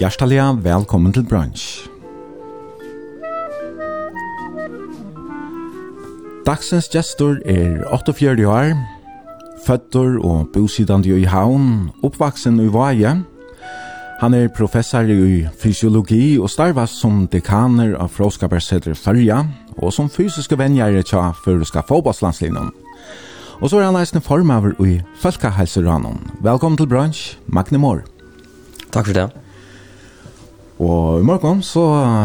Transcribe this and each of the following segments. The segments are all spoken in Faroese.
Hjertelig velkommen til brunch. Dagsens gestor er 48 år, føtter og bosidande i havn, oppvaksen i Vaje. Han er professor i fysiologi og starvas som dekaner av Fråskabergseter Førja og som fysiske venjere tja føreska fotballslandslinjen. Og så er han leisende formaver i Falka Velkommen til brunch, Magne Moore. Takk for det i morgen så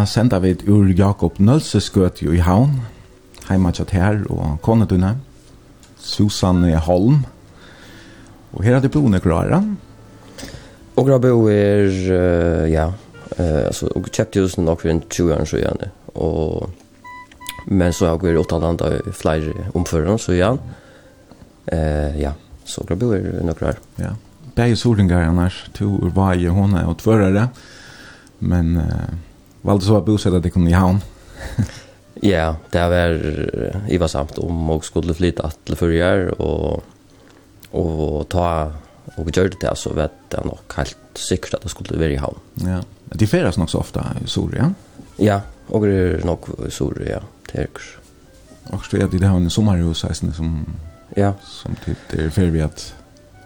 sender vi ur Jakob Nølses gøt i havn, heima tjatt her og konedunne, Susan Holm, og her er det boende klare. Og grabbe er, uh, ja, uh, altså, og kjøpte husen nok for en 20 år siden, og men så har vi åtta av flere omfører, så ja, uh, ja, så grabbe er nok klare. Ja, det er jo Soringar annars, to urvaje, hon er og tvørere, Men uh, valde så att bosätta det kom i havn. ja, det var i var samt om och skulle flytta att förra och och ta och gjorde det så vet jag nog helt säkert att det skulle vara i havn. Ja. Det färdas nog så ofta i Soria. Ja, och det är nog i Soria. Det Och så är det det här med sommarhus som ja. som typ det är för vi att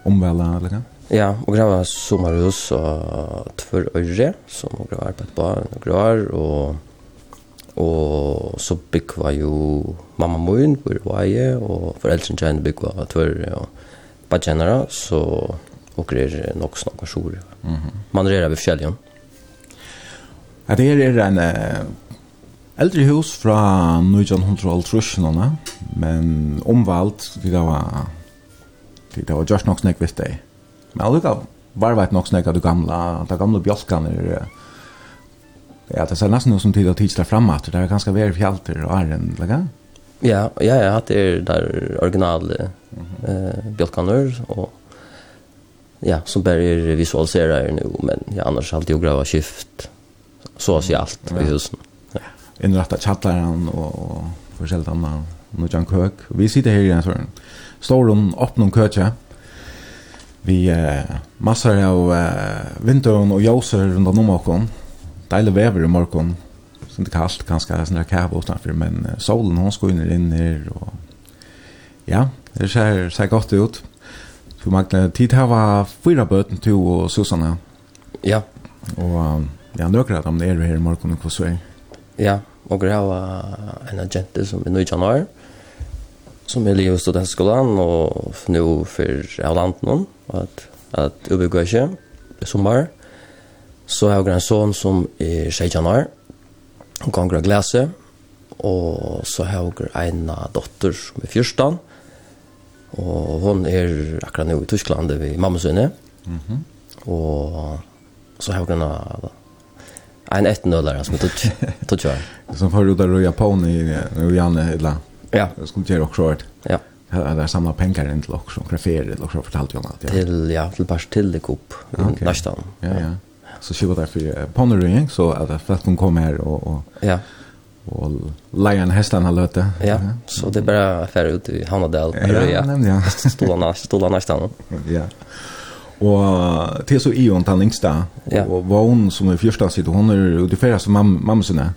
omvälda eller kan? Ja, og grava sommarhus og tvør øyre, som og grava arbeid på og gravar, og, og så byggva jo mamma moen, hvor vaje, og foreldren kjenne byggva tvør, og bare kjennere, så og er nok snakka sjore. Mm -hmm. Man rerer ved fjellet. Ja, det er en uh, eldre hus fra 1900-åltrusjonene, men omvalgt, det var, det var just nok snakk visst det. Men allukka var vet nok snakka du gamla, ta gamla bjolkan er Ja, det ser nesten ut som tid å tidsla fram at det er ganske vær fjalter og æren, eller hva? Ja, ja, ja, det er der originale eh, bjolkaner, og ja, som bare er visualiserer her men ja, annars har alltid jo grava skift, så å si alt i husen. Ja. Innretta tjattaren og, og forskjellig annet, noe jankøk. Vi sitter her i en sånn, stor hun opp noen køkje, Vi eh, massor av eh, vintern og ljuser rundt om morgon. Deilig vever i morgen. Så det er kallt, ganska sånn der kæve utenfor, Men eh, solen hon ska inn, in här. Och... Ja, det ser, ser godt ut. Så Magne, tid her var fyra bøten till og Susanne. Ja. Och ja, några om det er her i morgen, hva så er. Ja, og det var en agent som är nu i januari som är i studentskolan och nu för Avlanten at att uppbygga ikke i sommer. Så har jeg en son som er 16 år. Hon kan grønne klasse og så har jeg en dotter som er 14 og hon er akkurat nå i Tyskland vid mamma sinne. Mhm. Mm och så har jeg en en ettnöllare som er tog år. Som får har rodat röja på i nu Janne eller Ja. Jag skulle göra också ett. Ja. Där samla pengar in till också grafer eller också fortalt jag allt. Till ja, till bara till det kupp nästan. Ja, ja. Så skulle där för ponering så att folk kan komma här och och Ja. Och lejan hästarna löte. Ja, så det bara affär ut i Hanadal. Ja, nämligen. Stolarna, stolarna nästan. Ja. Og til så i hon den yngste, og var hon som er fyrsta sitt, hon er ute utifæra som mam mamma sinne.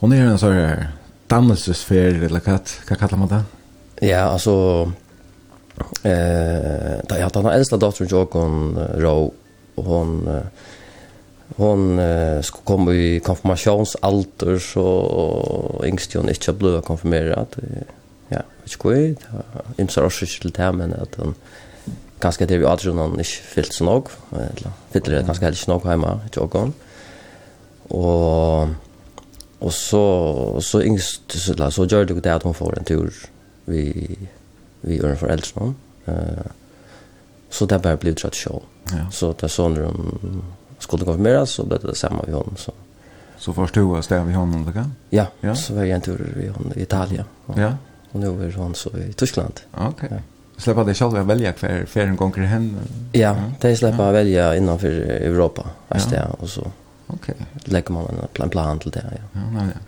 Hon er en sånn her dannelsesfer, eller hva, hva kallar man det? Ja, altså, eh, da jeg hadde den eldste datteren Jokon Rau, og hun, hun eh, skulle komme i konfirmasjonsalder, så yngste hun ikke ble konfirmeret. Ja, vet ikke hva, det ymser også ikke til det, men at hun, ganske det vi aldri noen ikke fyllt så nok, eller fyller det ganske heller ikke nok hjemme, Jokon. Og Och så så yngst så la så gjorde det att hon får en tur vi vi är föräldrar eh så där bara blev det show. Ja. Så där så när de skulle konfirmera så blev det samma vi hon så. Så förstod jag stäv vi honom eller kan? Ja, ja, så var jag en tur vi hon i Italien. Och, ja. Och nu är hon så i Tyskland. Okej. Okay. Ja. Släppa det att välja kvar för en gång hem. Ja, ja. det släppa ja. välja innanför Europa. Ja. Och så Okej. Okay. Lägger man en plan plan till det, ja. Ja, ja.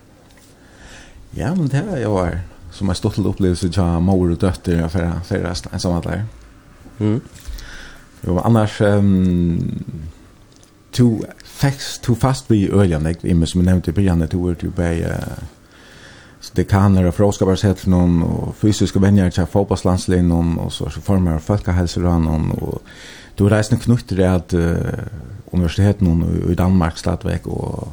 Ja, men det är ju var som en stolt upplevelse jag mor och dotter för för en sån där. Mm. Jo, annars ehm to facts to fast vi earlier jag i som nämnde i början att du typ är så det kan när fråga bara fråskaparsätt någon och fysiska vänner till fotbollslandslagen någon och så former formar folkhälsoran och Du har reisende knutter i at uh, universiteten i Danmark slatt vekk, og,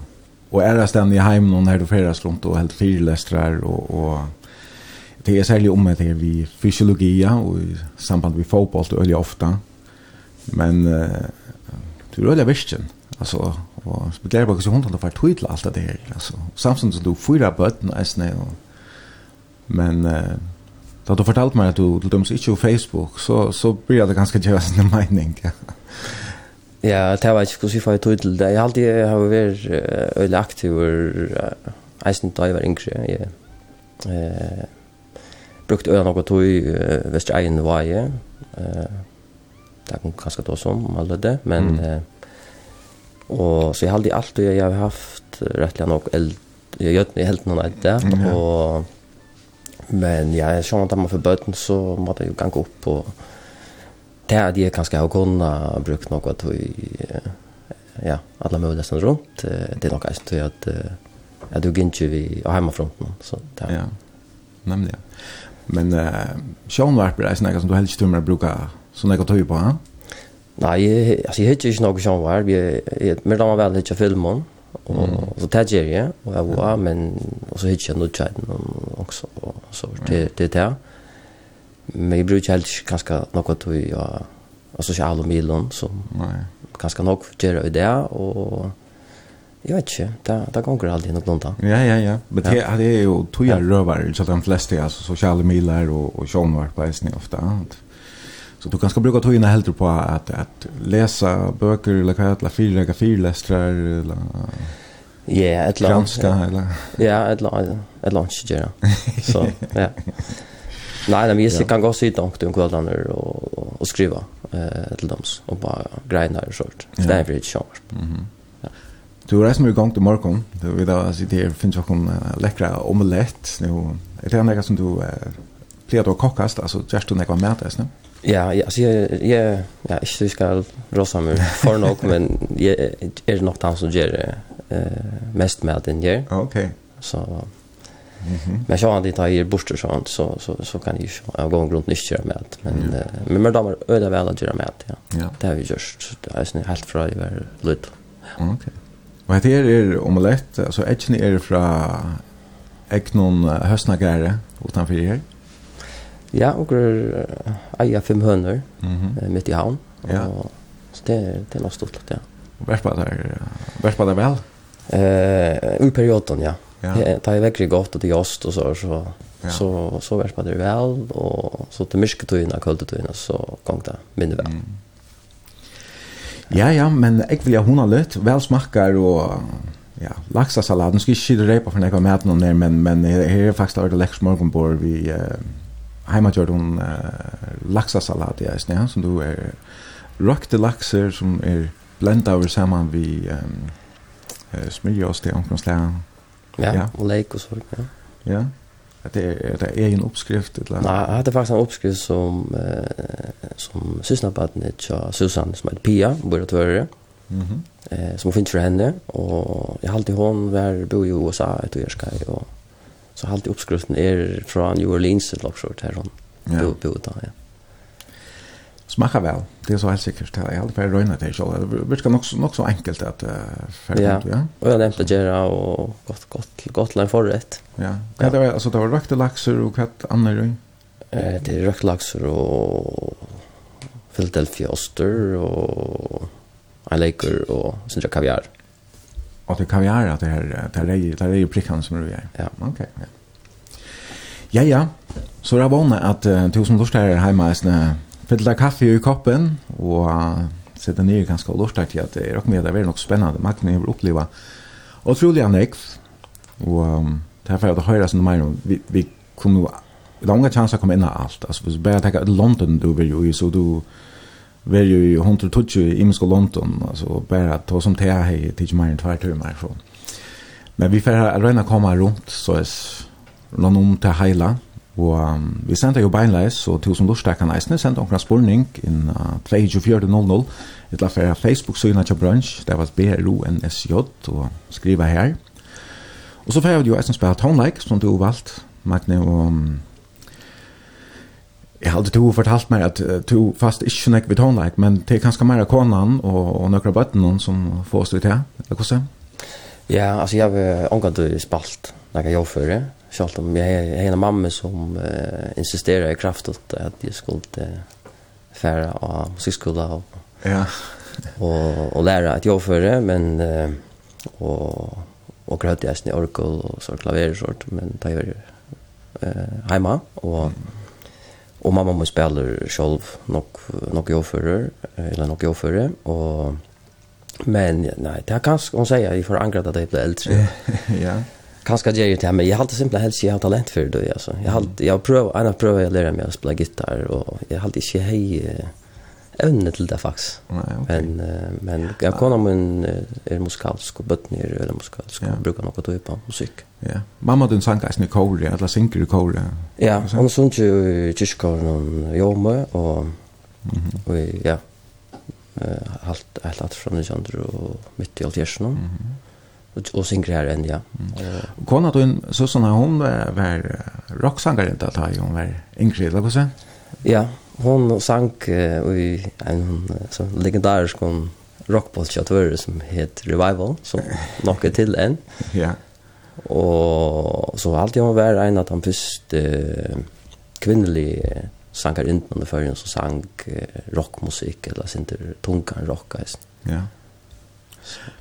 og er det stedet i heimen noen her du ferdes rundt og helt fyrlestrer, og, og det er særlig om det vi fysiologi og i samband med fotboll det øyelig ofte, men uh, du er øyelig virkelig, altså, og spekulerer på hvordan hundene får för tweet allt det her, alltså. samtidig som du fyrer bøtten, eisne, og, men eh, Da du fortalt meg at du til dømes ikke på Facebook, så, så blir det ganske gjøres en mening. ja, det var ikke hvordan vi får ut til det. Jeg har alltid har vært øyelig aktiv og eisen da jeg var yngre. Jeg eh, brukte øyelig noe tog uh, hvis jeg egen var jeg. Uh, det er ganske ta som om alle det, men... Mm. eh, og så jeg har alltid alltid jeg har haft rettelig nok eld, jeg det helt noen etter, og Men ja, jag känner att man för böten så måste jag gå upp och det är det kanske jag har kunnat brukt något i ja, alla möjliga ställen runt. Det är nog kanske att att du gynnar vi och hemmafronten så där. Ja. Nämligen. Men eh uh, Sean är snäga som du helst tror tummar brukar så något tog på, va? Nej, alltså jag heter ju nog Sean Vi Jag mer då väl hittar filmen. Och så tar jag ju och jag var men och så hittar jag nog chatten också så det det där. Men jag brukar helt ganska något att jag alltså så alla så som ganska nog gör det där och Jag vet inte, det, det går alltid något långt. Ja, ja, ja. Men det, ja. det är ju tog jag rövar, så de flesta alltså, sociala milar och, och sjånvarplaisen ofta. Så du kan ska bruka tojna helt på att att läsa böcker eller vad heter det fyra eller fyra lästrar eller Ja, ett lag. Granska eller Ja, ett lag. Ett lag ja. Så, ja. Nej, men vi kan gå sitta och de kvällarna och och skriva eh till dem och bara grinda och sånt. Det är väldigt skönt. Mhm. Du reis mig igång till morgon. Du vet att alltså det finns också en läckra omelett nu. Det är något som du eh, plejer att kokkast, alltså just du när jag mätas nu. Ja, ja, så jag jag ja, jag syns ska rosa mig för nog men jag är nog dans som ger eh mest med den där. Okej. Så Mhm. Men jag har inte tagit borster sånt så så så kan ju jag går runt inte göra med men men men damer öde väl att göra med ja. ja. Det har vi just det är snä helt från över lut. Okej. Vad det är omelett alltså äggen är från ägnon höstnagare utanför här. Ja, og er eier fem høner mm -hmm. midt i havn. Og, ja. Så det, det er noe stort, ja. Vært på deg vel? Eh, I perioden, ja. ja. Det er veldig godt og det er ost og så, så, ja. så, så vært på deg vel, og så til mysketøyene og køldetøyene, så gong det minne vel. Mm. Ja, ja, men jeg vil ha hona litt. Vel smakker og ja, laksasalat. Nå skal jeg ikke røypa for nekva maten om det, men, men her er faktisk det lekkert morgenbord vi... Eh, heima heimagjord hon uh, laksasalat i eisen, ja, som du er røkte lakser som er blenda over saman vi um, uh, smyrja oss til omkring slag. Ja, ja, og leik og sorg, ja. Ja, det er, er det egen oppskrift? Eller? Nei, jeg hadde faktisk en oppskrift som, uh, som sysnabaden til Susanne, som heter Pia, bor og tvører. Mm -hmm. uh, som hun finner for henne, og jeg halte hon var bo i USA etter Jørskaj, og så halt uppskriften är från New Orleans eller Lockshort här hon. Ja. Bo bo ja. Smakar väl. Det är så helt säkert. Jag hade bara röjnat det så Det brukar nog nog så enkelt att uh, färdigt, ja. ja. Och jag nämnde Gera och gott gott gott län förrätt. Ja. Ja, det var alltså det var rökta laxer och katt annor. Eh det är rökta laxer och Philadelphia oster och en och sen där kaviar. Mm. Och det kan vi göra att det här det här är det är ju prickan som du gör. Ja, okej. Okay, ja. Ja ja. Så det var att uh, tusen här hemma är snä fylla kaffe i koppen och uh, sätta ner ganska lustigt att det är och med det är nog spännande man kan ju uppleva otroliga next och um, därför att höra sån mer om vi vi kommer långa chanser att komma in allt alltså vi bara ta London du vill ju så du var ju hon tog ju i Moscow London alltså bara ta som te här mine mig tur mig från. Men vi får rena komma runt så är någon om till Heila och um, vi sände ju beinleis så till som lustar kan nästan sända några spolning in uh, 2400 ett på Facebook så innan brunch där var BRO NSJ och skriva här. Och så får jag ju att spela tonlike som du valt Magne och um, Jeg hadde to fortalt meg at to fast ikke nek vi tonleik, men det er kanskje mer konan og, og nøkra bøtten som får stå til, eller hvordan? Ja, altså jeg har omgått spalt når jeg jobber før, selv om jeg har en mamma som uh, insisterer i kraftet at jeg skulle uh, fære av musikkskola og, ja. og, og lære at jeg men uh, og, og grøt jeg snitt orkel og så klaverer sort, men det er uh, hjemme, og mm Og mamma må spille selv nok, nok jordfører, eller nok jordfører, og Men nej, det är kanske hon säger i får angrat att det blir äldre. ja. Kanske ger ju till men jag har alltid simpelt helst jag har talent för det alltså. Jag har jag prövar jag prövar jag lära mig att spela gitarr och jag har inte hej evne til det faktisk. Nej, okay. Men, uh, men jag kan om en är musikalsk och bötner eller musikalsk ja. brukar något att på musik. Ja. Mamma din sang er i kore, eller synker i kore? Ja, hon sånt ju kyrkåren någon jomme och och ja. Eh allt allt allt från Alexander och mitt i Altjersen. Mhm. Mm och synker här än ja. Och Kona din, hon så såna hon var rocksångare inte att ha hon var yngre, eller hva så? Ja hon sang uh, i en så legendarisk om chatter som heter Revival som nok er til en. ja. Og så alltid han var en av han første uh, kvinnelige sankar inn under førjen som sang uh, rockmusikk eller sin til tunkan rock guys. Ja.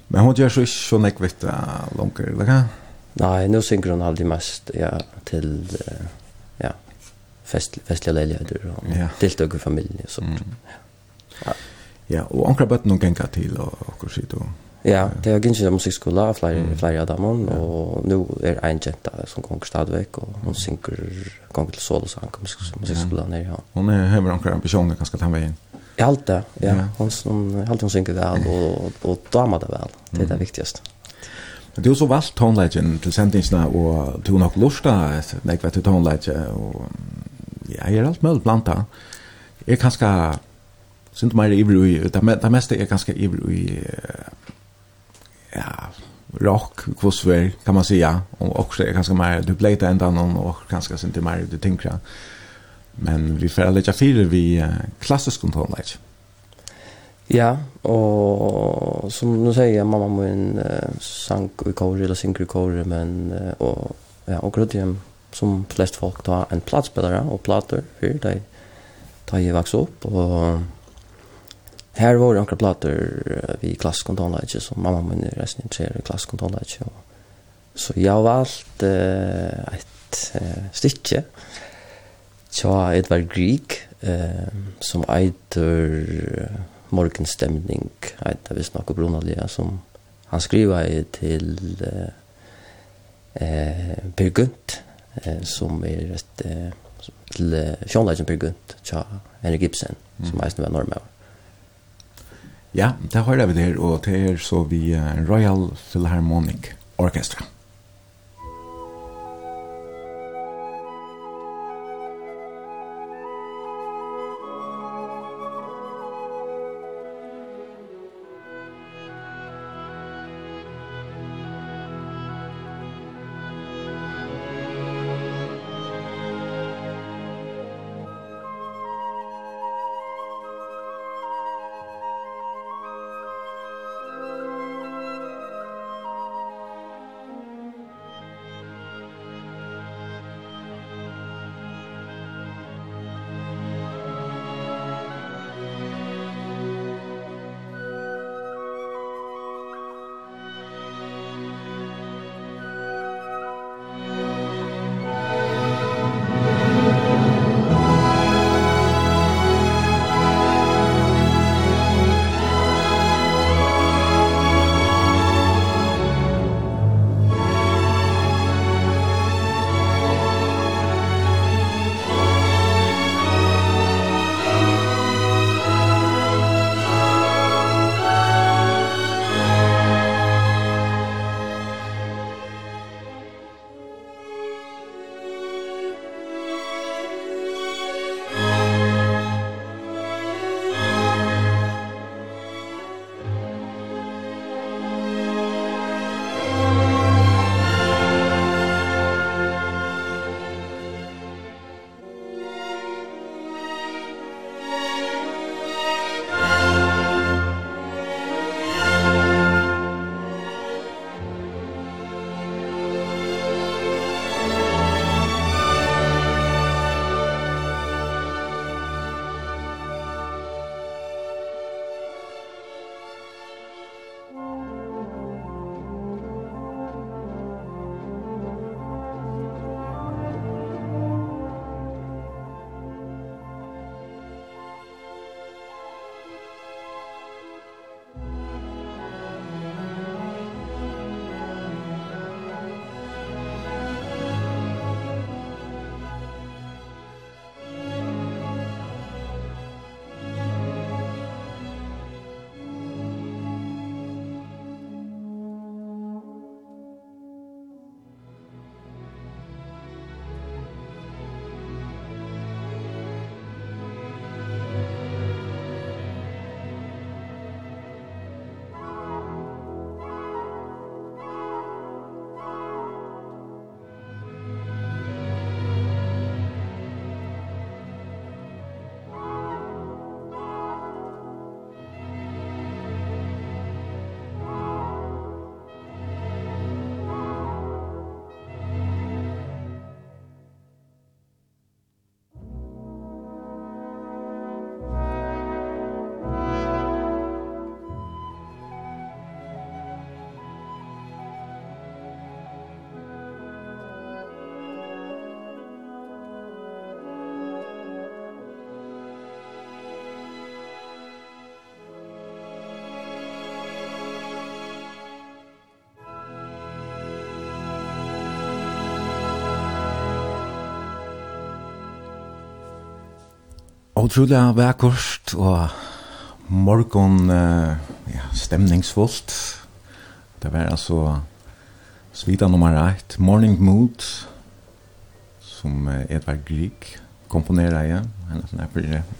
Men hon gjør så ikke så nekvitt uh, langer, eller hva? Nei, nå synger hun alltid mest ja, til uh, fest, festliga leiligheter och ja. deltog i familjen och sånt. Mm. Ja. ja, och ankra bötten och gänga till och och skit och Ja, det har gynnsyn av musikskola, flere, mm. flere av dem ja. og nå er en jenta som gonger stadigvæk, og hon synker gonger til sol og sang på musikskola ja. nere. Ja. Hon er hever ankra ambisjoner ganske den veien. Jeg halte det, ja. ja. Hon hun, halte hon synker vel, og, og damer det vel. Det er det viktigaste. Men du har så valgt tonelagen til sendingsene, og du har nok lursta, jeg vet du tonelagen, og ja, jeg er alt mulig blant det. Jeg er ganske, synes meg er ivrig, det, det meste er ganske ivrig, ja, rock, kvosver, kan man säga. Och också er ganske mer, du blir inte ända någon och ganska inte mer du tänker. Men vi får lägga fyra vi klassisk tonläge. Ja, och som nu säger mamma min uh, sank i kor eller synger i kor men uh, och ja, och grödjem som flest folk ta en platspelare og plater för de ta ju vax upp och här var det några plater vi klasskontonläge som mamma min resten intresserad i klasskontonläge så jag har valt eh, ett eh, stycke tja Edvard Grieg eh, som eitur eh, morgenstemning eitur visst snakker brunaliga som han skriver til eh, eh, Per Gunt eh, som er et eh, til Sjånleisen Per Gunt tja Henrik Ibsen som eisen var normav Ja, det har vi der og det er så vi Royal Philharmonic Orchestra. utrolig vekkort og morgon uh, ja, stemningsfullt. Det var altså svita nummer 1, Morning Mood, som uh, Edvard Grieg komponerar i.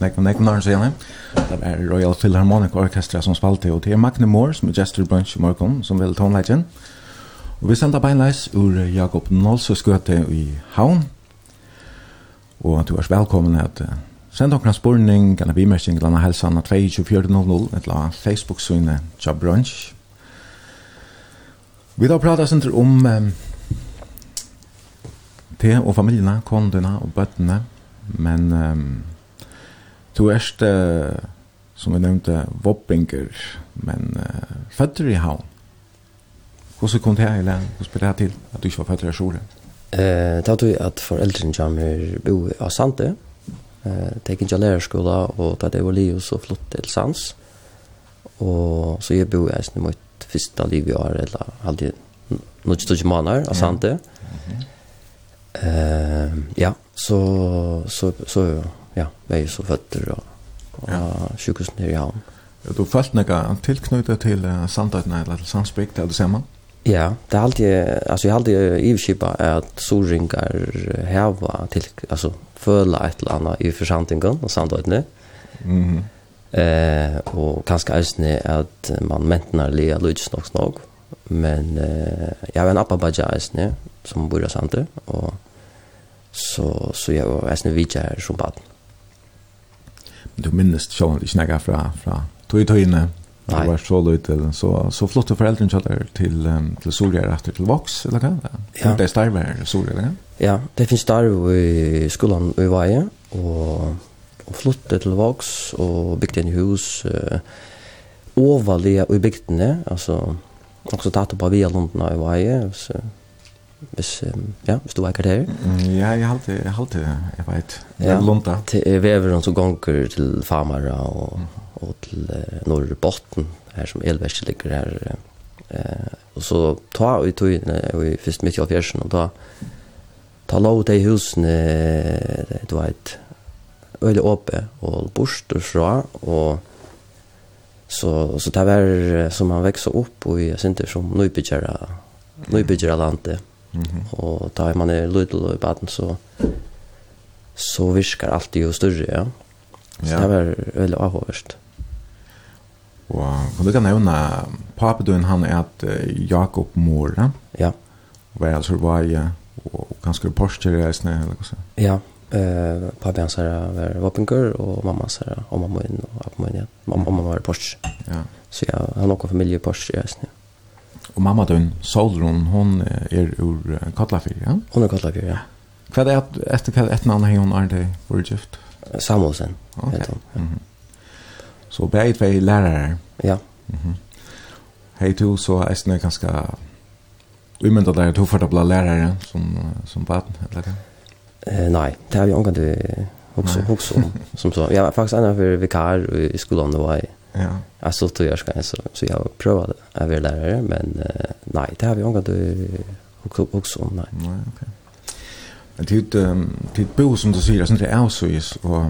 Nekon nekon har han Det var Royal Philharmonic Orchestra som spalte, og det er Magne Moore som er gestor brunch i morgon, som vil tonleggen. Og vi sender beinleis ur Jakob Nålsø skøte i Havn. Og du er velkommen at Send okra spurning, gana bimersing, lana helsan 22400, 2400, eller Facebook-synet, tja Brunch. Vi da prata senter om um, te og familiene, kondina og bøttene, men um, to erst, uh, som vi nevnte, voppinger, men uh, føtter i havn. Hvordan kom det her, eller hvordan ble det til at du ikke var føtter i Sjore? Eh, det var at foreldrene kommer bo av Sande, Eh, tek in lära skola och det var Leo så flott till sans. Och så jag bor jeg snu mot första liv jag har eller halde något stort månader av sante. Eh ja, så så så ja, väl är så fötter och ja, sjukhus nere i hamn. Du falt några tillknutet till Sandötna eller till Sandsbygd eller det ser man? Ja, det är alltid alltså jag hade alltid i att sorringar häva till alltså föla et eller annat i forsantingen och sånt där. Mhm. Eh och kanske ärsne att man mentner lia lutsch nog snog, Men eh jag har en appa bara ärsne som bor i sant och så så jag var ärsne her som bad. Du minnes sjön, jag snackar fra fra tog tog inne Det var så lite så så flotte föräldrar kallar till um, till Soria efter till Vox eller hva? det. Ja. Det starvar i Soria eller hva? Ja, det finns där i skolan i Vaje och och flotte till Vox och bygde en hus eh uh, överliga i bygdene, alltså også tatt på via London i Vaje så hvis ja, hvis du var der. Ja, jeg halte jeg halte jeg vet. Ja, Lunda. Til veveren som gonger til Famara og og til uh, Norrbotten her som Elverst ligger her. Uh, og så ta vi tog inn vi først midt i Alfjersen og da ta lov de husene du vet øyelig åpe og bort og fra og så så det var som man växer upp och jag synte som nybyggjare nybyggjare landet Mm -hmm. Og da man er lydel og i baden, så, så virker alt jo større, ja. Så ja. det var veldig avhåverst. Og kan du kan nevne, papedøyen han er at Jakob Måre, ja. var altså var og ganske Porsche reisende, eller hva så? Ja, eh pappa hans här var vapengur og mamma hans här och mamma min, og pappa min ja. Mamma mamma var Porsche. Ja. Så jeg har någon familj i Porsche ja. nu. Og mamma døgn, Solrun, hon er ur uh, Kotlafyr, ja? Hon er Kotlafyr, ja. Hva er det etter hva etter navn hei hon er det vore gift? Samuelsen. Ok. Mm -hmm. Så begge tvei lærere? Ja. Mm -hmm. Hei to, så er det ganske umyndet der, to for å bli lærere som, som baden, eller hva? Eh, nei, det har vi omgang til hokse, hokse om, som så. Jeg var faktisk en av vikar i skolan, det var jeg Ja. Jag så tog jag ska så så jag prövade jag vill lärare men uh, nej det har vi ångat också också nej. Nej okej. Okay. Det um, det bo som du säger sånt är också is och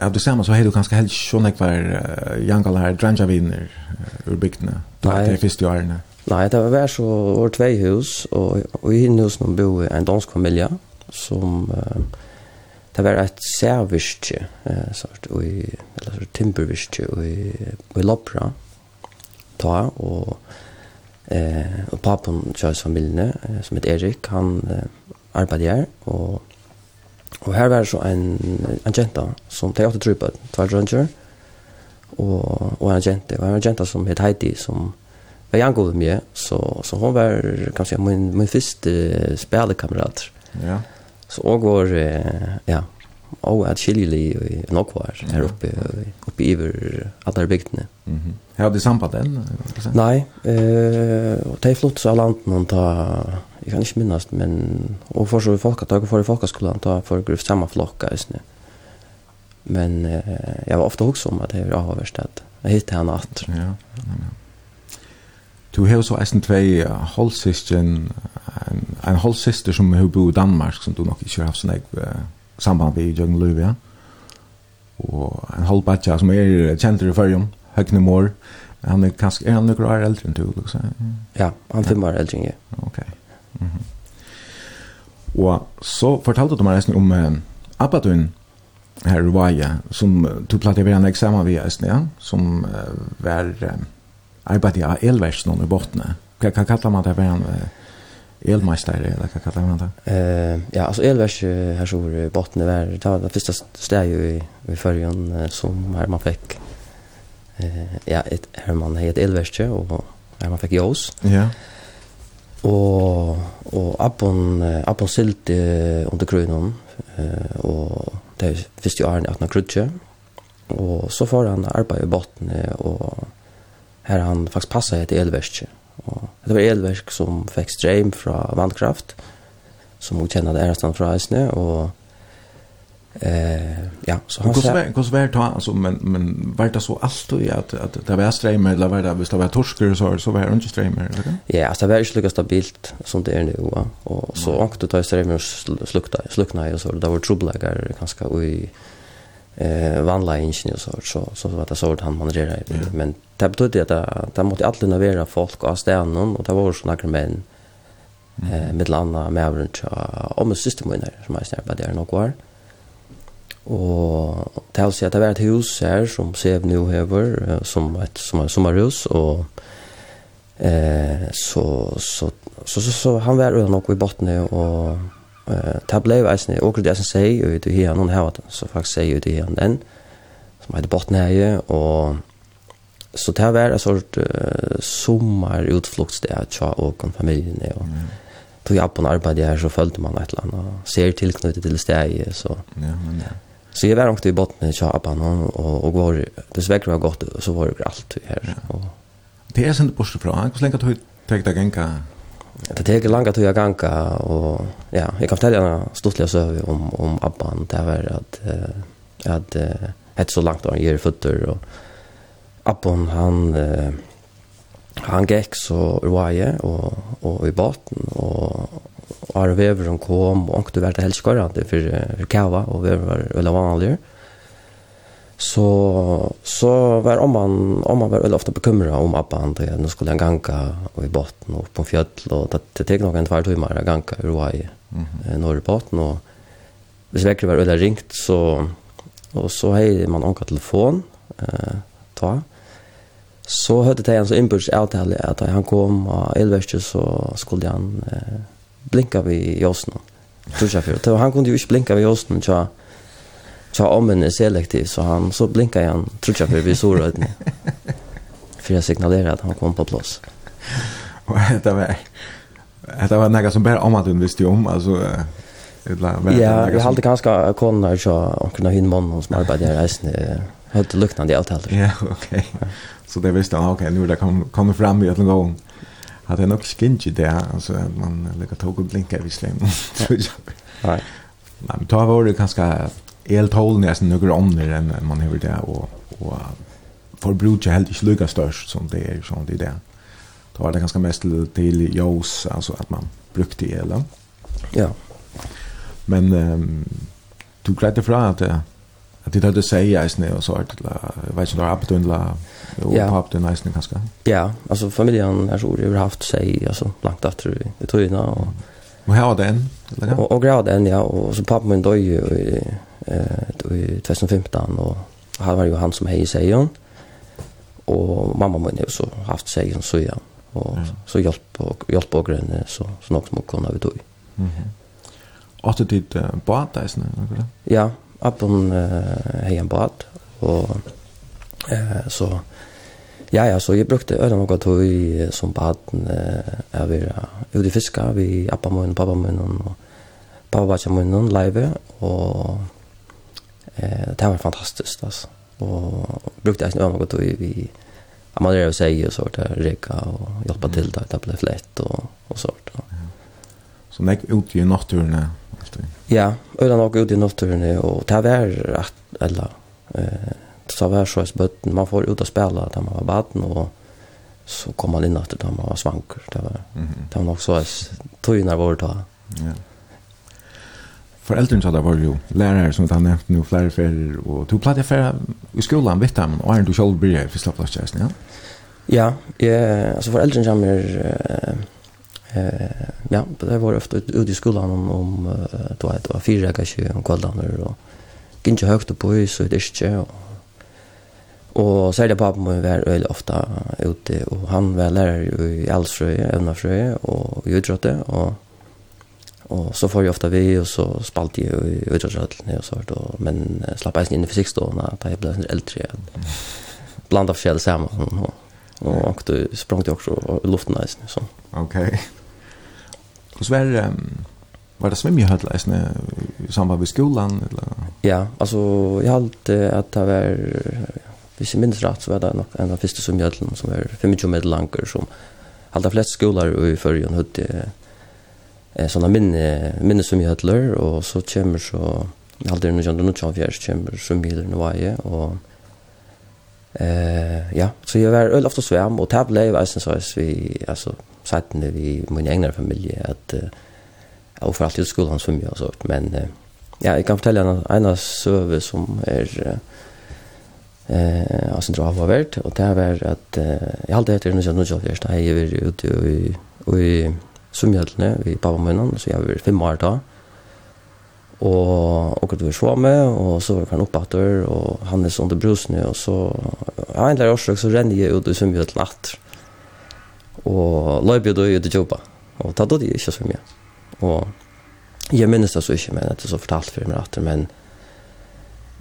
Av det ser så har du kanske helt såna kvar Jangal här dranja vinner ur bygdna. Det är först ju. Nej, det var väl så år två hus och och i husen bo en dansk familj som uh, det var et særvirke, eh, sort, og i, eller sort, timbervirke, i, i Lopra, ta, og, eh, og papen Charles familiene, eh, som heter Erik, han eh, arbeider her, og, og her var det så en, en jenta, som tar åtte trypet, tvær Ranger, og, og en jente, og en jenta som heter Heidi, som var jeg med, så, så hun var, kan si, min, min første spillekamerater. Ja. Yeah Så og var, ja, og at skiljelig i nok var her oppe, oppe i alle bygdene. Mm -hmm. Har du samband den? Nei, eh, og det är flott så land landen ta tar, jeg kan ikke minnes, men og for så folk at för for i folkeskolen ta for gruft samme flokka just nu. Men eh, jeg var ofte også om at det var avhverst at jeg hittet henne at. Ja, ja, ja. Du har så eisen tvei halvsysteren, en, en halvsyster som har bo i Danmark, som du nok ikke har haft sånn jeg uh, samband med i Jøgn Løve, ja. Og en halvbatja som er kjent i Førjum, Høgne Mår, han er kanskje, er han noen år eldre enn du, liksom? Ja, han er fem år eldre enn jeg. Ok. Mm -hmm. Og så fortalte du meg eisen om uh, Abadun, her i Vaja, som du plattet ved en eksamen ved eisen, ja, som uh, var... Uh, arbeidde av elversen i bottene. Hva, hva kallar man det for en elmeister, eller hva kallar man det? Uh, ja, altså elvers her så i bottene var det var det første stedet i, i førjen som her man fikk uh, ja, et, her man het elvers og her man fikk jås. Ja. Og, og Abbon, Abbon silt under krøynen, uh, og det er første åren 18 krøytje, og så får han arbeid i bottene, og her han faktisk passet et elverk. Og det var elverk som fikk strøm fra vannkraft, som hun kjenner det ærestand fra Eisne, og eh, ja, så han... sa. var, var det da, altså, men, men var det så allt och att att det var streimer, eller var det, visst det var torskar så, så var det inte streimer, eller Ja, alltså det var ikke lika stabilt som det är nu va. Och så ångte ta streimer og slukna, slukna, och så det var troblegger ganske, og i eh vanliga ingenjör så så så var det så att han manövrerade ja. men det betydde att det, det måste alla navera folk av stenen och det var såna några män eh med landa med runt om ett system inne som jag snäppa där nog var. Och det har sett det var ett hus här som ser nu över som ett som ett sommarhus och eh så så så så, så han var nog i botten och Eh det blev eisne og det som sei og det her noen her så faktisk sei ut her den som heter Botnheie og så det var en sort uh, sommerutfluktssted tja og familien og mm. tog jeg på en arbeid her så følte man et eller annet ser tilknyttet til stedet så ja, men, ja. Så jag var också i botten i Chapan och och går det sväcker var gott så var det allt här. Och det är sen bortsett från. Hur länge har du tagit dig gänga det tar langa tid att ganga och ja, jag kan fortälja en stortlig söv om om Abban det var att uh, att ett så långt han ger fötter och Abban han han gick så vaje och och i båten och Arvever kom och det var det helskörande för, för kava och vi var veldig vanligare så så var om man om man var väl ofta bekymrad om abban det nu skulle han ganka og i botten och på fjöll och det det tog nok en tvær timer å ganka i mm -hmm. norr botten och hvis vekker var eller ringt så och så hej man anka telefon eh ta. Så hörde det en så impuls att att han kom och elverste så skulle han eh, blinka vid Josna tror jag för han kunde ju inte blinka vid Josna så Så ommen är selektiv så han så blinkar han tror jag för vi såg det. För jag signalerade att han kom på plats. Och det var det var något som bara om att du visste om alltså Ja, jag hade ganska konar så och kunna hinna man som arbetar i resan. Helt luktande det allt heller. Ja, okej. Så det visste han, okej, nu nu det kommer fram i ett gång. Att gå. Hade nog skinji det, alltså man lägger tog och blinkar visst. släng. Nej. Nej, men då var det ganska eltålen är sen några andra än man har det och och förbruket jag helt inte lika störst som det är som det är där. Då var det ganska mest till jos alltså att man brukte elen. Ja. Men ehm du glädde för att att det hade säga är snö och så att jag vet inte har la och på upptun är snö kanske. Ja, alltså familjen har så har haft sig alltså långt efter i tryna och Och här den, eller? Och, och graden, ja. Och så pappa min dog ju i eh, i 2015 och här var ju han som hei sig hon och mamma min har så haft sig så ja och så hjelp och hjelp og grön så så något som kunde vi då. Mhm. Och det dit båt där sen eller? Ja, upp uh, hei en båt och eh så Ja, ja, så jeg brukte øyne noe tøy som baden eh, jeg var ute fiske, vi appa min, pappa min, og pappa min, live, og Eh, det var fantastiskt alltså. Och brukte jag snöma gott och vi Ja, man är ju säger sånt där, reka och hjälpa mm. till där, det blir flett och, och sånt. Ja. Så nek ute i naturen? Ja, öden nok ute i naturen och det var att, eller, eh, det var så att man får ut og spela da man var baden och så kom man inn etter da man var svanker. Det var, mm. det var nok så att när vår dag. Ja. Föräldern så där var ju lärare som han nämnt nu flera färger och du plattade för i skolan vet han och är du själv blir för slapp plats ja. Ja, eh alltså föräldern som är eh ja, det var ofta ute i skolan om om då att var fyra kanske om kvällarna och gick högt på så det är inte och Och så är det pappa må var öl ofta ute och han var lärare i Alsrö, Övnafrö och i Utröte och Och så får jag ofta vi och så spalt jag i utrustningen och så då men slapp jag in i fysik då när jag blev äldre. Bland av fel samma och och och då sprang det också i luften nästan så. Okej. Okay. Och så var det var det svimmig jag hade i samband med skolan eller Ja, alltså jag hade att det var hvis jeg minns rett, så var det nok en av første som gjødlen, som var 25 meter langer, som halda flest skoler i førjen høyde eh såna minne minne som jag hade och så kommer så aldrig någon kände nu tjän kommer som bilar nu var jag och eh ja så jag var öl ofta svärm och tabla i väsen så vi alltså satt när vi min egna familj att och för alltid i skolan som jag så men ja jag kan fortälja en ena söve som är eh alltså drar var vart och det var att jag hade heter nu kände nu så fjärs jag är ute och i som mjødlene vi pappa munnen, så jeg var fem år da. Og akkurat vi var med, og så var han oppatter, og han er sånn til brusene, og så, ja, en eller så renner jeg ut i svømmjødlen natt. Og løp jeg da ut i jobba, og da døde jeg ikke svømme. Og jeg minnes det så ikke, men det er så fortalt for meg atter, men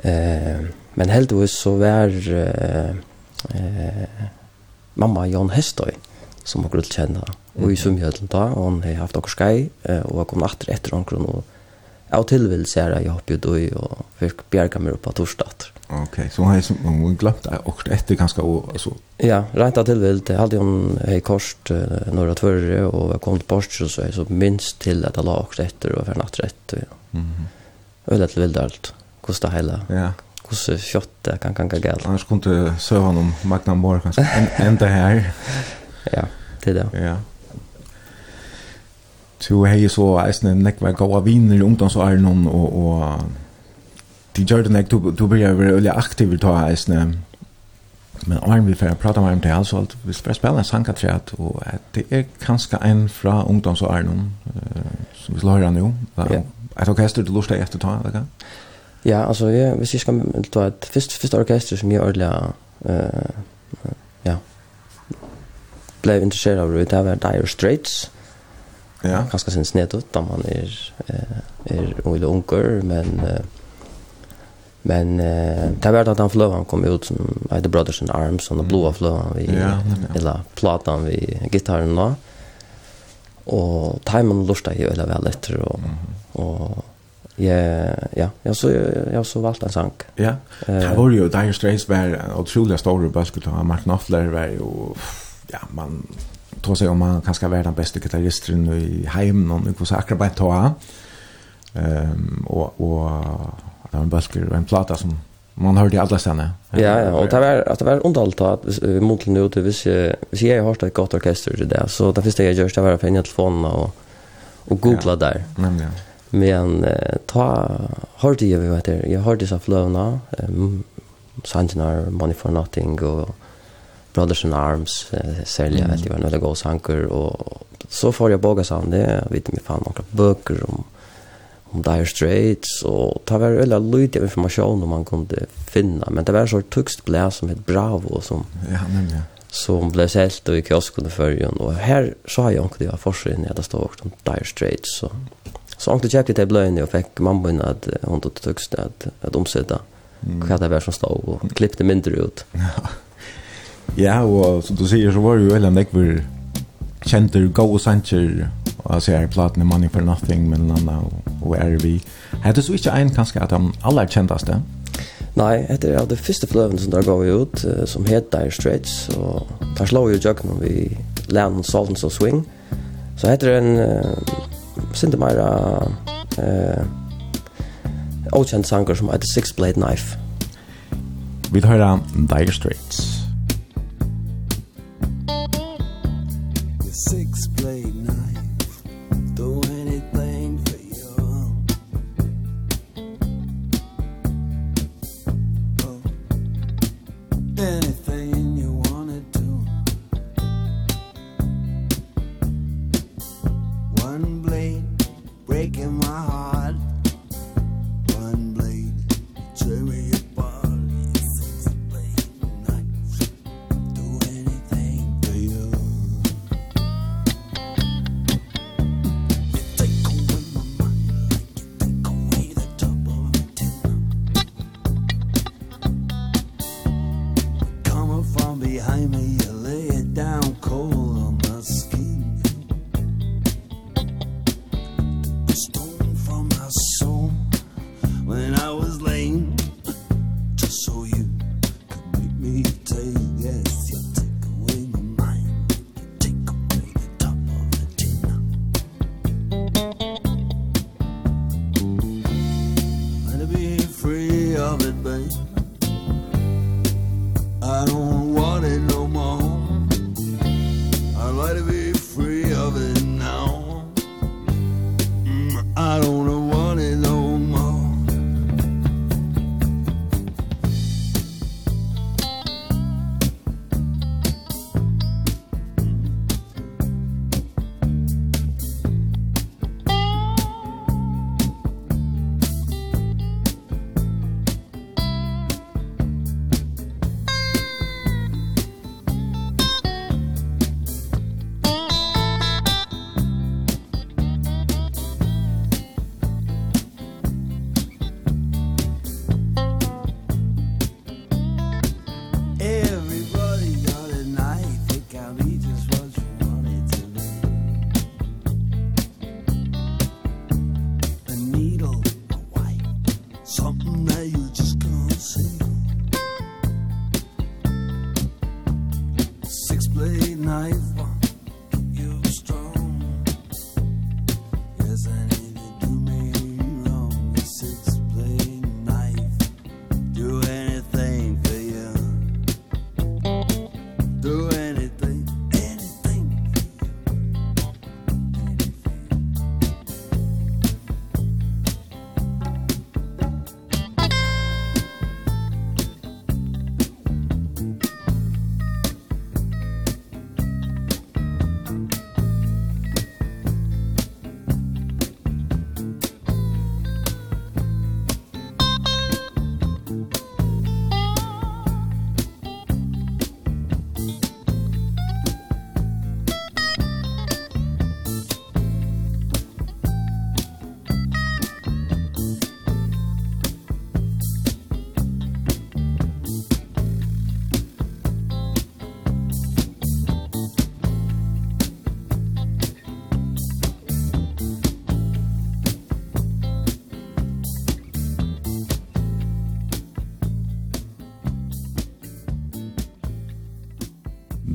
eh, men heldigvis så var eh, eh, mamma Jan Hestøy, som akkurat kjenner og i svømmehjøtlen da, og han har haft okker skei, og har kommet natter etter omkron, og jeg og tilvill ser jeg, jeg hopper jo døy, og fikk bjerga meg opp av torsdag. Ok, så hun har glemt deg okker etter ganske år, altså? Ja, rent av tilvill, det hadde hun hei korst når jeg tvørre, og jeg kom til bort, så jeg så minst til at jeg la okker etter, og fyrir natter etter, ja. Mm -hmm. Øyla til vildalt, kosta hele, ja hur kjøtt det kan ganga galt. Annars kunde söva någon Magna Moore kanske ända här. ja, det är det. Ja. Så hei så neck var gaua viner i någon och och de gör det Neck du du blir jo veldig aktiv i ta eisne men åren vi får prata med dem til altså vi ska spela en sangkatræt og det är kanske en fra ungdomsåren som vi slår høre nu et orkester du lustar efter ta, eller kan? Ja, alltså jeg, hvis jeg skal ta ett först første orkester som jeg ordentlig eh ja, Blev intresserad av det, det var Dire Straits, Ja. Ganska sin snett ut om man är är eller unger men men det var att han flöv han kom ut som I the brothers in arms som den blåa flövan vi ja, eller platan vi gitarren då. Och timern lustar ju eller väl efter och och Ja, ja, jag så jag så valt en sank. Ja. Det var ju Dire Straits var otroliga stora basket och Martin Affler var ju ja, man tog sig om han kanske var den bästa gitarristen i heimen och hur så akrobat ta. Ehm och och att han bulker en platta som man hörde alla stanna. Ja ja, och det var att det var underhållt att mot nu till vis vis jag har ett gott orkester det där så det första jag gör det var att finna telefonen och och googla där. Nämligen. Men ta hörde jag vet det. Jag hörde så flöna. Ehm Sanjnar Money for Nothing och Brothers in Arms, eh, sälja mm. det var några gåsanker och så får jag båga sån det vet mig fan några böcker om om Dire Straits. Och ta var eller lite information om man kunde finna. Men det var så tuxt blä som ett bravo som ja nämligen. som blev sålt och i kiosken i förrjun. Och här så har jag också det var forskare när det stod också om Dire Straits. Så så anklade jag det blöjning och fick mamma att hon tog tuxt att att omsätta mm. vad det var som stod och klippte mindre ut. Ja. Ja, og som du sier så var det jo veldig enn ekver kjenter go og sancher og jeg ser platen i Money for Nothing med men landa og og er vi Er det så ikke en kanskje at de alle er kjentaste? Nei, etter av det første fløven som der gav ut uh, som heter Dire Straits og der slår jo jøkken vi Lennon, Saltons og Swing. Så heter det en uh, sinte mer uh, åkjent sanger som heter Six Blade Knife. Vi tar da Dire Straits. six place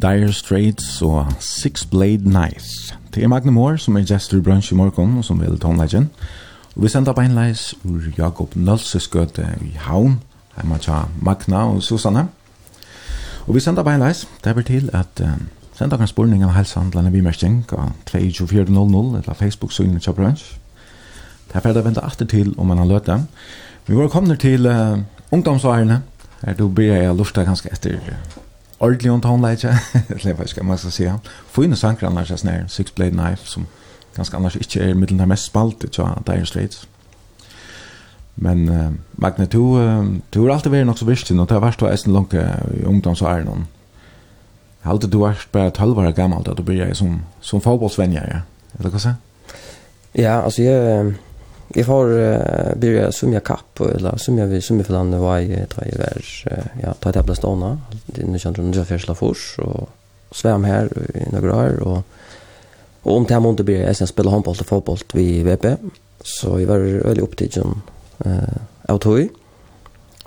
Dire Straits og Six Blade Knives. Det er Magne Moore som er gestor i brunch i morgen og som vil tonleggen. Og vi sender beinleis ur Jakob Nølses gøte i Havn, heima til Magna og Susanne. Og vi sender beinleis, det er til at uh, senda kan spurning av helsehandlene bimersting av 2400 eller Facebook-synet til brunch. Det er ferdig å vente alltid til om man har løte. Vi var kommet til uh, ungdomsvarene, her du blir jeg lufta ganske etter ordentlig om tonleitje, eller hva skal man skal si, fine sanger annars er sånn Six Blade Knife, som ganske annars ikke er middelen der mest spalt, til Dire Straits. Men uh, Magne, du, uh, du har alltid vært nok så virkelig, og det har vært å eisen langt i ungdomsåren. Jeg har alltid du vært bare 12 år gammel da du begynte som, som fotbollsvenjer, eller hva sier? Ja, altså jeg vi får uh, börjat sumja kapp eller sumja vi sumja för landet var i tre år ja ta det blast ona det nu känner du för fors och sväm här i några år och och om det här månaden blir jag spela handboll och fotboll vid VP så jag var väldigt upptagen eh uh, av tog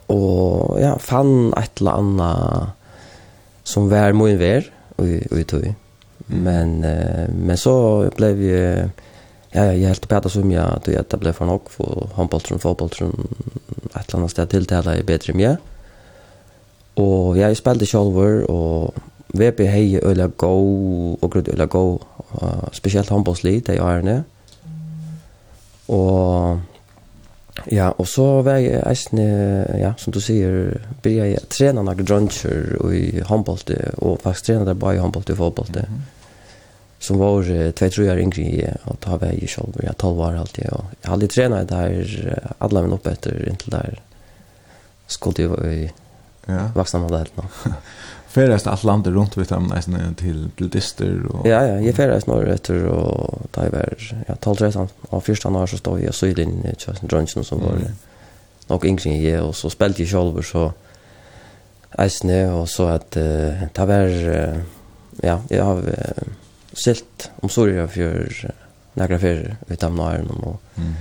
och ja fann ett eller annat som var min vär och, och tog men uh, men så blev jag Ja, ja, jeg helt bedre som jeg, du vet, det ble for nok, for fotboll fotboltrum, et eller annet sted det i bedre enn jeg. Og jeg spilte sjolver, og VP hei øyla gå, og grunn øyla gå, uh, spesielt håndbollsli, de årene. Og ja, og så var jeg eisen, ja, som du sier, blir jeg trena noen drøntjer i handboll og faktisk trena der bare i handboll og fotbollte. Mm -hmm som var eh, två tror jag yngre och ta väg i själv jag 12 år alltid och jag hade tränat där alla men upp efter inte där skulle ju i ja vuxna modell då Färdast allt landet runt vid dem nästan till till dyster och ja ja jag färdast norr efter och där var jag 12 13 och första år så stod jag så i den Justin Johnson som var mm. nog yngre jag och så spelade jag själv så Eisne, og så at uh, det var, uh, ja, jeg har, uh, silt om Soria för några färger vid Tamnaren och mm.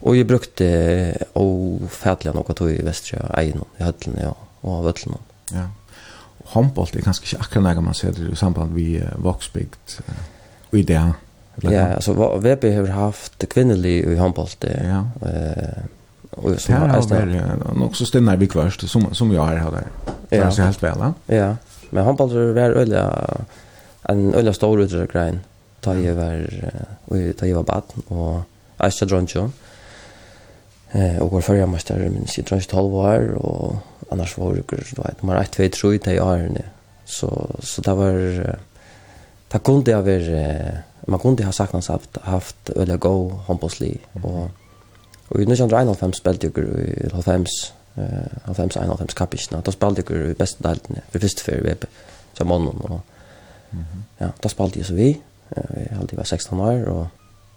och jag brukte ofärdliga något då i västra Eino i Höllen ja och av Höllen. Ja. Handboll är kanske inte akkurat när man ser det i samband med Voxbygd och i det. Ja, alltså VB har haft kvinnlig i handboll. Ja. Eh och så har vært nok så stannar vi kvørst, som som jag har där. Ja. Så helt vel, Ja. Men handboll är väl öliga en øyla stor utrykker grein da jeg var, da jeg var baden og Aisha Dronjo eh, og var førre mester min sier Dronjo 12 år og annars var det du vet, man 1, 2, 3 til i årene så, så det var det kunne jeg være man kunne ha sagt hans haft, haft øyla go håndbåsli og Og i 1991 spilte jeg i 90 eh 91 kappisna. Da spilte jeg i beste deltene, for første før VP, som månen, og Mm. Ja, då spalt jag så vi. Jag har alltid var 16 år och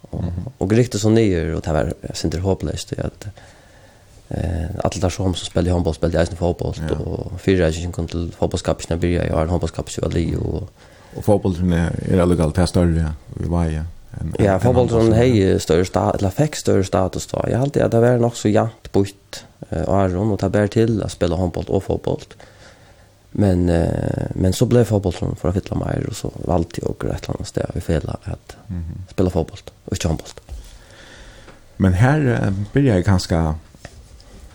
och och riktigt så nyer och det var synter hopplöst att eh alla där som som spelade handboll spelade isen fotboll ja. och fyra jag kom till fotbollskapsna börja jag har handbollskaps ju ali och fotboll fotbollen är alla galt testar ja vi var ja Ja, som hej större stat eller fick större status då. Jag hade det var nog så jant bort eh Aron och ta bär till att spela handboll och fotboll. Men eh, men så blev som för att fylla mig och så valde jag åker ett annat ställe i Fela att mm -hmm. spela fotboll och inte handboll. Men här blir jag ganska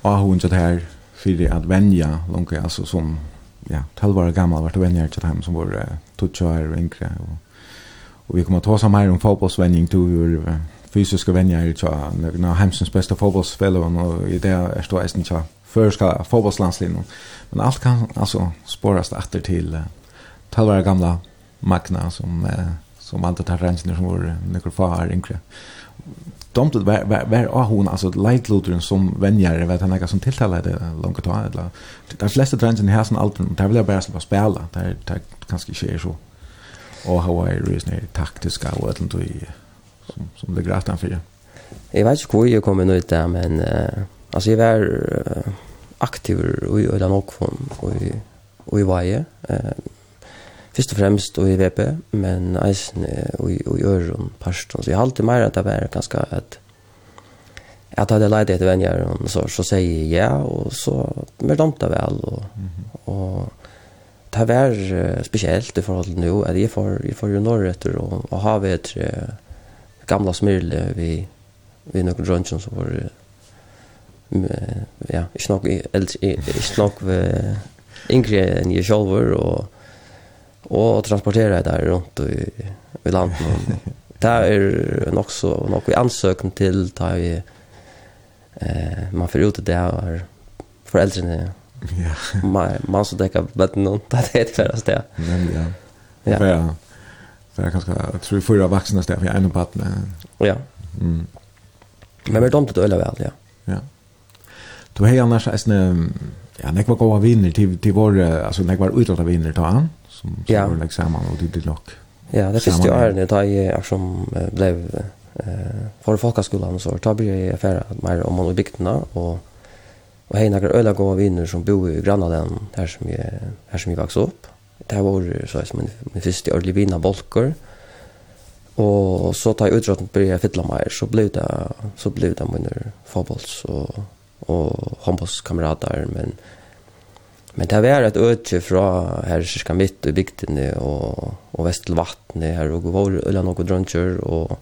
ahund det här för att vänja långt alltså som ja, 12 år gammal vart vänja till hem som var tutsch och yngre och, och vi kommer att ta oss mer om fotbollsvänjning till hur fysiska vänjer till några av hemsens bästa fotbollsspelare och i det är stå eisen till förska fotbollslandslinjen. Men allt kan alltså spåras efter till uh, talvara gamla Magna som uh, som alltid tar rensner som var några far yngre. Domt det var var var hon alltså lightlutern som vänjer vet han några som tilltalade långt ta eller de flesta trenden här som alltid där vill jag bara spela där där kanske inte så och hur är det taktiska och allt det som, som det rett for det. Jeg vet ikke hvor jeg kom inn ut der, men uh, altså jeg var uh, aktiv i Øyla Åkfond og i, og i Vaje. Uh, først og fremst og i VP, men eisen og, og i Øron Parston. Så jeg har alltid mer at det var ganske at jeg hadde leid etter venner, og så, så sier jeg ja, og så mer dumt det vel. Og, mm -hmm. og det var uh, spesielt i forhold til nå, at jeg får, jeg får jo norr etter og, ha havet etter gamla smyrle vi vi någon drunchen som var ja, ikke nok ikke nok yngre enn jeg selv og og transportera det der rundt i, i landet. Det er nok så nok vi ansøkning til da vi eh, man får ut det er foreldrene ja. man, man som dekker bedden det er det færreste ja. men ja. Ja. För jag kanske jag tror förra vuxna stäv jag en på att Ja. Mm. Men vi är dumt att öla väl, ja. Ja. Du har annars en ja, när jag går vinner till till vår alltså när jag var utåt vinner ta han som som ja. var liksom och det det lock. Ja, det finns ju är det där jag som blev eh för folkskolan så tar vi affär mer om man i bygderna och och hej några öla går vinner som bor i grannland här som jag här som jag växte upp det var så som min, min første ordentlig vina bolker. Og så tar jeg utråden på jeg fylla mer så blev det, så blev det mine fotbolls og, og håndbollskamerater, men Men det var et øtje fra her cirka midt i bygdene og, og vest til vattnet her, og var øyla noen drøntjør, og,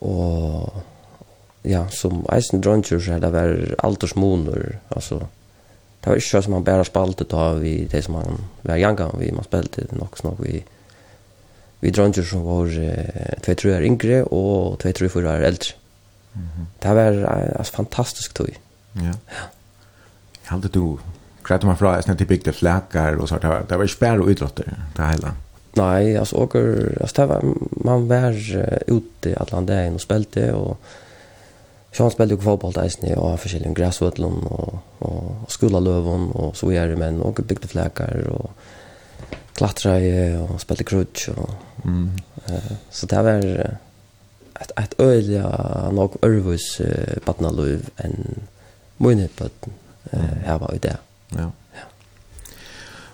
og ja, som eisen drøntjør så her det var aldersmoner, altså, det var ikke som han bare spalte da vi det som han var janga vi man spalte nok snakk vi vi dronjer som var eh, tve tru er yngre og tve tru for er eldre. Mm -hmm. det var altså fantastisk tog ja. Ja. Jeg halte du greit man fra jeg snitt i bygde flækar og så det var ikke bare utrotter det hele Nei, altså, åker, altså, det var, man var uh, ute i alle dagen og spilte, og Så han spelade ju fotboll där isne och för skillen gräsvötlon och och skola löven och så är det men och byggde fläkar och klättra i och spelade crutch och mm. Uh, så det var ett ett öliga nog örvus eh, barnalöv en mynet på eh här var ju det. Ja. Ja.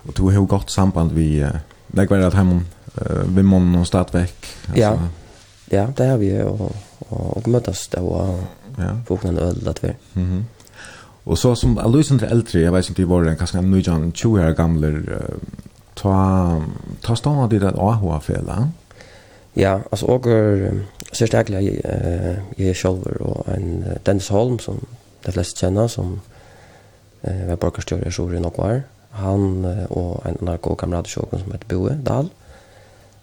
Och du har gott samband vi uh, när var det hem eh, vi mån och stad veck alltså. Ja. Ja, det har vi och och, och mötas då och ja. fokna en öl att vi. Mhm. Och så som Alusen till äldre, jag vet inte i var den kanske en nöjan 20 år gamla ta ta stanna det där AHA fälla. Ja, alltså och så starkt jag eh jag själv och en Dennis Holm som de flesta känner som eh var borgarstyrare i det nog var. Han och en annan god kamrat som heter Boe Dahl. Mm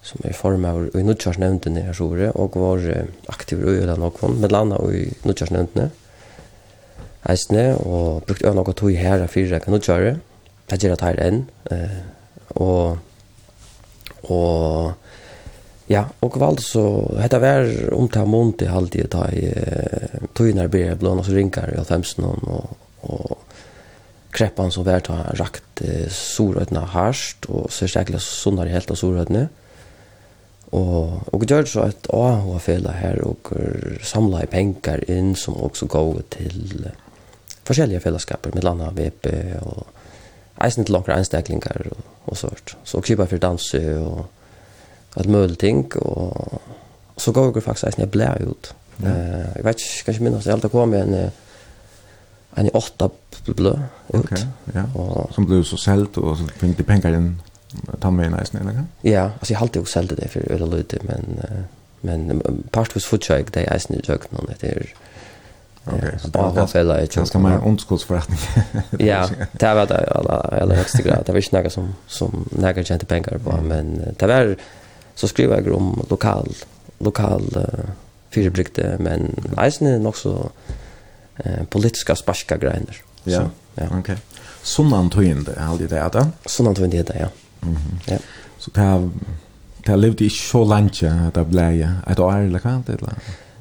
som er form av i Nutcharsnämnden här så og och var aktiv i øyla och med landa i Nutcharsnämnden. Eisne og brukte øyne og tog her av fire kan du det gjør at her enn. Eh, og, og ja, og valg så hette var om til måned i halvtid ta i togene her blir blån og så ringer i alfemsen og, og kreppan som var ta rakt eh, sorøytene harst og så sterkelig sånn helt av sorøtene, Eh, Og og gjør så at AH fela her og samla i penger inn som også går til forskjellige fellesskaper, med landa VP og eisen til langra einstaklingar og, og sånt. Så kjipa for danse og at møle ting og så går det faktisk eisen jeg blæ ut. Eh Uh, jeg vet ikke, kanskje minnes, jeg alltid kom med en en åtta blå ut. Okay, ja. Og, som du så selt og så fikk de pengar inn ta med en eisen, eller? Ja, alltså jag halte jo sålt det for øl og løyde, men, part was foot check det eisen i det är Okej. så det är ganska mer ondskuldsförrättning. Ja, det var det alla alla högsta grad. Det var inte något som som några tjänte pengar på, men det var så skriver jag om lokal lokal uh, fyrbrygde, men eisen är nog så eh, politiska sparska grejer. Ja, ja. okej. Okay. Sunnan tog in det, hade det det? Sunnan tog in det, ja. Mm. Ja. Så det det levde i så langt at det ble et år eller hva?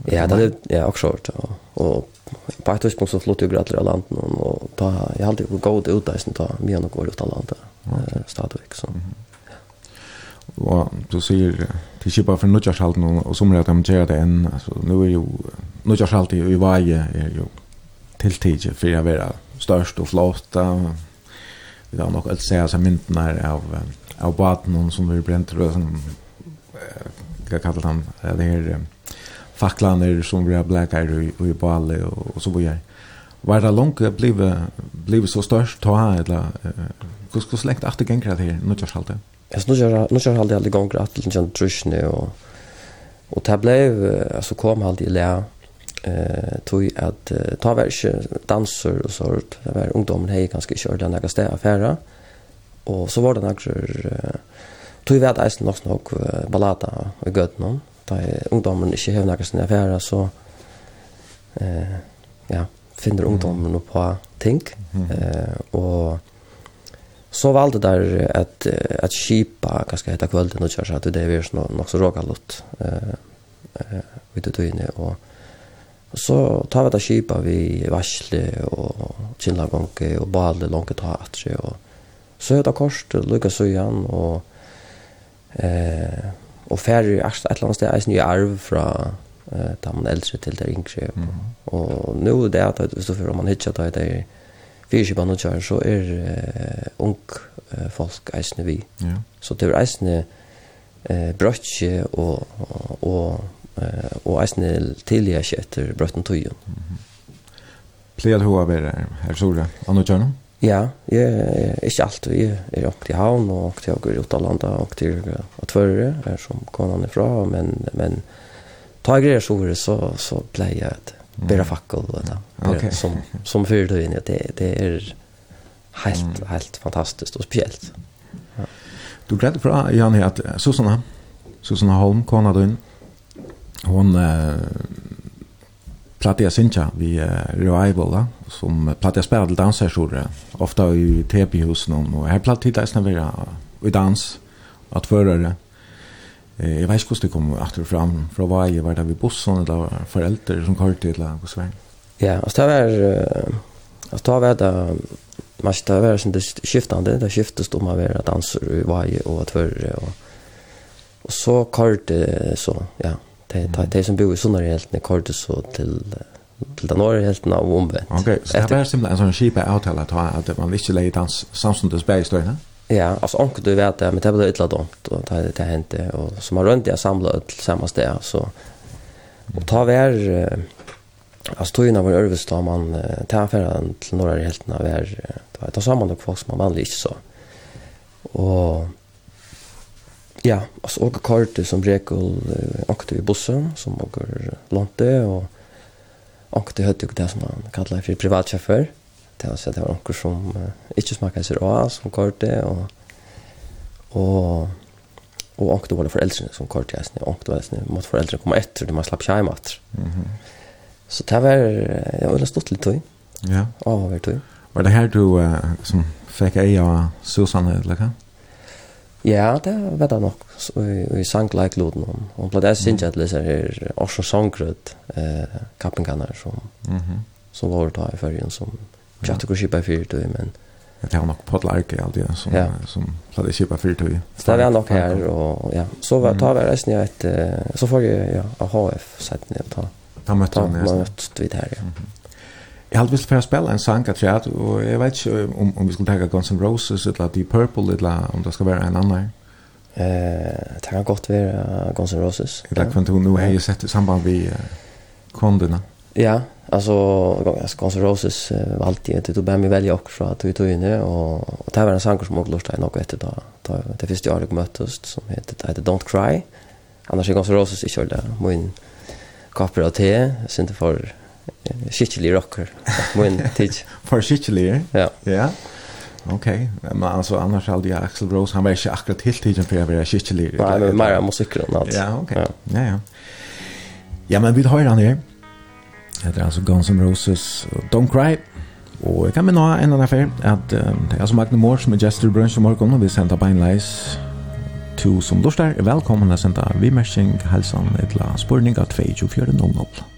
Ja, det levde ja, også kort. Og og på et tidspunkt så flyttet jeg gratis av landet, og da, jeg har alltid gått ut der, da mye nok går ut av landet okay. stadigvæk. Så. Og du sier til kjipa for nødgjørshalten, og som er at de gjør det enn, altså, nå er jo nødgjørshalten i veie er jo tiltidig for å være størst og flott, og vi har nok alt säga seg mynden her av av baten som vi bränt og som hva kallet han det här facklander som vi har bläckar i i Bali og, og så videre. Var det langt blev blev så størst ta eller hur skulle släkt åter det här nu jag skalde. Jag snurrar nu alltid alltid aldrig gångrat till en trusne och och det blev alltså kom alltid till lä eh tog att uh, ta var danser och sånt det var ungdomen hej ganska kör den där stäv affära och så var det några uh, tog vi att äta nog nog uh, ballata och gött någon där ungdomen inte hade några såna affära så eh ja finner ungdomen upp på ting. Eh och så valde där att att skipa ganska heta kvällen och köra så att det är ju nog så råkallt eh eh vid det inne och Og så tar vi det kjipa vi varsle og kjennlagonke og bale langt ta atre og så er det kort til lukka søyan og eh, og færre et eller annet sted er nye arv fra eh, da man eldre til der yngre mm -hmm. og nå det er at hvis du om man hittar det der fyrkjipa nå kjær så er eh, ung eh, folk eisne vi ja. så det er eisne eh, brøtje og, og, og eh och Arsenal tidigare efter Brötten Tojon. Plejer du att vara här så där? Annars gör Ja, jag är inte allt. Jag är åkt till Havn och åkt till Åker Jotalanda och till till förre är som kom ifrån. Men, men ta grejer så så, så plejer jag att bära fackel och det. Okej. Som, som för det, det är helt, mm. helt fantastiskt och speciellt. Ja. Du glädde från Jan här att Susanna, Susanna Holm, Kona Dun, hon eh, platte jag syncha vi eh, revival da, som platte jag spelade dansarsjore ofta i TP-husen och här platte titta snart vara i dans att förra det eh, jag vet inte det kom efter fram från var var där vi bussen eller föräldrar som körde till och så ja och det var alltså det var det man ska vara sånt det skiftande det skiftas då man vara dansare i varje och att förra och och så körde så ja de, de, de som bor i Sunnareheltene kortet så til till den norra helten av omvänt. Ok, så det var simpelthen en sånn skipa avtale at ha att man visste läget hans samstundes bergstöjna? Ja, alltså onkel du vet det, men det blev illa dumt och det, det hände. Och som har runt jag samlade till samma sted. Så. Och ta vär, alltså tog innan var Örvis då man tar affären till norra helten av vär. Ta samman och folk som man vanlig inte så. Och Ja, alltså åka kartor som rekol åkte i bussen som åker lånte och åkte hade det som man kallar för privatchaufför. Det var så det var onkel som uh, inte smakade sig av som kartor och och och åkte det föräldrar som kartor jag snä åkte var snä mot föräldrar komma efter det man slapp hem att. Mhm. Mm så det var jag ville stått lite då. Ja. Ja, var du. Var det här du uh, som fick av Susanne eller hva? Ja, det vet jeg nok. Vi sang like loden om. Hun ble det synes jeg at leser her også Songkrød eh, kappenkanner som, mm -hmm. som var ta i førjen som tjatt ikke kjipa i fyrtøy, men Det var nok podlarke alltid, som, ja. som hadde kjipa fyrtøy. Så det var nok her, og ja. Så var, tar vi resten jeg et, så får jeg ja, HF-setten jeg ta. Da møtte han, ja. Da her, ja. Mm -hmm. Jeg hadde visst for å spille en sang av tjad, og jeg vet ikke om, om vi skulle ta Guns N' Roses, eller Deep Purple, eller om det skal være en annen. Eh, det kan godt være Guns N' Roses. Det vet ikke om har jeg sett i samband med uh, kondene. Ja, alltså Guns N' Roses var alltid ett då bämmi välja också att vi tog in det och och det var en sång som också lustade något efter då då det första jag möttes som heter det heter Don't Cry annars är Guns N' Roses i kölda min kapper av te synte för Sicily rocker. Min tid. For Sicily. Ja. Ja. Okej, okay. men alltså annars hade jag Axel Rose, han var inte akkurat helt tiden för jag var skikkelig. Nej, men mer musiker än allt. Ja, okej. Okay. Ja. ja, ja. Ja, men vi har han här. Det är alltså Guns N' Roses Don't Cry. Och jag kan minna en annan affär att jag som Magne Moore som är Jester Brunch i morgon och vi sänder på en lejs to som lustar. Välkomna att sända vi märkning hälsan ett la spårning av 2.24.00.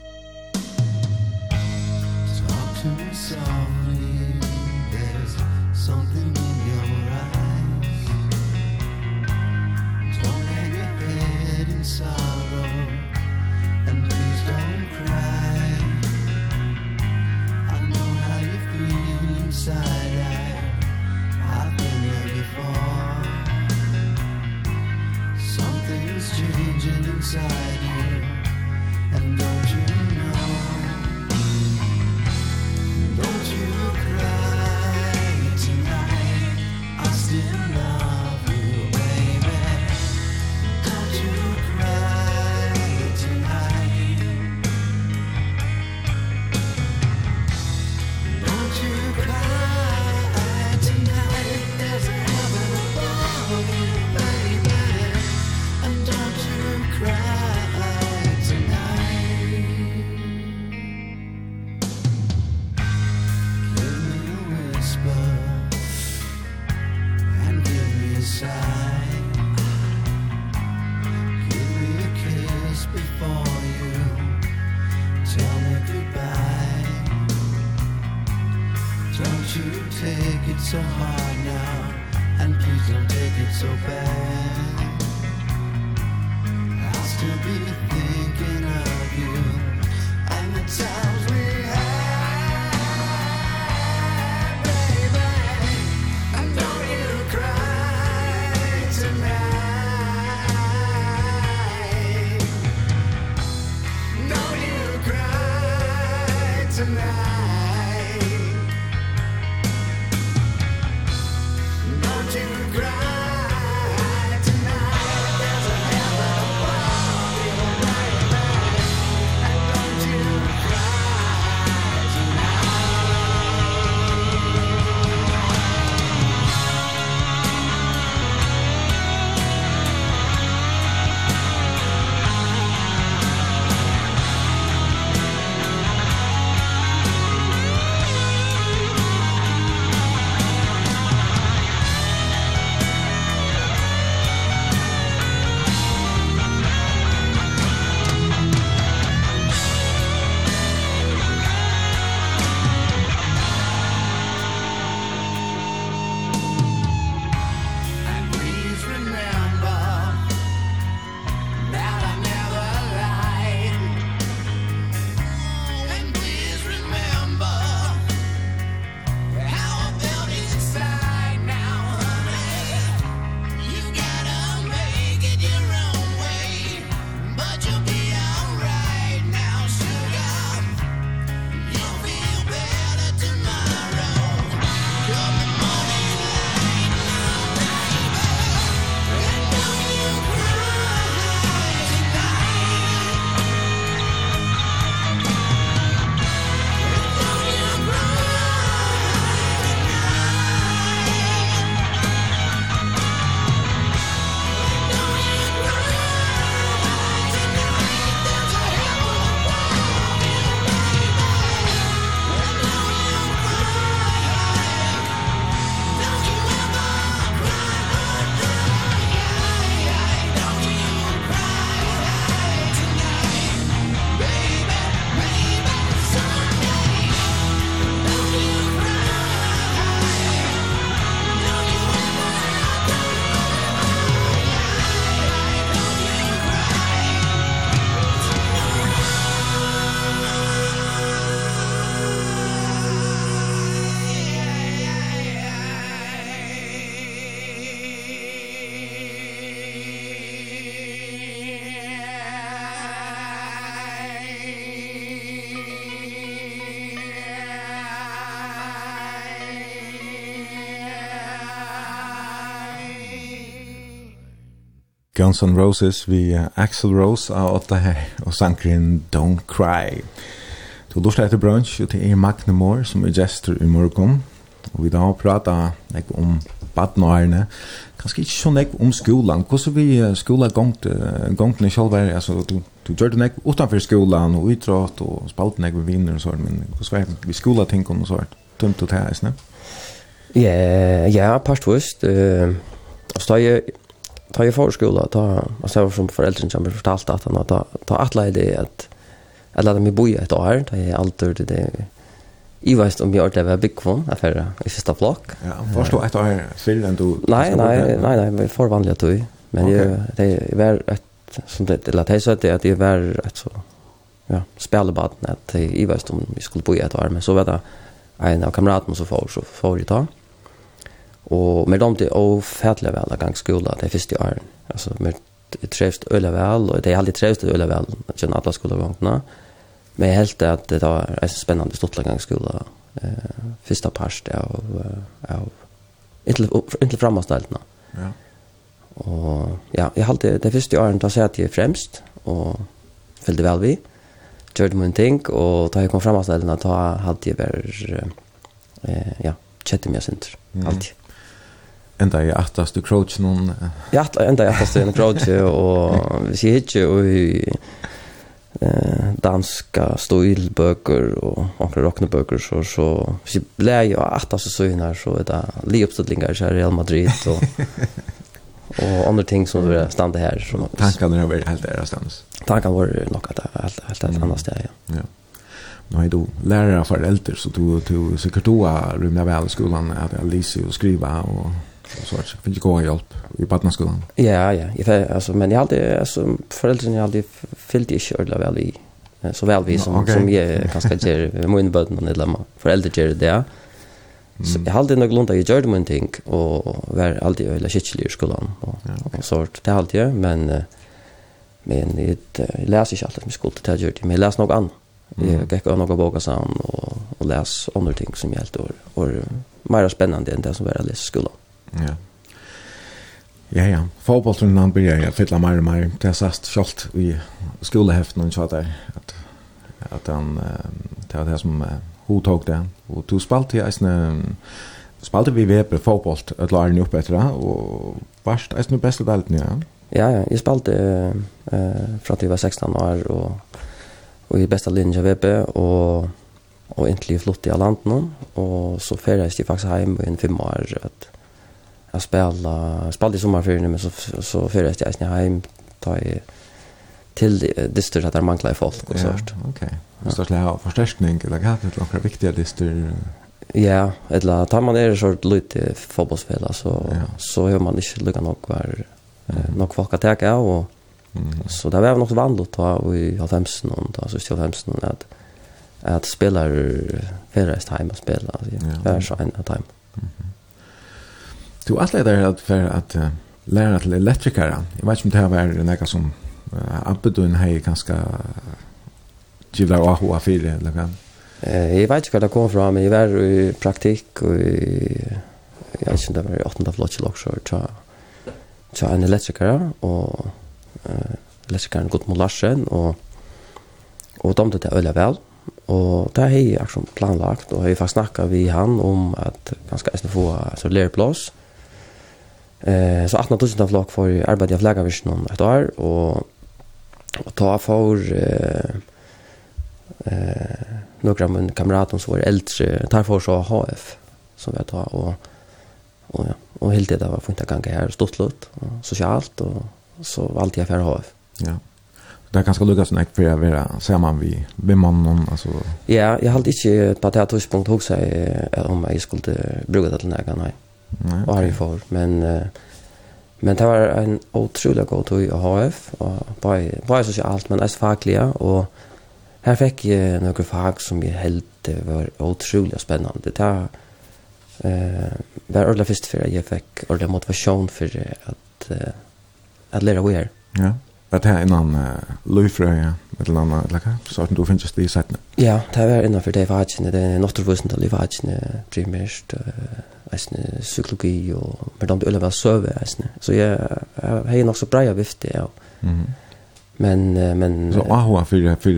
Guns N' Roses vi uh, Axel Rose av åtta her og sankeren Don't Cry. Du lustar etter brunch og til er Magne Moore som er gestor i morgen og vi da prata nek om badnårene kanskje ikke så nek om skolan hvordan vi uh, skola gongt uh, gongtene selv er altså du, du gjør det nek utanfor skolan og utrått og spalt nek med vinner og sånt men hvordan var vi skola ting og sånt Tumt og tæs ne? Ja, ja, pastvist. Uh, og ta i förskola ta alltså jag var som föräldrar som fortalt att han ta ta alla det att att låta mig bo i ett år ta i allt det. Det i vet om jag det var big one affär i sista block ja förstå ett år sedan du nej nej nej nej får vanligt tog men okay. det det var ett som det eller det så att det det var ett så ja spelbaden att i vet om vi skulle bo i ett år men så var det en av kamraterna som får så får det ta Og med dem til å fædelig vel av gang skola det første åren. Altså, med trevst øyla vel, og det er aldri trevst øyla vel, gjennom alle skolegångene. Men jeg helt at det var en spennende stort gang skola, eh, første parst av, av inntil framavsteltene. Ja. Og ja, jeg halte det, første åren da satt jeg fremst, og fyllde vel vi. Gjørte min ting, og da jeg kom framavsteltene, da halte jeg bare, eh, ja, kjette meg sint, alltid. Mm enda i attast du crouch någon ja enda i aftast en crouch och vi ser inte och eh danska stilböcker och andra rockneböcker så så vi blev ju aftast så innan så är det Leopsdlingar i Real Madrid och och andra ting som vi stannar här som tankarna har varit helt där stans. tankar var nog att helt helt ett annat ställe. Ja. Nå er du lärare för äldre så du du säkert då vel väl skolan att lyser och skriva och så vart finns ju goda hjälp i barnaskolan. Ja, ja, jag alltså men jag hade alltså föräldrarna hade fyllt i kjörla väl i så väl vi som okay. som jag kanske ger min barn och dilemma föräldrar ger det. Så jag hade nog lunda jag gjorde min ting och var alltid eller shitlig i skolan och ja, okay. sånt. Det alltid men men jag läser inte alltid med skolan till jag gjorde men jag nog något Jag gick och några bokar sam och och läs andra ting som hjälpte och och mer spännande än det som var i skolan. Ja. Ja, ja. Fotbollsrunden han börjar jag fylla mer och mer. Det har sagt självt i skolehäften och så där att att han det var det som hon tog det. Och du spalt i en spalte vi veper fotboll att lära upp efter det och vart är det bästa delten ja. Ja, ja, jag spalte eh äh, från till var 16 år och och i bästa linje vepe och och egentlig flott i landet någon och så färdas jag faktiskt hem i en fem år att jag spela spelade i sommarferien men så så förra efter jag snä hem ta i till dyster att det manglar i folk och sånt. Okej. Okay. Så det är förstärkning eller kan det några viktiga dyster Ja, eller tar man är så lite fotbollsspelare så ja. så hör man inte lika nog var mm. nog folk att ta och Mm. Så det var något vanligt då i 90 och då så still 90 att att spelare förrest hem och spela. Ja, Det var så en time. Mm. Du alt er der at for at uh, læra til elektrikere. Jeg vet ikke om det her var noe som uh, Abedun har kanskje uh, givla og hoa fire eller hva? Eh, jeg vet ikke hva det kom fra, men jeg var i praktikk og i, jeg vet ikke om det var i 8. flottsel også, tja, tja en elektrikere og uh, elektrikeren Gudmund Larsen og og dømte det øyla vel og det har jeg akkurat planlagt og jeg har snakket vi han om at ganske eisne få altså lærplås Eh så 18 000 flok för arbete i flaggavision om ett år och och ta för eh eh några men kamrater som var äldre tar för så HF som vi tar och och ja och helt det var fint att ganga här stort lut och socialt och så alltid jag för HF. Ja. Det är ganska lukas näkt för att vara samman vi vem man någon alltså. Ja, jag har inte på det här tidspunkt också om jag skulle bruka det till någon nej. Nej. Var i för men uh, men det var en otroligt god tur i HF och bara bara så allt men as fackliga och här fick jag några fag som jag helt var otroligt spännande. Det eh var ordla först för jag fick ordla motivation för att uh, att lära mer. Ja. Det här innan uh, Löfröja, eller någon eller vad? Så att du finns just det i sätten. Ja, det var är innanför det vagen, det är något av vuxen primärt. Uh, eisne, psykologi og hvordan du ølever søve eisne. Så jeg, jeg har nok så brei vifte, ja. Mm -hmm. Men, men... Så AHA for, for,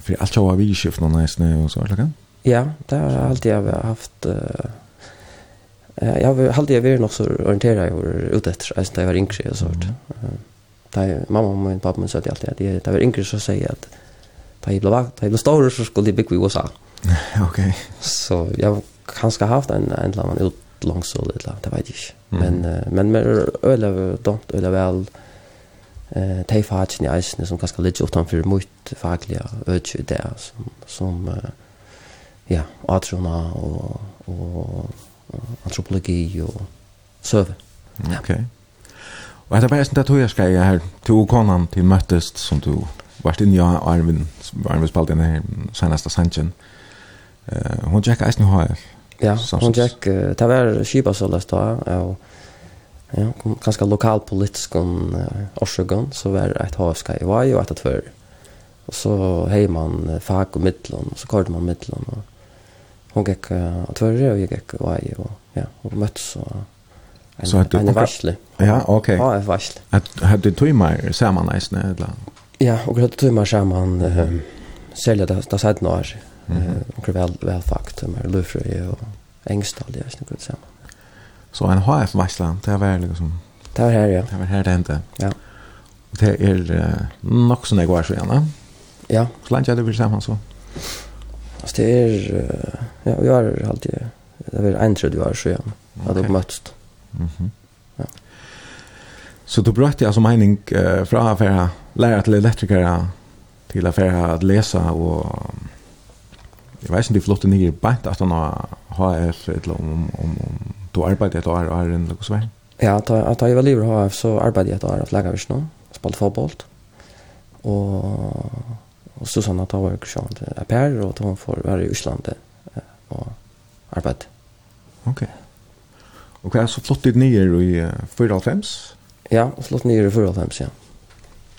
for alt jag har vi skift noen eisne og så, eller? Ja, det har alltid jeg haft... Uh, jeg har alltid vært nok så orienteret jeg var ute etter eisne da jeg var yngre og sånt. Mm -hmm. Da mamma og min pappa min sa alltid at jeg, da jeg var yngre så sier jeg at da jeg ble, da jeg ble stor så skulle jeg bygge i USA. ok. Så jag kanske haft en, en eller annan ut langs og litt, det vet jag ikke. Mm. Men, uh, men med öle dont öle väl eh tei fatchen i isen som kanskje litt utanfor mot faglige øyne i det, som, som uh, ja, atrona och och antropologi och søve. okej Ok. Og etter bare sånn at jeg skal her, to konan til møttes som du vart inne i Arvin, Arvin spalte inn her seneste sannsjen. Uh, hun tjekka eisen i HF, Ja, Samsons. hon gick uh, det var skipa så läst då och ja, kom ganska lokal politisk uh, uh, så var det ett HFK i var ju att för. Och så hej man uh, fack och mittlon och så kallade man mittlon och hon gick uh, att för och jag gick var ju och ja, och möttes så en, så hade en varsle. Ja, okej. Okay. Ja, ett varsle. Att hade du mer nästan eller? Ja, och hade tog mer samman uh, sälja det det sagt några Och väl väl fakt med Lufre och Engstad det är snyggt så. Så en HF Vassland det var liksom. Det var här ja. Det var här det hände. Ja. Och det är nog sån där går så gärna. Ja. Så länge det blir samman så. Alltså det är ja, jag har alltid det var en tredje år så ja. Jag hade mött. Mhm. Ja. Så du brötte alltså mening uh, från affära lärare till elektriker till affära att läsa och Jeg vet ikke om de flotte nye bænt at han har HF, eller om, om, om du arbeider et år og er en eller hva Ja, da, da jeg var livet HF, så arbeider jeg et år av Flegavis nå, spalte fotboll. Og, og Susanna, da var jeg kursjant av Per, og da får være i Øslandet og arbeid. Ok. Og hva er så flott ditt nye i 4.5? Ja, flott nye i 4.5, ja.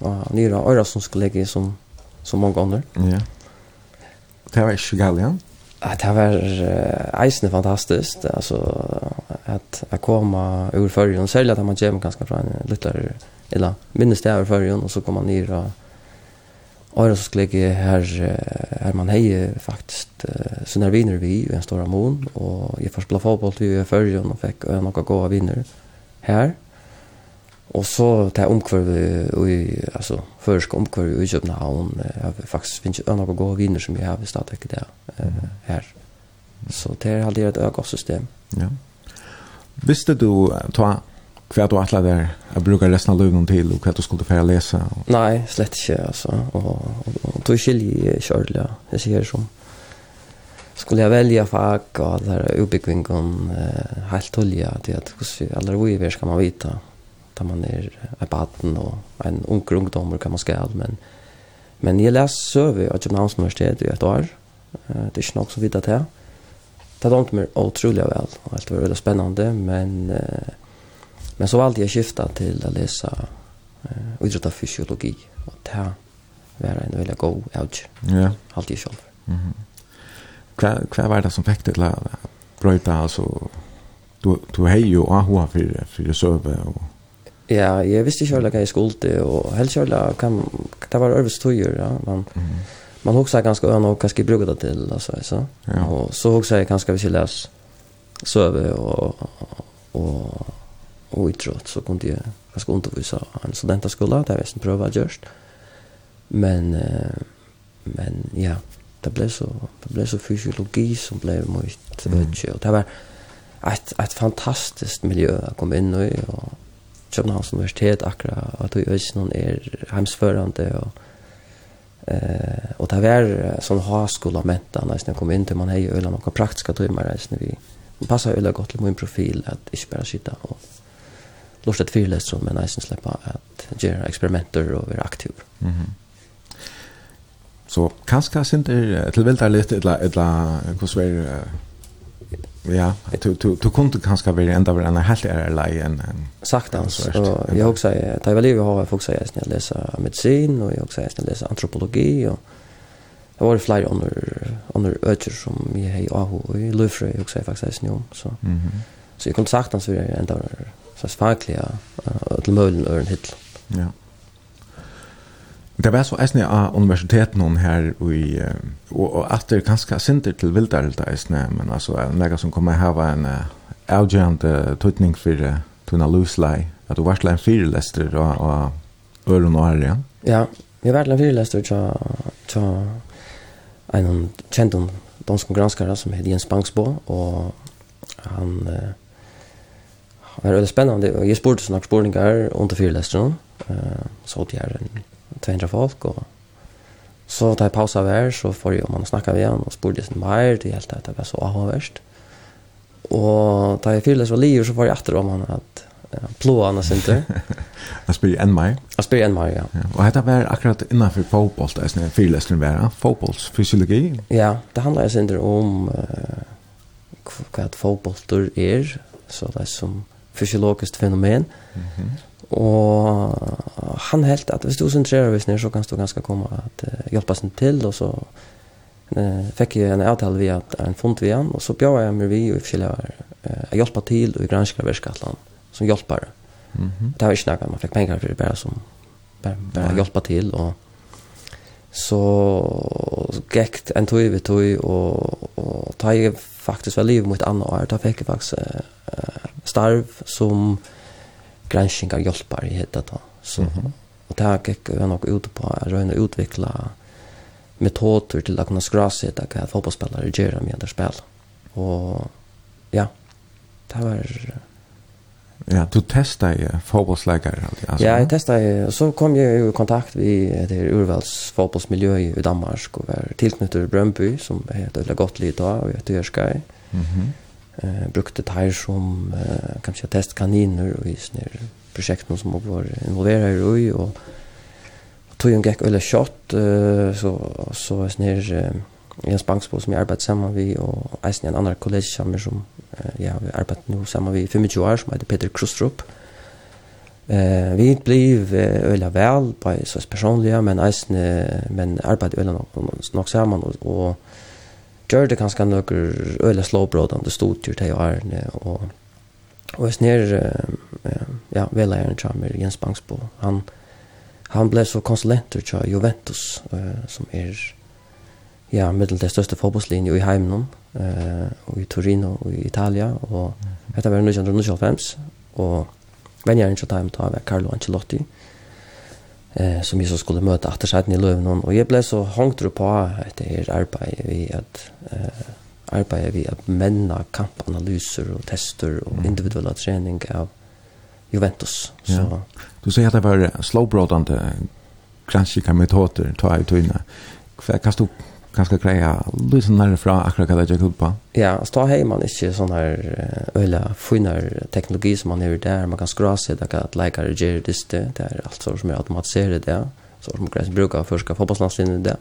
Og nye av Øyrasundskollegiet som, som mange andre. Ja. Yeah. Det var ikke galt ja? Det var eisende fantastisk, altså at jeg kom ur førjen, særlig at man kommer ganske fra en lytter, eller minnes det ur førjen, og så kom man ned og Och så skulle jeg her, här man hej faktiskt uh, när vinner vi i en stor amon, och jag får spela fotboll til i førjen och fick uh, noen gode viner. Og så det er omkvarvet i, altså, først omkvarvet i København, jeg har faktisk finnes ikke noen gode viner som jeg har i stedet ikke det uh, her. Så det er aldri et øye system. Ja. Visste du, ta, hva du atlet der, jeg bruker resten av løvnen til, og hva du skulle fære lese? Og... Nei, slett ikke, altså. Og, og, og tog skilje kjørlig, jeg sier som. Skulle jeg velge fag, og alle utbyggvingen, eh, helt tullige, til at hvordan alle vi skal man vite. Ja da man er en baden og en unger ungdommer kan man skal, men, men jeg leser søve av Københavns Universitet i et år, det er ikke nok så vidt at jeg, det har meg utrolig vel, og alt var veldig spennende, men, men så valgte jeg skifta til å lese uh, idrett av fysiologi, og det var en veldig god avg, ja. alt jeg selv. Mm -hmm. hva, hva var det som fikk det til å brøyte, altså, du, du har jo AHA for, for søve og Ja, jeg visste ikke heller hva jeg skulle, og helst heller kan, det var øvelse tøyer, ja, Man, mm. man husker ganske øyne og hva skal jeg bruke det til, altså, så. Ja. Og så husker jeg ganske hvis jeg leser søve og, og, og idrott, så kunne jeg ganske undervise en studentaskola, det er jeg som prøver å gjøre. Men, men ja, det ble så, det ble så fysiologi som ble mye, mm. og det var et, et fantastisk miljø jeg kom inn i, og Københavns Universitet akkurat, at du ikke noen er heimsførende, og, eh, og det var sånn ha-skola menta, når jeg kom inn til man hei øyla noen praktiske tøymer, når vi passer øyla godt til min profil, at ikke bare sitte og lort et fyrlet som en eisen slipper at gjøre eksperimenter og være aktiv. Mm -hmm. Så kanskje sint er tilvildt er litt, eller hvordan er Ja, du du du kunde kanske vara ända var en helt är lei en en saktans och jag också tar väl livet har folk säger jag läsa medicin och jag också jag läsa antropologi och det var flera andra andra öter som jag hej och i Lufre jag också faktiskt nu så. Mhm. Så jag kunde saktans vara ända så fakliga att möjligen ören hitt. Ja. Det var så eisne av universiteten hon her i, og, og at det er ganske sinter til vildarelta eisne, men altså en lega som kommer hava en uh, avgjørend uh, tøytning for uh, tunna luslei, at du varsla en fyrelester og, og øren og her, Ja, jeg varsla en fyrelester tja, tja en kjent om dansk granskare som heter Jens Bangsbo, og han uh, var veldig spennende, og jeg spurte sånne spurningar under fyrelesteren, uh, så åt er en 200 folk og så tar jag pausa där så får jag man snakka med honom och spurte sin mer det helt at det var så avvärst och tar jag det var livet så får jag åter om han att plåa annars inte. Jag spyr en maj. Jag spyr en maj, ja. ja. Og dette var akkurat innanför fotboll, det är sån här vara, fotbollsfysiologi. Ja, det handlar ju inte om uh, vad fotboll är, så det är som fysiologiskt fenomen. Mm -hmm. Og han helt at hvis du sentrerer hvis nere, så kan du ganske komme at uh, hjelpe sin til, og så uh, fikk jeg en avtal via at en fond via han, og så bjør jeg meg vi og forskjellige uh, hjelpe til og granska granskere som hjelper. Mm -hmm. Det var ikke noe man fikk penger for det, bare som bare, bare hjelpe til, og så gikk en tog vi tog, og, og ta jeg faktisk var livet mot andre år, da fikk jeg faktisk uh, starv som granskningar hjälpar i detta då. Så mm -hmm. och där gick jag nog ut på att röna utveckla metoder till att kunna skrasa det där fotbollsspelare gör med andra spel. Och ja, det var Ja, du testar ju fotbollsläkare alltid alltså. Ja, jag testar ju så kom jag i kontakt med det urvalls fotbollsmiljö i Danmark och var tillknutet Brøndby som heter det gott och jag tycker ska. Mhm eh brukte tær som eh, kanskje säga testkaniner och visner projekt som var involverade i och tog en gekk eller shot eh, så så är snär eh, Jens Banksbo som jag arbetar samman vi eisen en annan kollega som eh, ja, vi arbetat nu sammen vi 25 år som heter Peter Krustrup. Eh vi blev eh, øyla väl på så personliga men eisne men arbetade øyla nog, nog sammen og, och gjør det kanskje noen øyla slåbrådende studier til Arne, og, og jeg sner, ja, veleieren kommer Jens Bangsbo, han, han ble så konsulenter til Juventus, uh, som er, ja, middel det største fotbollslinje i heimen, uh, og i Torino og i Italia, og dette var 1995, og vänjer til dem tar var Carlo Ancelotti, eh, som Jesus skulle möta efter seg i löven och jag blev så hongt på ett här arbete vi att eh, arbeid vi att menna kampanalyser och tester och individuella träning av Juventus. Så. Ja. Du säger att det var slowbrodande kanskje kan vi ta til ta i tøyne. Hva kan du kanskje greia lysen nærmere fra akkurat hva det gjør på? Ja, altså da har man ikke sån här øyla finere teknologi som man är där. Man kan skra seg, det att at leikere gjør det är allt så som är automatiserat det, så som greia brukar förska fotbollslandslinjen skal det.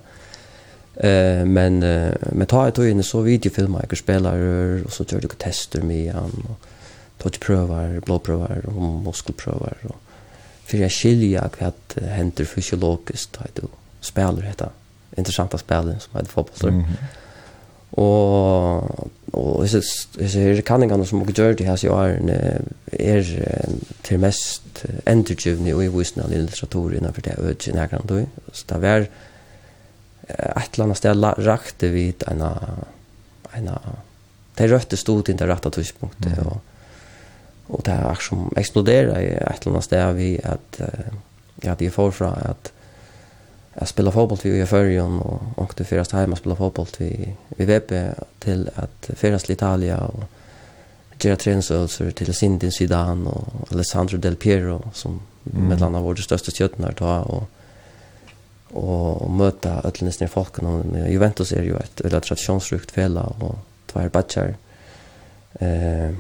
Eh men uh, med ta et in så videofilmer jag spelar och så gör du tester med han, och tog prövar och og muskelprøver, och for jeg skiljer hva det henter fysiologisk, da du spiller dette intressanta spel som hade fotboll. Mm -hmm. Och och så är det kan inga som och gör det här så är är till mest entergivni och i visna litteratur innanför det och i nära då. Så där var ett land ställa rakte vid en en det rötte stod inte rätta tidspunkten och och det här som exploderar i ett land där vi att ja det får fra att jag spelar fotboll till i förrjon och åkte först hem och spelade fotboll till vi VP till att föras till Italia och Gerard Trensölser till Sindin Zidane och Alessandro Del Piero som mm. med landa vårt största stjärnor ta och och, och möta öllnisne folken och Juventus är ju ett väldigt traditionsrikt fälla och två batchar eh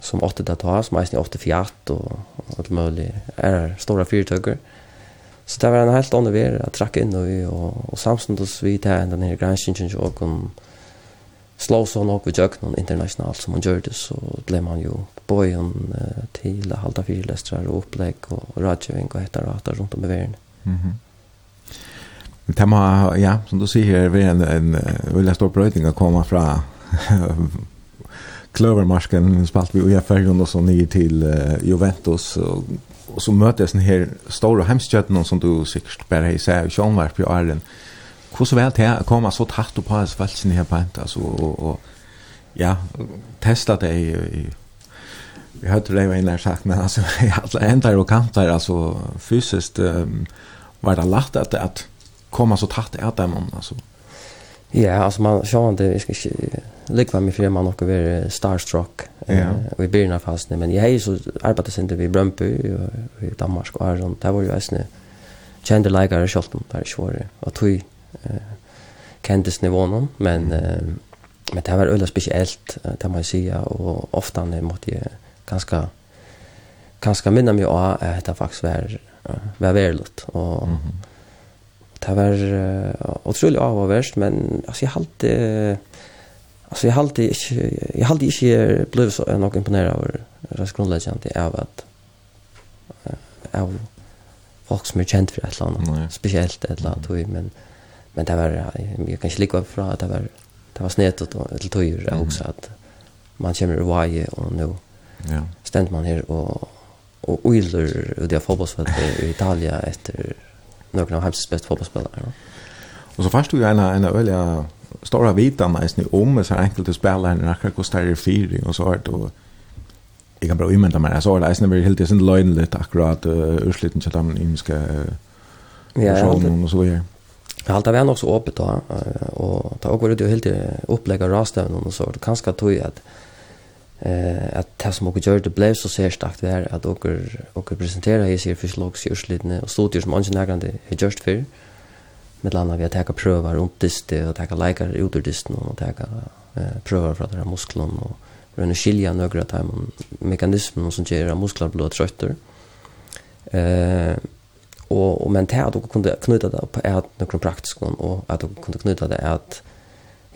som åtta där ta som är 84 och allt möjligt är stora fyrtögger. Eh Så det var en helt annen vei att tracka in och, och, og samtidigt vi til den her granskningen och om slå så nok ved jøkken internationellt som man gör det så ble man ju bojen eh, till halta og och upplägg och og och og etter runt om i verden. Mm -hmm. Det må, ja, som du sier, här, er en, en veldig stor bröjning å komma från Klövermarsken spalt vi ungefär och så ner till uh, Juventus och och så mötes den här stora hemstjärnan som du säkert bara i sig och var Arlen. Hur så väl det att komma så tatt på hans valsen här på inte alltså och, och ja testa det i, vi hade det väl när sagt men alltså alla ändar och kantar alltså fysiskt um, var det lätt att att komma så tätt att dem, alltså Ja, alltså man sjön det ska likva mig för man också vara starstruck. Ja. Vi blir när fast men jag är så arbetar sen vi Brömby och i Danmark och sånt Där var ju äsne kände lägger i Scholten där i Sverige och tog eh kändes nivån men men det var öle speciellt det man säga och ofta när måste jag ganska ganska minna mig av att det faktiskt var var väldigt och det var uh, otroligt avvärst men alltså jag hade alltså jag hade inte jag hade inte blivit så nog imponerad över det grundläggande av att av folk som är känt för ett land speciellt ett land mm. men men det var jag kan inte lika från att det var det var snett och till tur mm. också att man känner why och nu ja ständ man här och och oiler och det fotbollsfält i Italien efter några av hans bästa fotbollsspelare. Ja. Och så fast du en en öliga stora vitan nästan om så här enkelt att spela en rackare kostar det fyra och så har då jag kan bara invänta mig så det, nästan blir helt det sin löjligt lite akkurat ursliten till dem imska ja och så vidare. Jag har alltid varit också öppet då och ta och går ut helt upplägga rastävnen och så det kanske tog att eh att det som också gör det blev så ser starkt där att och och presentera i sig förslags urslitne och studier som ingen nägrande är just för med landa vi att ta pröva runt dist och ta likar ut ur dist och ta eh pröva för att musklerna och rönna skilja några time mekanismen som ger muskler blir trötter eh och och men det att kunde knyta det på ett några praktiskt och att kunde knyta det att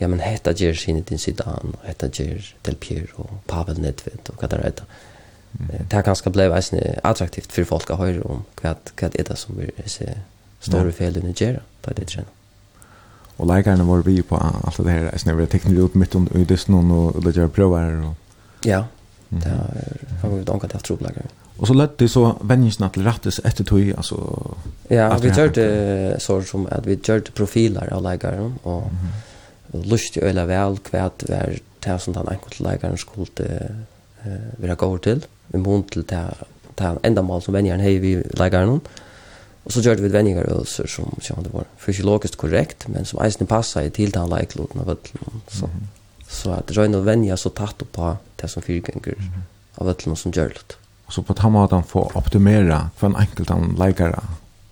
ja, men hetta ger sin din sidan, hetta ger Del Piero, och Pavel Nedved, och vad det är. det. Det her ganske blei attraktivt för folk att höra om vad det det som vi ser store fel i Nigeria på det trenet. Och läkarna var vi på allt det her, jeg snøver teknologi ut mitt i dysten och det gjør provar och Ja, det har vi donkat haft trobleikere. Och så lät det så vännerna till rattes efter tog alltså Ja, vi gjorde så som att vi körde profiler av läkaren och mm -hmm lust lusti øyla vel kvæt vær tær som den enkelt leikaren skulle eh vera gå til. Vi mun til tær tær enda mål som venjaren hei vi leikaren. Og så gjorde vi venjingar øvelser som som det var fysiologiskt korrekt, men som eisen passa i til den leikloten av vøtlen. Så, så at det røyne å venja så tatt på det som fyrgjengur av vøtlen som gjør det. Så på tamma at han får optimera for en enkelt han leikare.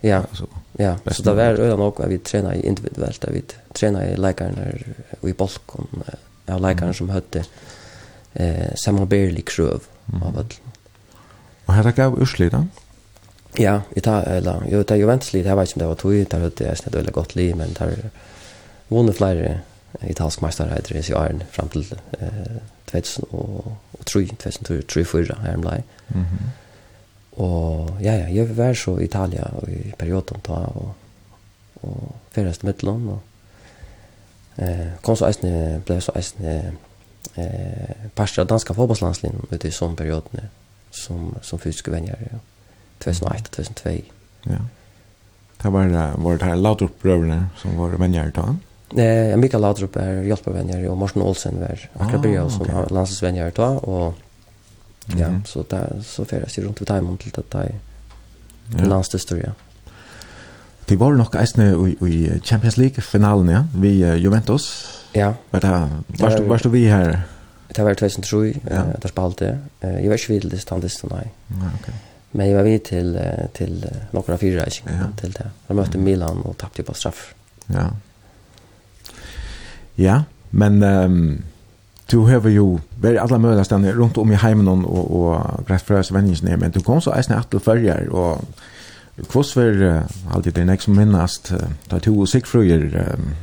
Ja. Altså, Ja, så det var øyla nok at vi trena i individuelt, at vi trena i leikarne og i balkon, av leikarne som høtte eh, samarbeidlig krøv av alt. Og her gav urslig? Ja, vi tar, eller, jo, det er Juventus-lit, jeg vet ikke om det var tog, det høtte jeg snett veldig godt liv, men det har vunnet flere italsk meisterheiter i Sjøren fram til eh, 2003, 2003, 2004, her om lei. Mm. Og ja, ja, jeg var så i Italia i perioden da, og, og fyrrest midtelen, og eh, kom så eisne, ble så eisne eh, parster av danska fotbollslandslinjen ute i sånne perioden, som, som fysiske venner, ja. 2001 og 2002. Ja. Det var, var det her Laudrup-brøverne som var venner da? Eh, Mikael Laudrup er hjelpevenner, og Morten Olsen var akkurat byrja som okay. landslagsvenner da, og Ja, mm så där så för jag sig runt vid timon till att det är en. Det var nog eisne i, i Champions League-finalen, ja, vi uh, Juventus. Ja. Var det, var, var, var, vi her? Det var 2003, ja. uh, der spalte. Eh jeg var ikke vidt til standisten, nei. Ja, okay. Men jeg var vidt til, uh, til uh, noen av fire ja. til det. Jeg møtte mm. Milan og tappte på straff. Ja. Ja, men... Um, du har jo vært alle møter stedene rundt om i heimen og, og greit for oss vennene, men du kom så eisne at du følger, og hvordan var uh, alltid det nek som minnast, uh, da to og Sigfrøyer um,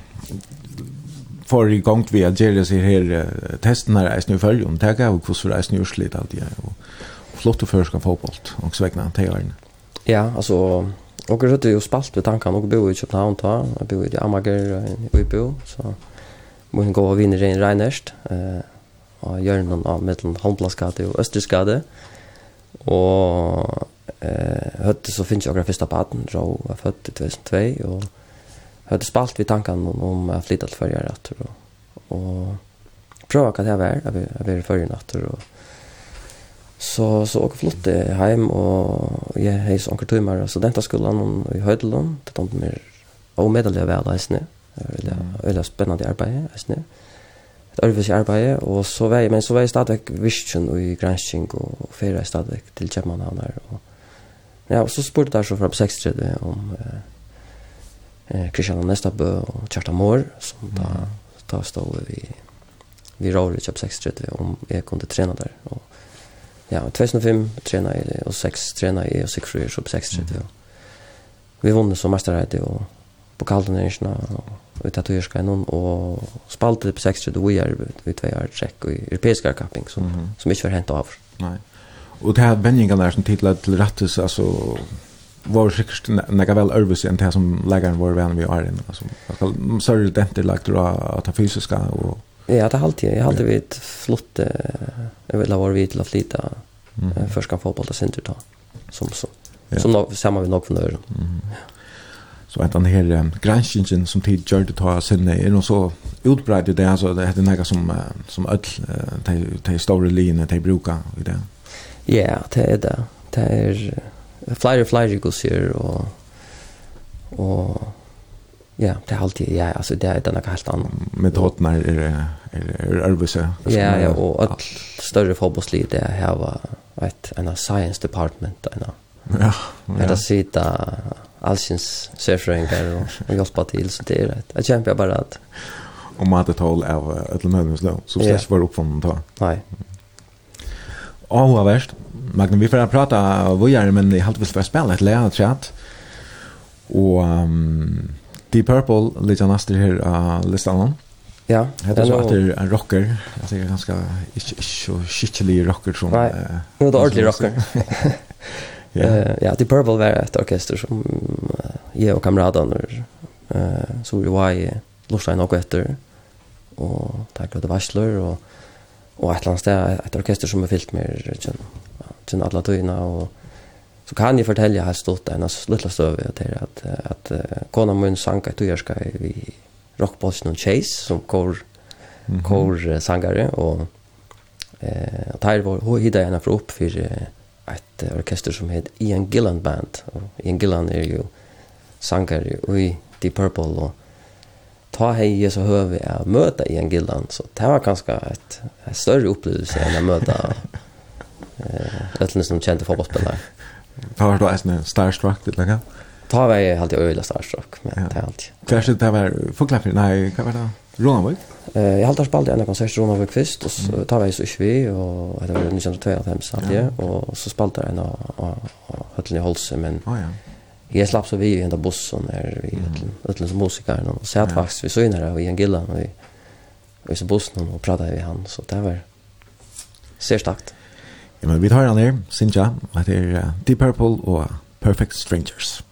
for i gang vi at gjerne seg her uh, testen her eisne i følgen, det gav hvordan var eisne i Ørslit alltid, og flott og først kan fotboll, og svegna til årene. Ja, altså, og jeg rødde jo spalt ved tankene, og bo i København da, jeg bor i Amager, og jeg bor, så min gode vinner rein Reinerst, eh, og hjørnen av mellom Holmplassgade og Østersgade. Og eh, høtte så finnes jeg akkurat første baden, så var født i 2002, og høtte spalt vi tankene om, om å flytte til førre etter, og, og prøve hva det var, jeg var førre etter, og så så åker flott hem och jag heis onkel Tøymer, så denta skolan i Høydelund, det tomte mer og medelig av velheisene. Mm Det var väldigt spännande arbete jeg synes. Ett arbete arbete och så var men så var jag stadigvæk virkjen og i gransking, och ferie stadigt stadigvæk til Kjemmanhavn Och, ja, och så spurte jeg så från 6.30 om eh, Kristian og Nestabø och Kjartan Mård, som då da stod vi vi rådde Köp 6.30 om jag kunde träna där. Och, ja, 2005 tränade jag och 6 tränade jag och 6 år så på 6.30. Mm. Vi vann som mesterheit och pokalturneringsene, og och att jag någon och spaltade på 60 då vi är vi två år check och europeiska camping som mm -hmm. som inte har hänt av. Nej. Och det här benjingarna där som titlar till Rattus alltså var säkert nega väl ervis än det som lägger var vän vi är inne. Altså, så er det inte lagt av att fysiska. och Ja, det er alltid. Jeg har alltid flott. eh vill ha vært vidt till att flytta mm. først kan fotball til Sinterta. Som, som, ja. som, som samma vi nog för nøyre. Mm. Ja. Så att den här um, granskningen som tid gjorde ta sinne är nog så utbredd det alltså det heter några som som öll de de stora linjerna de brukar i det. Ja, det är det. Det är flyer flyer går ser och och ja, det är alltid ja, alltså det är den helt annan metoden är är arbete. Ja, ja, och all större fotbollslid det här var ett en science department där. Ja. Ja. Det sitter allsins sefrøyngar og, og hjelpa til, så det er rett. Jeg kjemper bare at... Og mat et håll av et eller annet slå, så det ikke var oppfunnet ta. Nei. Alla verst, Magnum, vi får prata vujare, men jeg halte vi skal spela et lea chat. Og um, Deep Purple, litt av naster her av listan. Ja. Hette så at det er en rocker. Jeg sier ganske ikke så skikkelig rocker som... Nei, det er ordentlig rocker. Eh Uh, ja, The Purple var ett orkester som uh, jag och kamraterna eh uh, så vi var i Lorsheim och efter och tack det Varsler och och ett land där ett orkester som är fyllt med sen sen alla tyna och så kan jag fortälja här stort en alltså lilla stöv att det att att kona mun sanka tujerska vi rockbossen och Chase som kor mm -hmm. kor sangare och eh och där var hur hittade jag för upp för ett orkester som heter Ian Gillan Band. Och Ian Gillan er ju sanger i Deep Purple och ta hei så hör vi att möta Ian Gillan. Så det var ganska ett, ett större upplevelse än att möta eh, øtlene som kände fotbollsspelare. Ta var du en starstruck ditt lenge? Ta var jag alltid öjla starstruck, men ja. det er alltid. Hva er det der var? Forklapper? Nej, vad var det? Ronavik? Eh, jag har spelat en konsert i Ronavik först och så tar vi så i Sverige och det var 1925 så att och så spelade jag en av Höllen i Holse men Ja ja. Jag slapp så vi i den bussen när vi Höllen som musiker och så att faktiskt vi så inne där i en gilla och vi i så bussen och pratade vi han så det var ser starkt. Ja men vi tar han där, Sinja, vad heter Deep Purple och Perfect Strangers.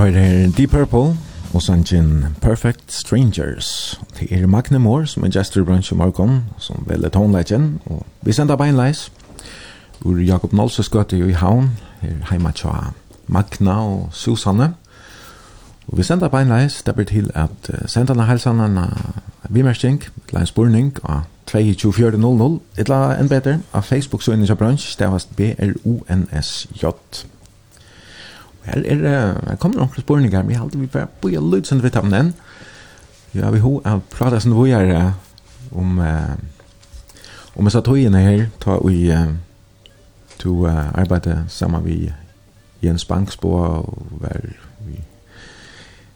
høyre her Deep Purple og sannsyn Perfect Strangers. Det er Magne Moore som er gestor brunch i morgen, som velger tonleggen og vi sender beinleis ur Jakob Nolses skøtte i havn her heima tja Magna og Susanne. Og vi sender beinleis det blir til at sender denne helsen en vimersting til en spurning av 22400, et eller annet bedre av Facebook-søgningen brunch, det var BRUNSJ Her er det, her kommer noen spørninger, men jeg halte vi bare bøye lyd som vi tar om den. Ja, vi har uh, pratet som vi er uh, om uh, om jeg sa togene her, ta vi uh, to uh, arbeide sammen vi Jens Banksbo og var vi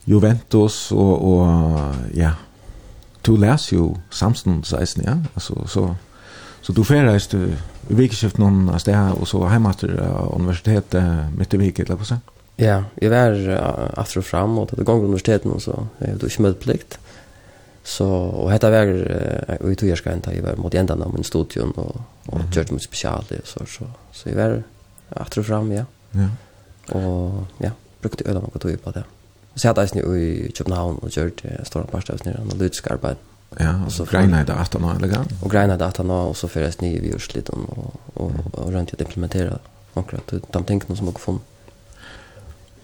Juventus og, og ja, to leser jo samstånd 16, ja, altså så Så du ferreist i vikeskiftet noen av stedet, og så hjemme til universitetet midt i viket, eller hva sånn? Ja, jeg var uh, after og fram, og det gong universiteten, og så er det ikke møteplikt. Så, og dette var uh, i togjørska enda, jeg var mot enda av min studion, og, og mm -hmm. gjørte mitt spesiale, og så, så, så jeg var after og fram, ja. ja. Og ja, brukte øyla mange tog på det. Så jeg hadde eisen i København, og gjørte stora parstavs nere, analytisk arbeid. Ja, og så greina i det 18 år, eller gang? Og greina i det 18 år, og så fyrir jeg sniv i Ørsliden, og, og, og, og rundt jeg implementera noen av de tingene som jeg har funnet.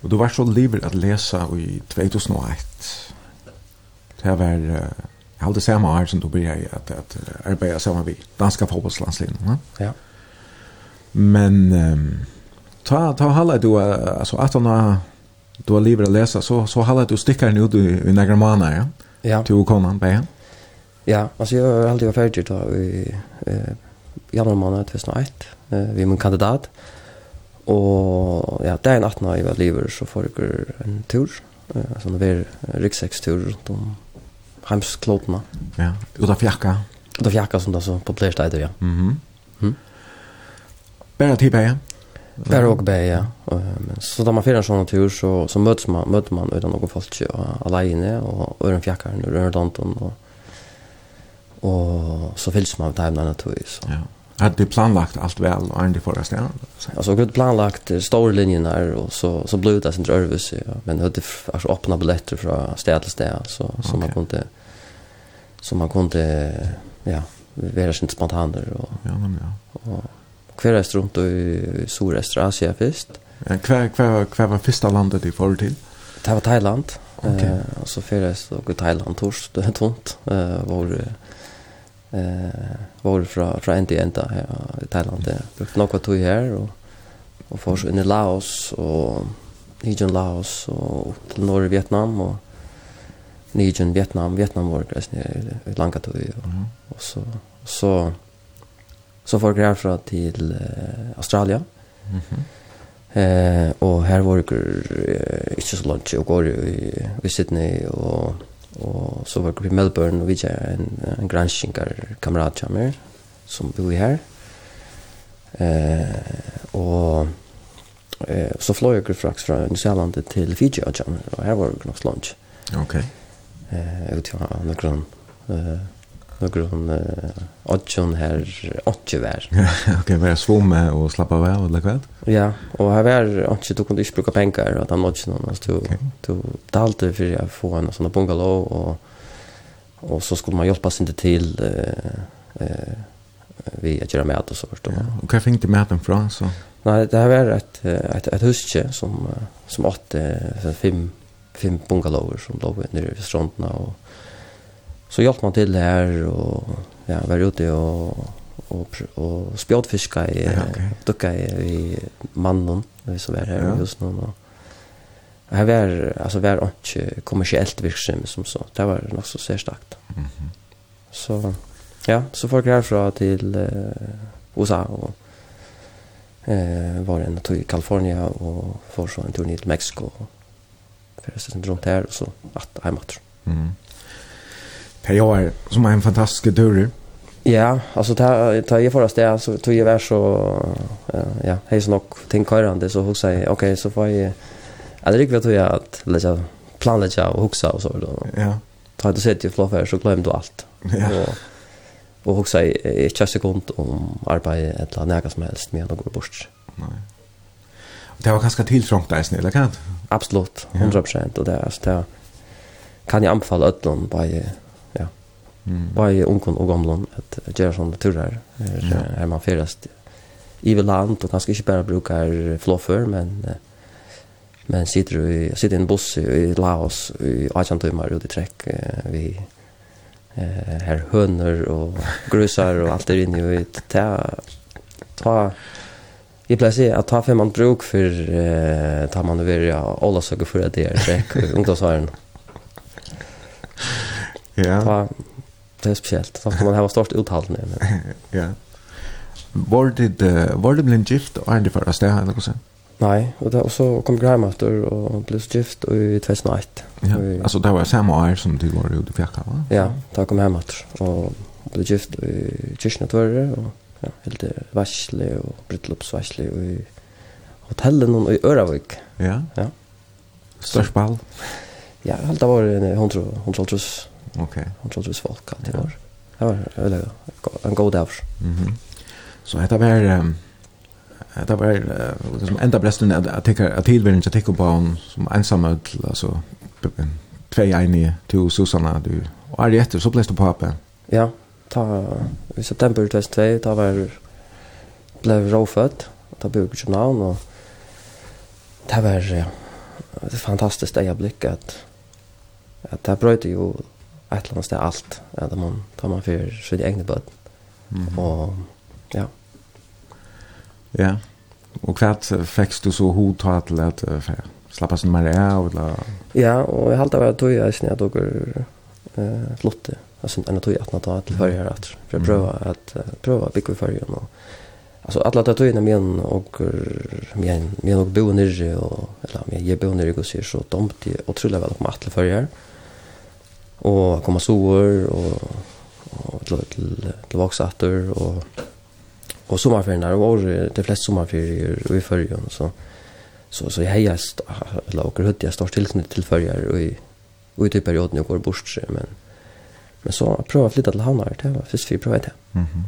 Og du var så livet at lesa i 2001. Det var, uh, jeg hadde samme år som du blir i at, at arbeida sammen vi danska fotbollslandslinjen. Ja. ja. Men um, ta, ta halde du, uh, altså at han du har livet at lesa, så, så halde du stikkaren ut i negra måneder, ja? Ja. Til å komme på igjen. Ja, altså jeg har alltid vært ferdig da i eh, januar måned 2001, eh, vi er min kandidat. Ja Og ja, en 18 år jeg var livet, så får jeg en tur. Uh, sånn det var ryggsekstur rundt om heimsklopene. Ja, ut av fjakka. Ut av jakka, som det er så populært eider, ja. Mm -hmm. mm. Bare til bæge? Bare og bæge, ja. Men så da man fyrir en sånn tur, så, så møtes man, møter man uten noen folk alene, og øren fjakkaren, øren danten, og, og så fylles man med det her, men det så. Ja. Hade du planlagt allt väl och ändå förra stället? Alltså, gud planlagt stora linjerna och så, så blev det sin drövelse. Ja. Men det hade alltså, öppna biljetter från städ till städ så, okay. så man kunde så man kunde ja, vara sin spontaner. Och, ja, men ja. Och, Kvar är runt och i sydöstra Asien först. Ja, kvar, kvar, kvar var första landet i får till? Det var Thailand. Okay. Eh, och så färdes jag i Thailand torst, det är tomt. Eh, var eh var fra fra enda enda her i Thailand. det brukte nok av tog her og og for så in i Laos og Nijon Laos og til norr Vietnam og Nijon Vietnam, Vietnam var det sen i langa tog og, og så så så var grad herfra til eh, Australia. Mhm. Mm eh og her var det eh, ikke så langt og går i, i Sydney og Og så var vi i Melbourne, og vi er en, en granskinkar kamerat kommer, som bor her. Eh, og eh, så fløy jeg fraks fra New Zealand til Fiji, og her var det nok lunch. Ok. Eh, ut til noen eh, några hon Odjon här Odjevär. Okej, men jag svor med och slappa av eller kväll. Ja, och här var Odjon då kunde inte bruka pengar och att han Odjon han stod då dalte för jag få en sån bungalow och och så skulle man hjälpa sig inte till eh eh vi att göra med och så förstår man. Och vad fick du maten från så? Nej, det här var ett ett ett huske som som åt fem fem bungalower som låg nere vid stranden och så hjalp man till här och ja, var ute och och och spjåtfiska i ja, ducka i, i mannen vi så var här ja. just nu och här var alltså var inte kommersiellt virksam som så det var nog så särskilt. Mhm. Mm så ja, så folk härifrån till eh, USA og eh var en tur i Kalifornien och får så en tur ner till Mexiko. För det är runt här och så att jag matar. Mhm. Mm perioder som är en fantastisk tur. Ja, alltså ta ta i förra stället så tog jag vär så ja, hej så nog tänker så hur säger okej så får jag eller det vet jag att lägga planlägga och huxa och så då. Ja. Ta det sett ju floffer så glömde du allt. Ja. Och, och huxa i ett sekund om arbete eller något som helst med att gå bort. Nej. Det var ganska tilltrångt där snälla eller kan? Absolut, 100 och det alltså det kan jag anbefala öllon bara Bara onkon och gamlan att göra sådana turer. Här är man färdast i land och kanske inte bara brukar flåför men men sitter i sitter i en buss i Laos i 18 timmar ute i träck vi eh här hönor och grusar och allt där inne i ta ta Jag placerar att ta fem man bruk för eh ta man över ja alla saker för det är träck ungdomsaren. Ja. Ta Det är speciellt. Då ska man ha stort uttal nu. ja. Var det var det blind gift och ändå för att det här något så? Nej, och då så kom jag hem efter och blev gift i 2008. Ja. Alltså det var samma år som du var ute i Fjärka va? Ja, då kom jag hem efter och blev gift i Kirchnetvörre och ja, helt varsle och bröllopsvarsle och i hotellen och i Öravik. Ja. Ja. Störst ball. Ja, allt var en 100 100 trus. Okej. Han trodde det var folk alltid var. Det var eller en god dag. Mhm. Så det var Det var liksom enda blästen att tänka att tillvärden att tänker på hon som ensam ut alltså två ene till Susanna du och är jätte så blev på pappa. Ja, ta i september 2002 ta var blev råfött ta bok i namn och det var ja, det fantastiskt ögonblick att att det bröt ju ett eller annet sted alt. Ja, man tar man for sitt egne bød. Mm -hmm. Og ja. Ja. Och kvart fick du så hot ta til at uh, slappa sig mer av? Eller? Ja, og jeg halte var at tog jeg snitt at dere uh, flotte. Jeg synes enn tog jeg at ta til førre her etter. For jeg prøver at uh, prøver å bygge førre og Alltså alla tar tog men och med men och bo nere och eller med jag bo nere och så dumt det otroligt väl på mattel förr. Mm och komma sover och och till till till vaxatter och och sommarferierna och de flesta sommarferier i förrjun så så så jag hejar eller åker hött jag står tillsnitt till förrjär och i och i typ perioden jag går bort sig men men så prova flytta till Hanar det var först vi provade det. Mhm. Mm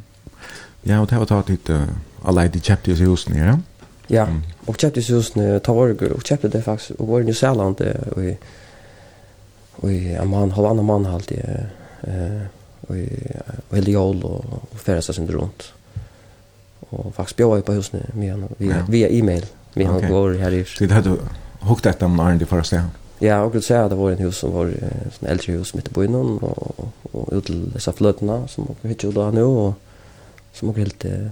ja och det har tagit lite alla de köpte ju hus nere. Ja. Ja, och köpte ju hus nere tar och köpte det faktiskt och var i New Zealand och i och en man halv annan man halt i eh och Eliol och och färdas sig runt. Och faktiskt bjöd jag på husen med via via e-mail med han går här i. Det hade hukt att de när det förra sen. Ja, och det säger det var en hus som var sån äldre hus mitt i byn och och ut till dessa flötena som vi hade då nu och som och helt eh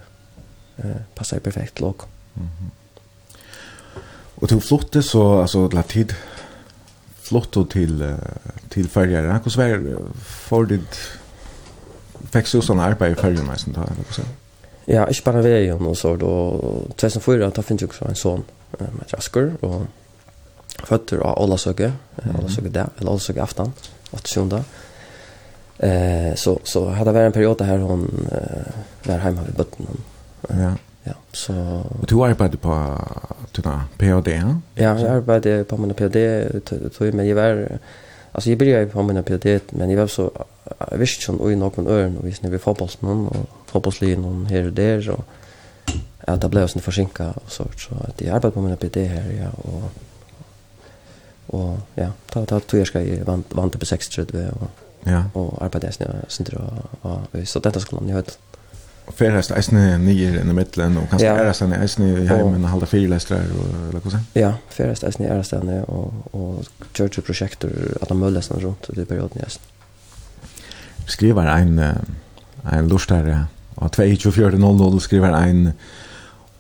passar perfekt lag. Mhm. Och du flyttade så alltså till tid flotto till till färjare. Hur svär för det fick så sån arbete i färjan nästan då eller så. Ja, ich bara vi ju och så då 2004 da finns ju också en son med Jasker och fötter av alla söker, alla söker där, eller alla söker aftan, åt sjunda. Eh så så hade det varit en period där hon eh, var hemma vid botten. Ja. Ja, så... Og du arbeidde på dina PhD, ja? Ja, jeg arbeidde på min PhD, men jeg var... altså jeg började på min PhD, men jeg var så jeg visste ikke om i noen øren, og visst när vi fotbollsmän og fotbollslinjen någon här och där och att det ble sånn försinka og så så at jeg arbeidde på min PhD her, ja og og ja, da, da två jeg skal jeg vant vant på 6 og jag och ja och arbetade sen og, og, og, i studentskolan jag vet färdas eisne nyer i mitten och kanske är det eisne i hemmen och hålla fyrlästrar och eller vad Ja, färdas eisne är sen och och church projektor att de möllas runt det perioden yes. Skriver en en lustare och 2400 skriver en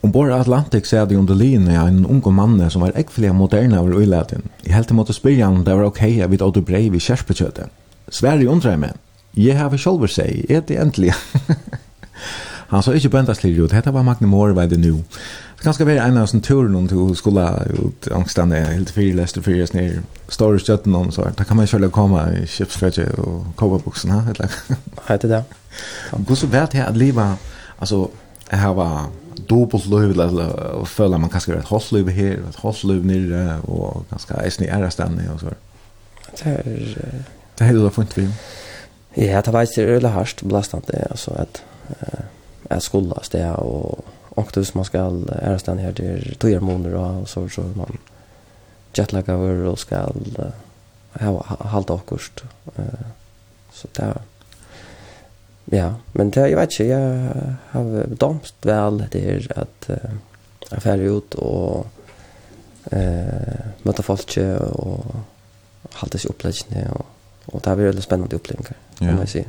Om bor Atlantic ser det under linje ja, en ung man som var äckliga moderna av ölaten. I helt mot att spela om det var okej okay, vid Otto Brei vid Kärspetjöte. Sverige undrar mig. Jag har själv sig, är det äntligen? Han sa ikke bønda slir ut, dette var Magne Moore vei det nu. Det kan skal være en av sånne turen om til skola ut angstande, helt fyrir lester fyrir snir, store støtten om, så da kan man kjøle komme i kjipsfetje og kåpabuksen, ha? Hei, til det er det. Vet jeg at livet, altså, jeg har vært dubbelt liv eller føler man kanskje ett hållt liv här ett hållt liv nere och ganska är ni är ständig och så. Det är det hela fint vi. Ja, det var så öle hardt, blastant det alltså att eh jag skulle stä och och då man ska är stan här till tre månader och så så man jetlag över och ska ha halta august eh så där ja men det jag vet inte jag har domst väl det är att jag färd ut och eh möta folk och hålla sig uppläggna och och det här blir väldigt spännande upplägg kan man säga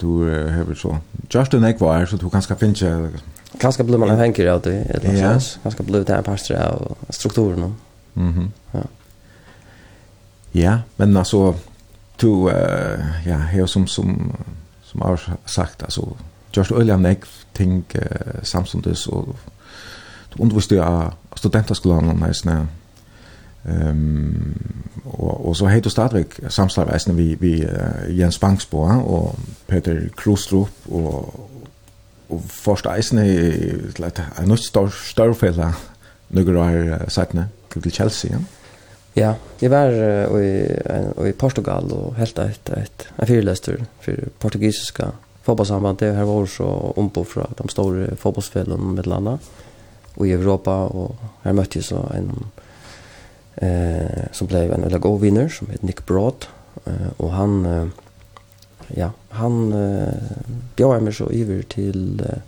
du har så just en ekvar så du kanske finner kanske blir man tänker att det är yeah. kanske blir det här pastor av strukturen. Mhm. Ja. Ja, men alltså du uh, ja, här som som som har sagt alltså just öliga neck think uh, samstundes och du undervisar studentaskolan nästan Ehm och och så heter Stadvik samstarv vi vi uh, Jens Banksbo och Peter Krostrup och och först äsna till att en nytt stor storfälla några år sagt till Chelsea. Ja. Ja, jeg var uh, i, uh, i Portugal og helt et, et, en fyrløster for portugisiske fotballsambandet. Her var så ombå fra de store fotballsfellene med landa og i Europa, og her møtte jeg så en eh, som blev en väldigt god vinner som heter Nick Broad. Eh, och han, eh, ja, han eh, bjöd mig så över till eh,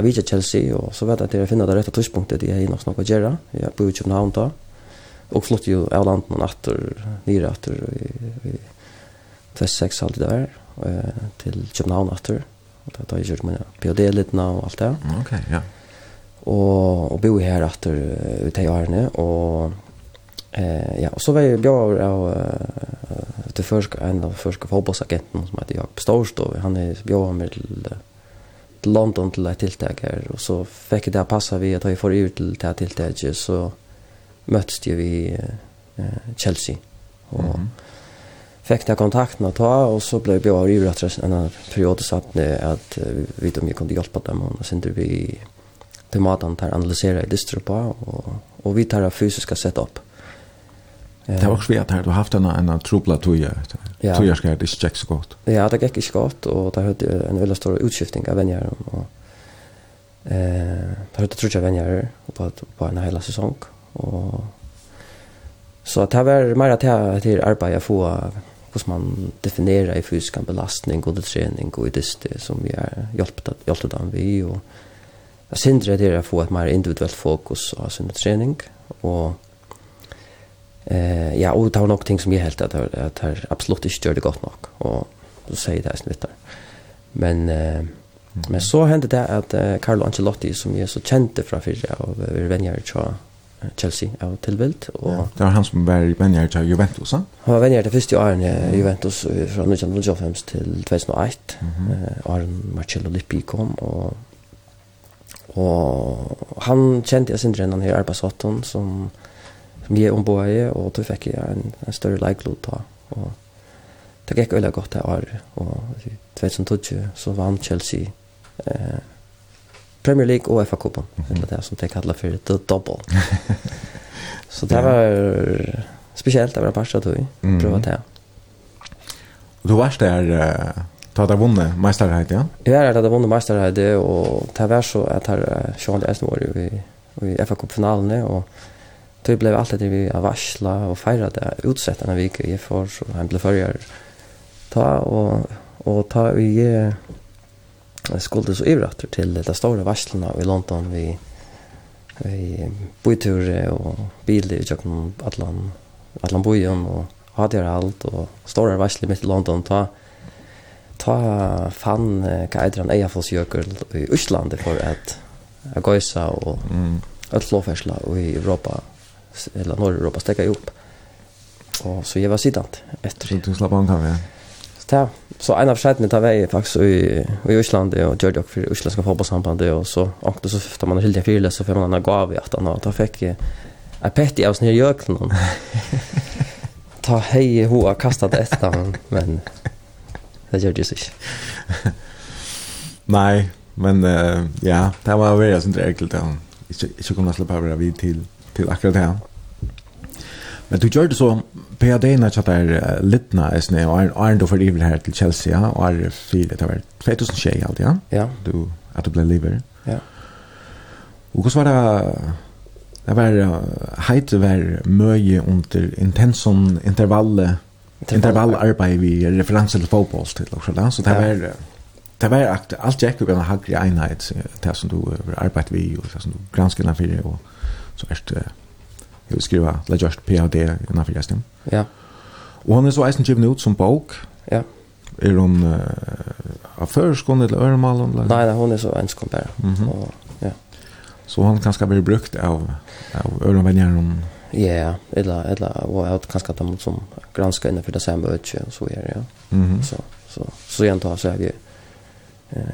Avicii Chelsea och så vet jag att jag finner det rätta tidspunktet i jag nog snackar göra. Jag bor i Köpenhamn då. Och flott ju av landet någon åter, nere åter i, i Tvessex halvt där eh, till Köpenhamn åter. Och det har jag gjort mina PhD-lidna och allt det. Okej, okay, ja. Och, och bo här åter ute i Arne och Eh ja, och så var jag bjöd av till försk en av förska fotbollsagenten som heter Jakob Storstov. och han är bjöd med till, till London till ett tilltag och så fick det passa vi att jag får ut till det här tilltaget så möttes ju vi eh, Chelsea och mm -hmm. fick det kontakten med ta och så blev jag ju rätt en period så att uh, vi vet om jag kunde hjälpa dem och sen vi till maten där analysera det på och och vi tar fysiska setup. Mm Det var också svært här du haft en en trubla toja. Ja. Toja ska det check så gott. Ja, det gick inte gott och det hade en väldigt stor utskiftning av vänner och eh det hade tror jag vänner på på en hel säsong och så att det var mer att till arbeta få hur man definierar i fysisk belastning och träning och det som vi har hjälpt att hjälpte dem vi och jag syndrar det att få ett mer individuellt fokus av sin träning och Eh ja, och det var nog ting som jag helt att att här absolut inte gjorde gott nog och då säger det snitt där. Men eh men så hände det att Carlo Ancelotti som är så kände från förra av vänner till Chelsea av tillvilt och ja, det var han som var vänjer till Juventus. Han var vänjer till första åren i Juventus från 1905 till 2001. Mm -hmm. Aron Marcello Lippi kom och och han kände jag synd redan i Arbasotton som vi er ombåie, og då fikk jeg en, en større leiklod da, og det gikk veldig godt det året, og i 2020 så vann Chelsea eh, Premier League og FA Cupen. mm -hmm. det er som de kallar for the double. så det var spesielt, det var parst at mm. prøvde det. Og du var der, uh, ta det vunnet meisterheit, ja? Jeg er der det vunnet meisterheit, og det var så at her, Sjøen Esnevård i, i FA-kuppfinalene, og Det blev alltid det vi av varsla och fejra det utsett den här veckan jag får så han blev förrjär ta och och ta vi skulle så ivrat till det stora varslarna i London vi vi bytur och bil i Japan Atlant Atlant bojen och hade allt och stora varslar mitt i London. Ta ta fan kaidran Eyjafjallsjökull i Íslandi för att att goisa och mm. öll lovfärsla i Europa hela norra Europa stäcka ihop. Och så jag var sittande efter. Så du slapp an kan vi. Så ta Så en av skärden tar väg faktiskt i i Island och gjorde jag för isländska det och så åkte så tar man hyllde fyra så får man en gav i att han då fick en petti av snö i öknen. Ta hej hoa kastat efter men det gör det sig. Nej, men uh, ja, det var väl sånt där enkelt då. Inte inte kunna släppa över vid till till akkurat det här. Men du gjorde så PAD när jag där litna är snä och är då för evil här till Chelsea ja och är fel det var 2000 tjej allt ja. Ja. Du att du blev lever. Ja. Och hur var det Det var heit var møye under intenson intervalle intervallarbeid vi referanser til fotboll til og da, Så det var det var alt jeg kunne ha hagri einheit det som du arbeid vi og det som du granskene fyrir og så erst jeg vil skriva Legast PhD i fyrir gestin. Ja. Og han er så eisen givin ut som bok. Ja. Er hon uh, av førskånd eller øremalen? Nei, nei, hon er så enskånd bare. Mm og, ja. Så han kan ska bli brukt av, av øremenjeren om... Ja, eller, eller og jeg kanske ta mot som granska innenfor det samme øtje og så är det, ja. Mm. Så, så, så igjen tar så er vi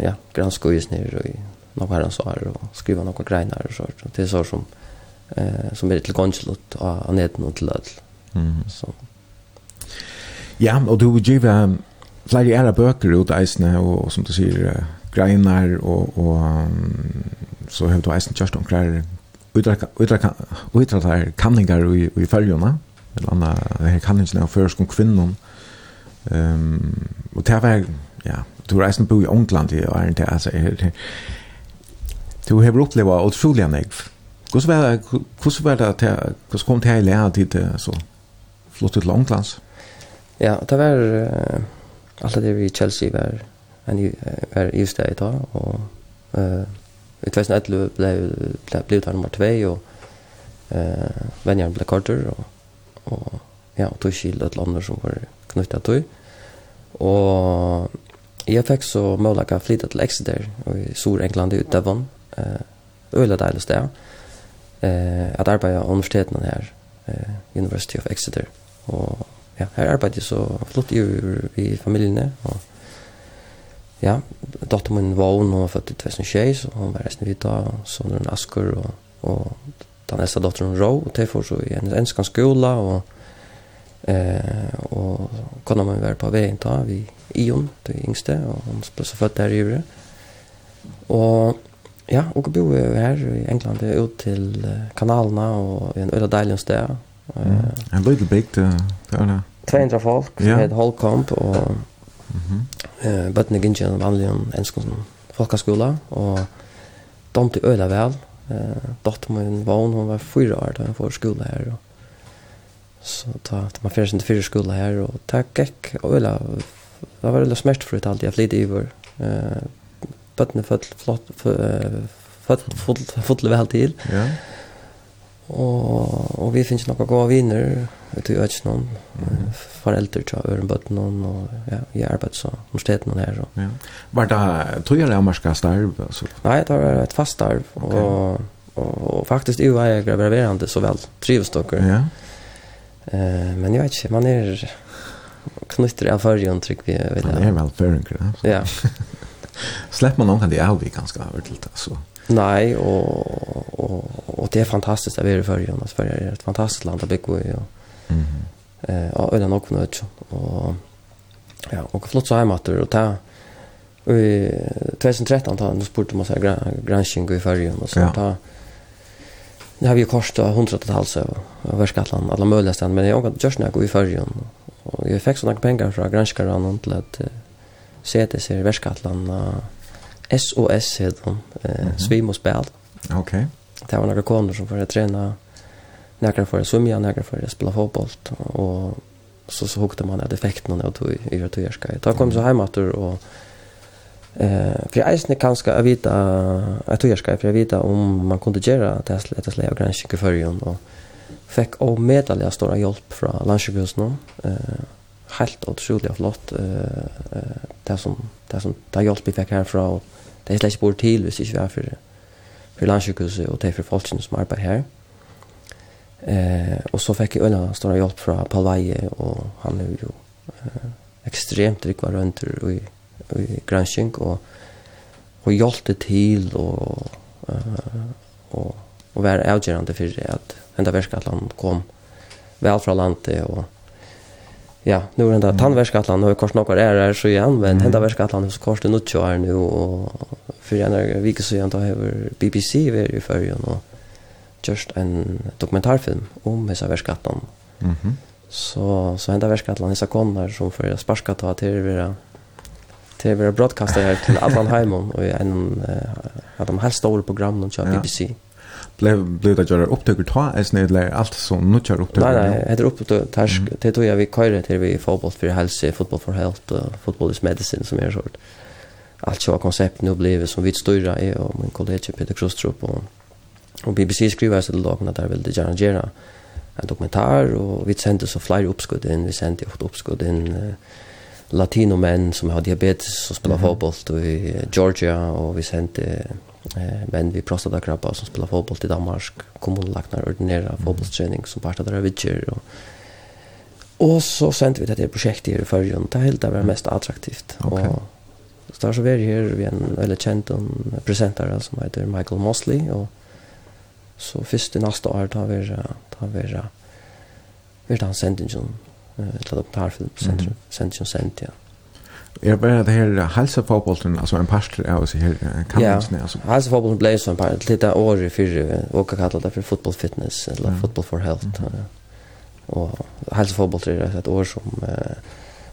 ja, granska just nere og noen herrens år og skriva noen greinar og sånt. Det er så som eh som är till konsulat av neten och till öl. Mm. Så. Ja, och du vill ge um, flera andra böcker ut eisne och, och som du säger uh, greinar och och um, så har du eisen just omkring utraka utraka utraka kanningar i i följorna eller andra här kanningar av förskum kvinnor. Ehm um, och det var ja, du reisen bo i England i är inte alltså du har upplevt otroliga negv Kus var det, kus var det att kus kom det till lära dit så flott ut långlands. Ja, det var uh, allt det vi i Chelsea var en var just det då och eh i 2011 blev blev blev det nummer 2 och eh Benjamin blev korter och och ja, och tog skild ett land som var knutet till. Och jag fick så möjlighet att flytta till Exeter och i Sor-England i Devon. Eh öle där det eh att arbeta på universiteten här eh University of Exeter. Och ja här arbetar så flott i i familjen och ja dotter min var hon var född i 2006 och hon var resten vid då så när Askur och och den nästa dottern Ro och det får så i en enskans skola och eh och kunde man vara på vägen då vi Ion det yngste och hon blev så född där i Ure och Ja, og jeg bor her i England, ut til kanalene og i en øyla deilig sted. Mm. En liten bygd, det er det. 200 folk, som yeah. heter Holcomb, og mm -hmm. uh, bøttene gikk en vanlig enskånd folkeskola, og de til øyla vel. Uh, Dotter min vogn, hun var fyra år da hun får skola her, og så ta, ta man fyrir sin til fyra skola her, og ta gikk øyla, det var øyla smertfrutt alltid, jeg flyttet i vår, uh, bøttene født flott, født fotlet vel til. Ja. Og, og vi finnes noen gode viner ute i Øtjenån, mm. foreldre til Ørenbøttenån, og ja, jeg arbeider så omstedene her. Og. Ja. Var det tog jeg amerska starv? Altså? Nei, det var et fast starv, okay. og, og, og faktisk jo var jeg graverende så vel, trives dere. Ja. Eh, men jeg vet ikke, man er knytter av førjen, trykker vi. Man er vel førjen, ja. Ja. släpper man någon kan det är vi ganska över till det så. Nej och och och det är fantastiskt att vi är i Sverige och Sverige är ett fantastiskt land att bygga i och mhm. eh och eller och knut och ja och flott så här matter och ta i 2013 ta nu spurte man så här granskning i Sverige och så ta Det har vi kostat hundratals halser och värskatlan alla möjliga ställen men jag har just när jag går i förrjön och jag fick sådana pengar från granskaren till att sätter sig uh, SOS heter eh, mm -hmm. svim och spel. Okej. Okay. Det var några koner som får träna några för att svimma, några för att spela fotboll och så så hukte man att effekten av tog i att jag ska. Då kom så hem att och eh för jag är kanske att vita att jag ska för jag vita om man kunde göra det här lätta och granska för ju och fick omedaliga stora hjälp från landsjukhusen eh helt otroligt flott eh det som det som där jag fick här från det är släkt bort till hvis inte var för för landsjukhuset och det för folken som arbetar här. Eh och så fick jag en stor hjälp från Palvaje och han är ju eh, extremt rik var runt i, i granskning och och hjälpte till och eh och och var avgörande för att ända värska att han kom väl från landet och ja, nu är det där mm. och kors några är här så igen men mm. den där värskatlan kors det något är nu och för en vecka så igen då har BBC var i förrjun och just en dokumentärfilm om dessa värskatlan. Mhm. Mm så så den där dessa hesa som för sparska ta till vara till vara broadcaster här till Allan Heimon och en av de här stora programmen kör BBC. Ja blev blev det göra upptäcker ta är snedle allt så nutchar upptäcker. Nej nej, heter upptäcker task det tror jag vi köra till vi fotboll för hälsa, fotboll för health och fotboll is medicine som är sort. Allt så koncept nu blev som vi störa är och min kollega Peter Krostrup och och BBC skriver så det låg där vill det gärna göra en dokumentar och vi sände så flyr uppskott in vi sände åt uppskott in latino som har diabetes och spelar mm -hmm. fotboll i Georgia och vi sände Eh, men vi prostatakrabbar som spelar fotboll i Danmark, kommunlagnar ordinera fotbollsträning som part av deras vidger. Och, och så sände vi det här projektet här i förrjun. Det helt det var mest attraktivt. Okay. Och, så där så var vi här vid en väldigt känd presentare som heter Michael Mosley. Och, så först i nästa år tar vi tar vi tar vi tar vi tar vi tar vi tar vi tar Är bara det här halsa fotbollen alltså en pastel av så här kan man snä alltså. Halsa fotbollen blev så en par lite år i för och kallar det för football fitness eller football for health. Och halsa fotboll är ett år som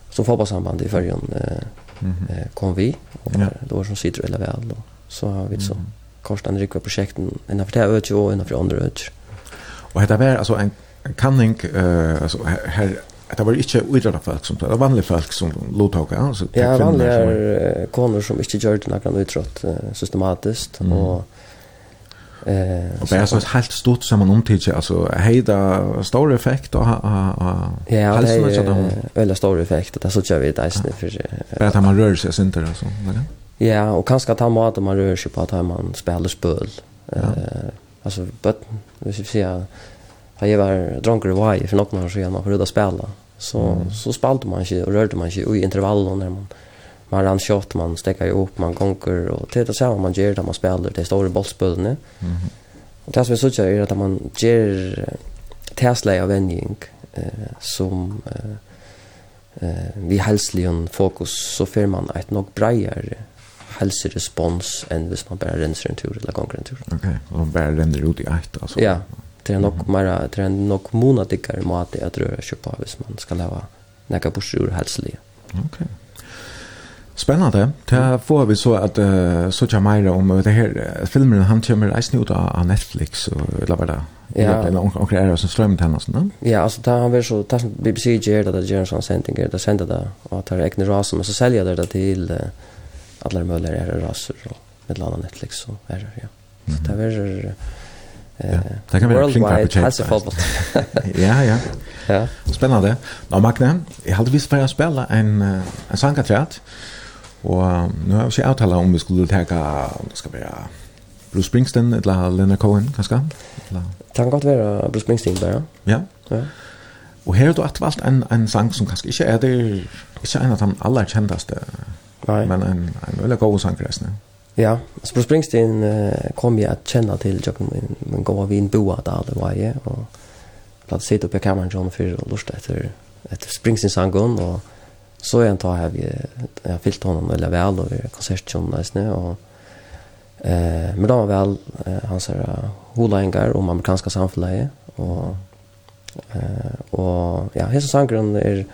som fotbollssamband i förrjon eh kom vi och då som sitter eller väl då så har vi så kostan rikva projekten en för det öch och en för andra öch. Och heter var alltså en kanning eh alltså här det var inte utredda folk som det var vanliga folk som låg ja, så ja vanliga var... koner som inte gjorde några utrott systematiskt mm. och Eh och bara så helt stort som man till alltså hejda stor effekt och ja det är väldigt stor effekt det så kör vi det snä för bara att man rör sig så inte alltså ja och kanske att han mat man rör sig på att man spelar spel eh alltså button vi ser Har jag var drunker i vaj för något man så man förröda spela. Så mm. så spalde man inte och rörde man inte i intervallen när man man ran shot man stäcker upp man konkur och titta så vad man gör det man spelar det stora bollspelne. Mm. Och det som jag såg är att man ger tärsläge av vändning eh, som eh, eh, vi hälsligen fokus så får man ett nog bredare hälsorespons än hvis man bara renser en tur eller gånger en tur. Okej, okay. och de bara ränner ut i ett alltså. Ja, Det är nog mer det är nog månader mat att röra sig på hvis man ska leva näka några bursur hälsliga. Okej. Okay. Spännande. Det får vi så att uh, så tja mer om det här filmen han kommer att snuta av Netflix och eller vad det Ja, eller onkel onkel är som strömmen till oss, Ja, alltså där han vill så tas BBC ger det där Jensen sending det sänder det och tar egna raser men så säljer det det till uh, alla möjliga raser och med landa Netflix och är ja. Så det är Ja, det kan være klingt på worldwide chat. Ja, ja. Ja. Spännande. Nå, Magne, jeg hadde visst for å spille en, en sangkatrat, og nå har vi ikke avtalt om vi skulle teka, skal vi ha, Bruce Springsteen eller Leonard Cohen, kanskje? Eller? Det kan godt være Bruce Springsteen, bare. Ja. ja. Og her har du valgt en, en sang som kanskje ikke er det, ikke en av de aller kjenteste, Nei. men en, en veldig god sang, forresten. Ja. Ja, Bruce Springsteen uh, kom jag att känna till jag min, min goa vin boa där det var jag och platt sitta uppe i kameran John för och lust efter efter Springsteen sangon och så jag tar här vi jag fyllt honom eller väl och konsertjon nästan och eh men då väl eh, han säger uh, om amerikanska samhället och eh och ja, hesa sangon är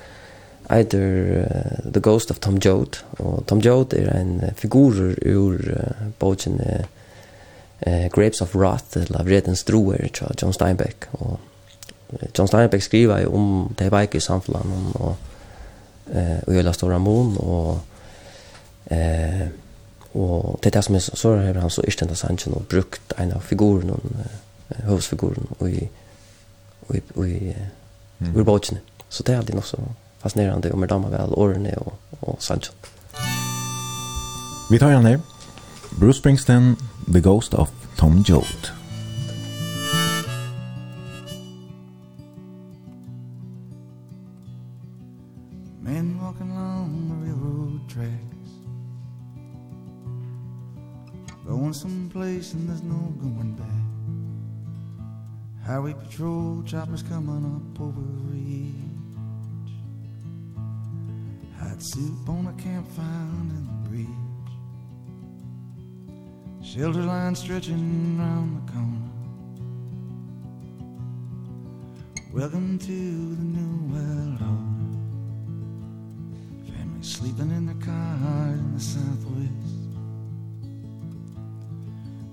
either uh, The Ghost of Tom Joad. Og Tom Joad er en figur ur uh, bogen uh, Grapes of Wrath, eller Vredens Droer, tja, John Steinbeck. Og John Steinbeck skriver jo om det veike i samfunnet, og eh och hela stora mon och eh och det där som er så har han så istända sanchen och brukt en av figurerna uh, huvudfiguren och i och i og i eh, mm. Så det er alltid noe så fascinerande om er damer väl årene och, och Sancho. Vi tar igen här. Bruce Springsteen, The Ghost of Tom Joad. Men walking along the railroad tracks Going someplace and there's no going back Highway patrol choppers coming up over the Hot soup on a campfire in the bridge. Shelter line stretching round the corner. Welcome to the new world order. Family sleeping in the car in the southwest.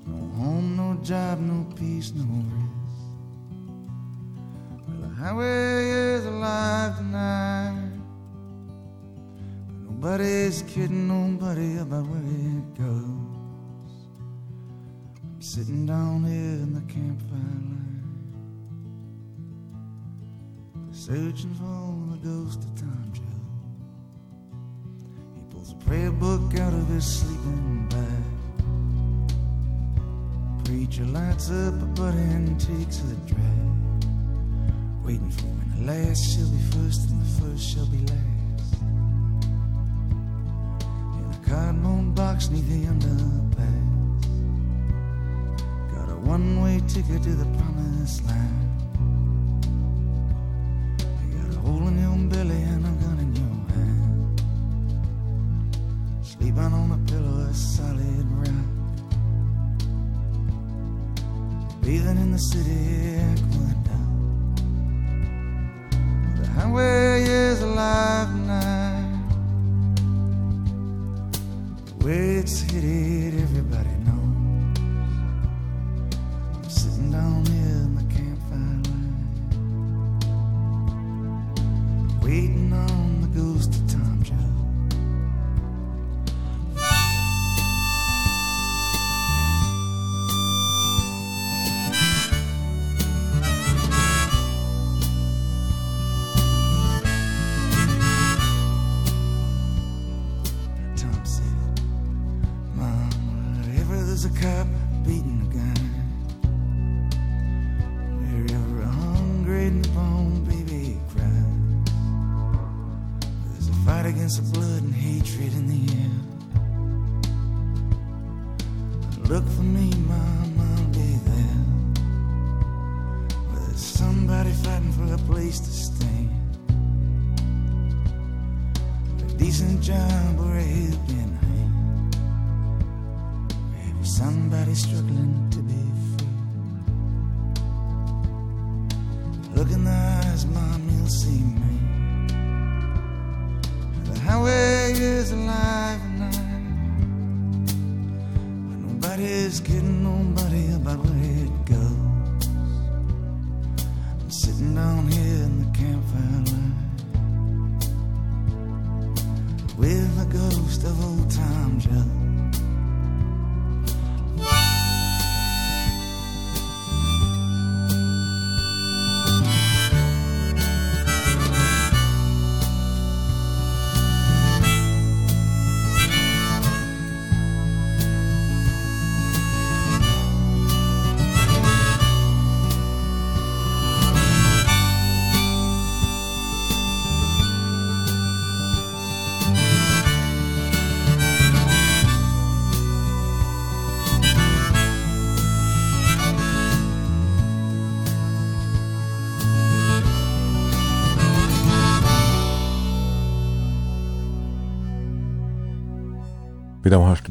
No home, no job, no peace, no rest. Well, the highway is alive tonight. Nobody's kidding nobody about where it goes I'm sitting down here in the campfire line Searching for the ghost of Tom Joe. He pulls a prayer book out of his sleeping bag. Preacher lights up a butt and takes a drag. Waiting for when the last shall be first and the first shall be last. Card moon box neath the underpass Got a one-way ticket to the promised land. You got a hole in your belly and a gun in your hand. Sleeping on a pillow of solid rock. Bathing in the city aqueduct The highway is alive now. Let's hit it, everybody.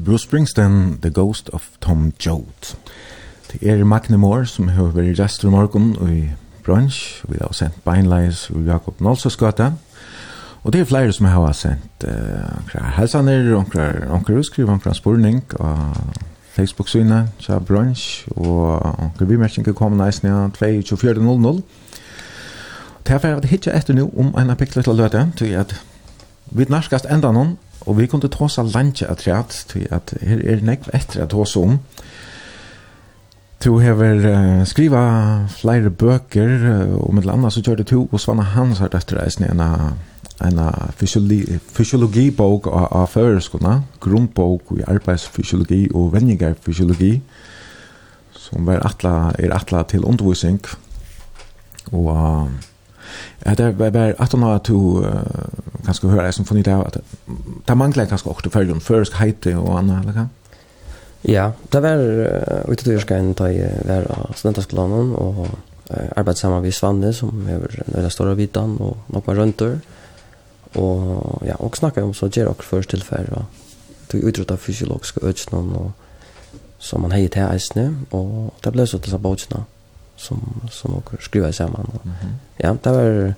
Bruce Springsteen, The Ghost of Tom Joad. Det er Magne Moore som har vært gestor i morgen og i brunch. Vi har sendt beinleis og Jakob Nålsøsgata. Og det er flere som har sendt uh, omkrar helsaner, omkrar, omkrar utskriv, omkrar spurning og Facebook-synet, så brunch og omkrar vimerkninger kommer næsten ja, 24.00. Det er for at hitje etter nå om en apiklet til løte, til at vi narskast enda noen Og vi kunne ta oss av at rett, til at her er nekv etter at hos om. Du hever uh, skriva flere bøker, uh, og med landa så gjør det to, og Svanna Hans har døtter eisen en en fysiologibok av, av føreskona, grunnbok i arbeidsfysiologi og venningarfysiologi, som er atla, er atla til undervisning. Og uh, det var bare at hon har to kanske höra som funnit av at det manglar kanske också för den først heite og annat eller hva? Ja, det var ute til Jörgen da jeg var av studentskolan och arbeidet sammen med Svanne, som er en veldig stor av vidan, og nok var rundt der Og, ja, og snakket om så gjør dere først tilfelle, og tog utrott av fysiologiske ødsene, og som man heier til eisene, og det ble så til seg båtsene som som och skriva samman. Mm -hmm. Ja, det var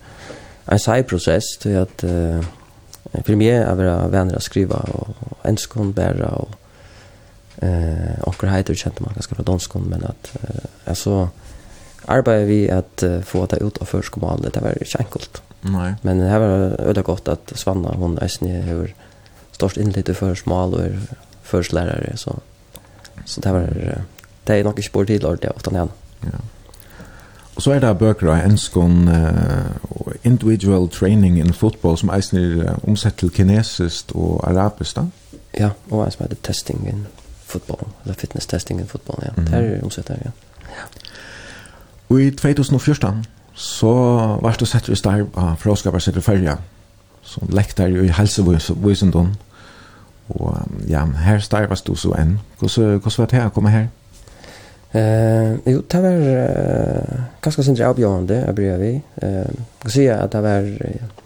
en sej process till att eh för mig är vara vänner att skriva och, enskon bära och eh och det heter kände man ganska från danskon men att eh, alltså arbetar vi att uh, få ta ut av förskolan det var ju enkelt. Nej. Men det här var öde gott att Svanna hon är snä över störst in lite för smal och är förslärare så så det var det är nog inte spår till ordentligt utan igen. Ja. Og så er det bøker av enskån uh, Individual Training in Football som eisen er uh, omsett til kinesisk og arabisk da? Ja, og eisen er det testing in football, eller fitness testing in football, ja. Mm. Det er omsett der, ja. ja. Og i 2014 så var det sett vi starv av Fråskaparsetter Færja som lektar i helsevisendom. Og ja, her starvast du så enn. Hvordan var det her å komme her? Eh, jo, det var uh, ganska sindri avbjørende, jeg bryr vi. Eh, jeg kan si at det var uh,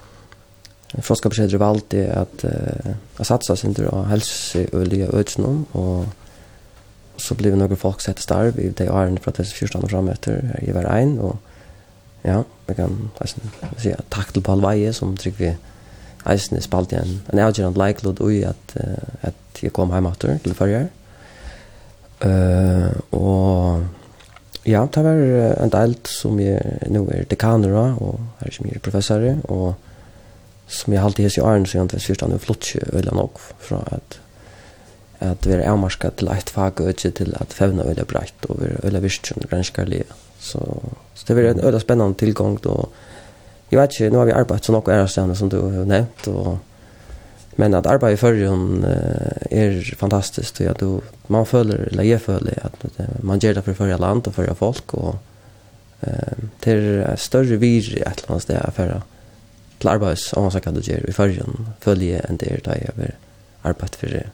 froska beskedre var alltid att uh, jeg satsa sindri av helse og lia ödsnum og så blev noen folk sett starv i det årene fra att det är 14 år fram efter jag var en och ja, jeg kan eisen, si at takk til Paul Veie som tycker vi eisen spalt igjen en avgjørende leiklod ui at, uh, at jeg kom hjemme til førre Uh, og ja, det var en del som jeg nå er dekaner av, og her som jeg er professor, og som jeg alltid hos i åren, så jeg antar fyrst han er flott ikke øyne nok fra at at vi er avmarsket til et fag og ikke til at fevna øyne breit og vi er øyne virkelig grønnskærlige. Så, så det var en øyne spennende tilgang, og jeg vet ikke, nå har vi arbeidt så nok ære stedene som du har nevnt, og Men att arbeta i förrjun är fantastiskt. Ja, då, man följer, eller jag följer, att man gör det för förra land och förra folk. Och, eh, till större vir i ett land där för till arbets om man kan det göra i förrjun följer en del där jag vill arbeta för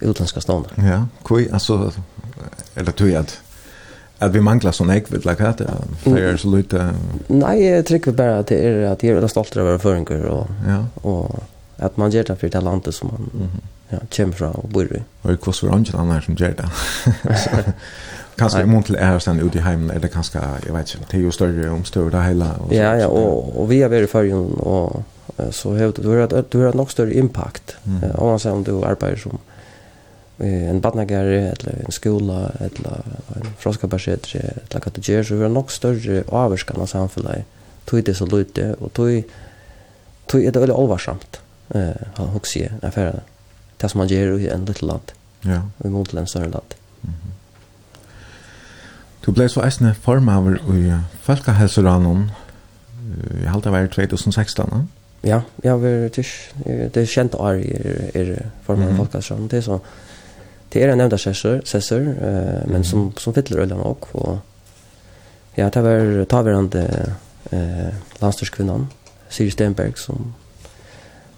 utländska stående. Ja, kvi, altså, eller tror jag att att vi manglar sån ekvitt det, for jeg er så lite Nej, jag tycker bara att det är att jag är stolt över förringar och ja. och att man gör det för det landet som man mm -hmm. ja, kommer från och bor i. Och det kostar inte annan som gjør det. kanske i mån til er sen ute i hemmen eller kanskje, jeg vet ikke, det er jo större om större hela och Ja ja og, og vi har väl i ju og så har du har du har nok større impact mm. om man säger om du arbeider som en badnagare eller en skola eller en froskabarsett eller vad det är så har nok større avvarskan av samfunnet. tog det så lite og tog tog det veldig allvarsamt. Eh, han hooks ju affären. Det som man gör i en liten land. Ja. Vi måste en större land. Du blei så eisne formaver i Falkahelseranum i halda vei 2016, ne? Ja, ja, vi er tisch, det er kjent år i er, formaver i Falkahelseranum, det er så, det er en nevnda sessor, sessor eh, men som, som fyller øyla nok, og ja, det var taverande eh, landstyrskvinnan, Siri Stenberg, som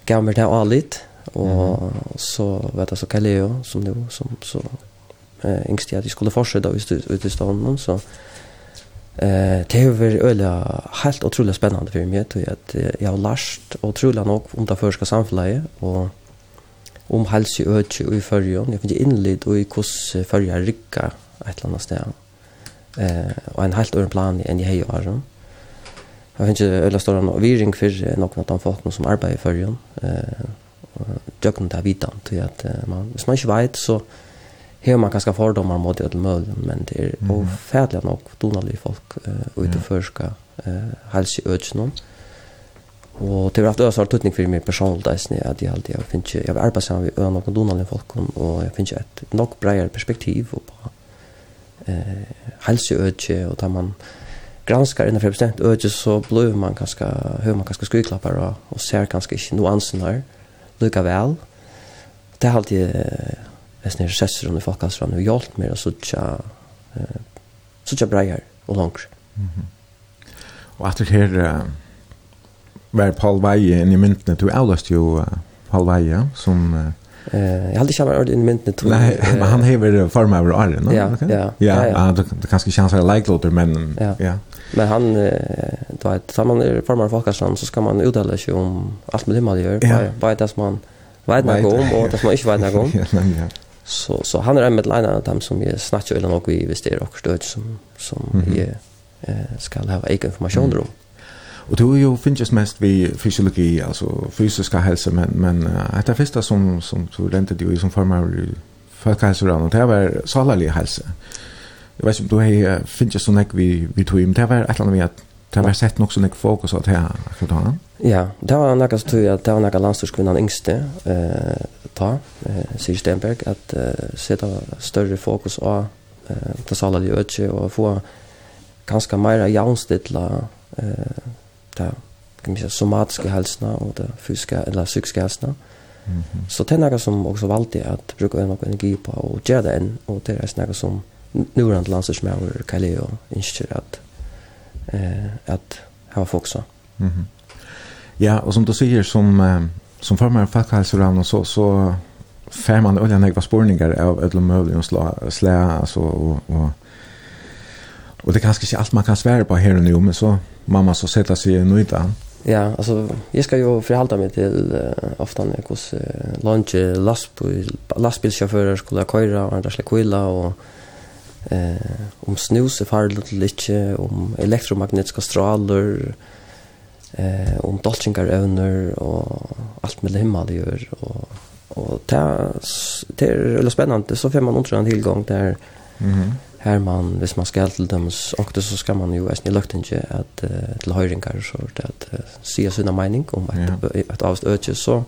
gav meg det av litt, og så vet jeg så Kaleo som nu som så eh yngst jag skulle fortsette ut ut i stan. Så eh det har vært öliga helt utrolig spennende for meg, tror jag att jeg har lært utrolig nok om det første samfunnet, og om helse i öde och i förrjön. Jeg finner innlitt og i hvordan förrjär rycka et eller annet sted. Eh og en helt ören plan enn jeg har Jag finns ju ölla stora och viring för någon att de fått någon som arbetar i förrjun. Eh jag kunde vita till att man hvis man inte vet så har man ganska fördomar mot det möjligt men det är mm. ofärdligt nog donaliga folk eh, ute förska eh, hals i ödsnon. Och det har haft ösar tutning för mig personligt där att jag alltid jag finns jag arbetar samman med några donaliga folk och jag finns ett nog bredare perspektiv och på eh hals i ödsje och där man granskar innanför bestämt øde, så blir man ganska hører man ganska skyklappar och, och ser ganska inte nuansen her, lykka vel. Det har alltid hvis nere sesser under folkhalsran og hjelp mer og suttja uh, suttja breier og langer. Mm -hmm. Og at du her uh, var Paul Veie inn i myntene, du avløst jo uh, Paul Veie som uh, Eh, jag hade inte varit i myntet tror Nej, men han hever form över Arne, no? Ja, ja. Ja, det kanske känns väl like låter men ja. Men han då att tar man är formar folkastan så ska man uttala sig om allt med det man gör. Ja. Bara det som man vet något om och det som man inte vet något om. ja. Så så han är en med lina av dem som är snackar eller något vi visst det och stöd som som mm eh, ska ha egen information mm. om. Och då ju finns mest vi fysiologi alltså fysiska hälsa men men att det första som som du det ju som formar folkhälsoramen det var salarlig hälsa jag vet inte om du har finns så näck vi vi tog men det var ett annat vi att det var sett nog så näck fokus att här akkurat då. Ja, det var något så tror att det var några landsorskvinnan yngste eh ta eh Sig Stenberg att eh, sätta större fokus på eh på sala de ötje och få ganska mer jaunstilla eh där kan man säga somatiska hälsna och det fysiska eller psykiska hälsna. Mm -hmm. Så det är något som också valde att bruka en energi på och göra det än och det är något som nu är det landslags med Kalle och inser att eh att ha fokus. Mhm. Mm ja, och som du säger som eh, som förmar fackhalsran och så så fär man olja några spårningar av ett möjligt och slä slä alltså och och och det kanske inte allt man kan svära på här och nu men så mamma så sätter sig nu inte Ja, alltså jag ska ju förhålla mig till uh, ofta när hos uh, lunch lastbil lastbilschaufförer skulle köra och andra skulle kvilla och eh om snus är farligt eller inte, om elektromagnetiska strålar, eh om dolchingar owner och allt med himmel gör och och det är det är väldigt spännande så får man nog en tillgång där mhm här man hvis man ska till dems och det så ska man ju äsna lukt inte att till höringar så att se sina mening om att att avst öke så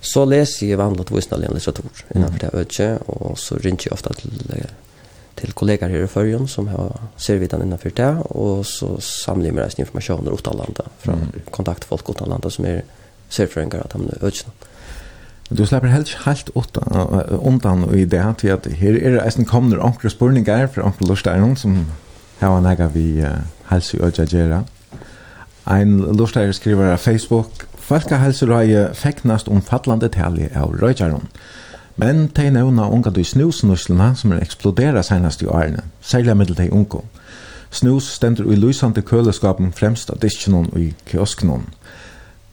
så läser jag vanligt visst litteratur innan läser tur innan det öke och så ringer jag ofta till til kollegaer her i Førjum som har servitan innenfor det, og så samler vi reisende informasjoner utan landa, fra mm. kontaktfolk utan landa som er serfrøyngar at de er ødgjene. Du slipper helt helt undan i det til at her er det eisen kommer ankre spurningar fra ankre lorstæren som har en ega vi uh, helse i ødgjagera. Ein lorstærer skriver av Facebook Folkehelserøye feknast om fallande tali av røytjæron. Men de nevna unga du snusnuslene som er eksplodera senast i årene, særlig middel de unga. Snus stender i lysande køleskapen fremst av diskenon og i kiosknon.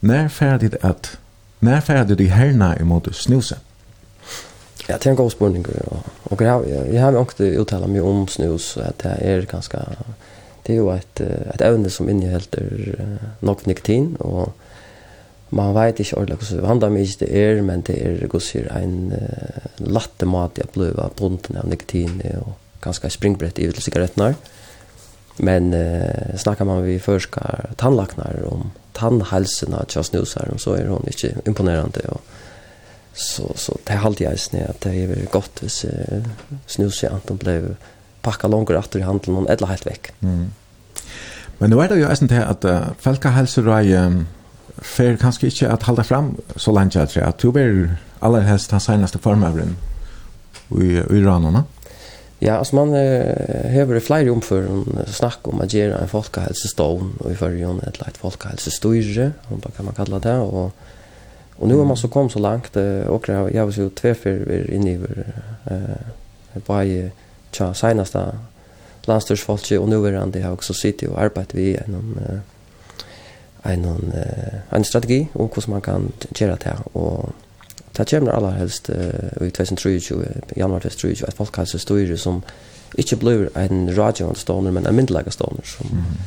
Nær ferdig at Nær ferdig de herna imot snuset? Ja, det er en god spurning. Og jeg har, jeg har ikke uttalt meg om snus, at det er ganske... Det er jo et, et evne som inneholder nok nikotin, og man vet ikke ordentlig hvordan vi handler det er, men det er gosir en uh, latte mat jeg ble av bunden av nikotin og ganske springbrett i til sigarettene. Men uh, snakker man vi først tannlaknar om tannhalsen av tja snusar, så er hun ikke imponerende. Og, så, så det har alltid jag snä at det väl gott hvis uh, snuset enten blev pakka långt atter i handeln och edla helt veck. Mm. Men nu er det jo eisen til at uh, Felka um fer kanskje ikke at halda fram så langt jeg tror at du blir aller helst den senaste formøveren i, i ranene. Ja, altså man uh, hever i flere omfør snakk om at gjøre en folkehelsestån og i førre et leit folkehelsestyre, om hva kan man kalla det, og Og nu har man så kom så langt, uh, og jeg har jo tvefer vi er inne i vår uh, bare tja, seneste landstyrsfolket, og nu er han det har også sittet og arbeidet vi gjennom uh, en, en strategi om hvordan man kan gjøre det. Og det kommer aller helst uh, i 2023, januar 2023, at folk har så styrer som ikke blir en radioanstående, men en myndelagastående. Som, mm.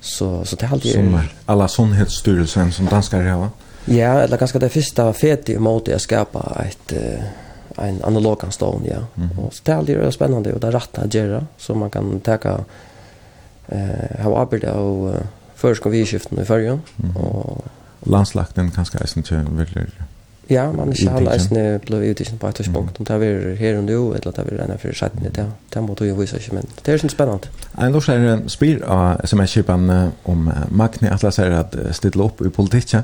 Så, så det er alltid... Som alla sunnhetsstyrelsen som danskar har, Ja, eller ganske det første fete måte jeg skapa et... Uh, en analog anstående, ja. Mm. Og så det er alltid spennende, og det er rett å gjøre, så man kan teka eh, ha arbeid av førska vidskiftene i fyrja. Mm. och Landslagten kanskje eisen til veldig... Ja, man är ikke alle eisen ble utdikken på ett tidspunkt. Om det är här och nu eller det är enn för sätten det, det måste ju visa sig men det är så spännande. En lort er spyr av SMS-kipan om Magni Atlas er at stille opp i politikken.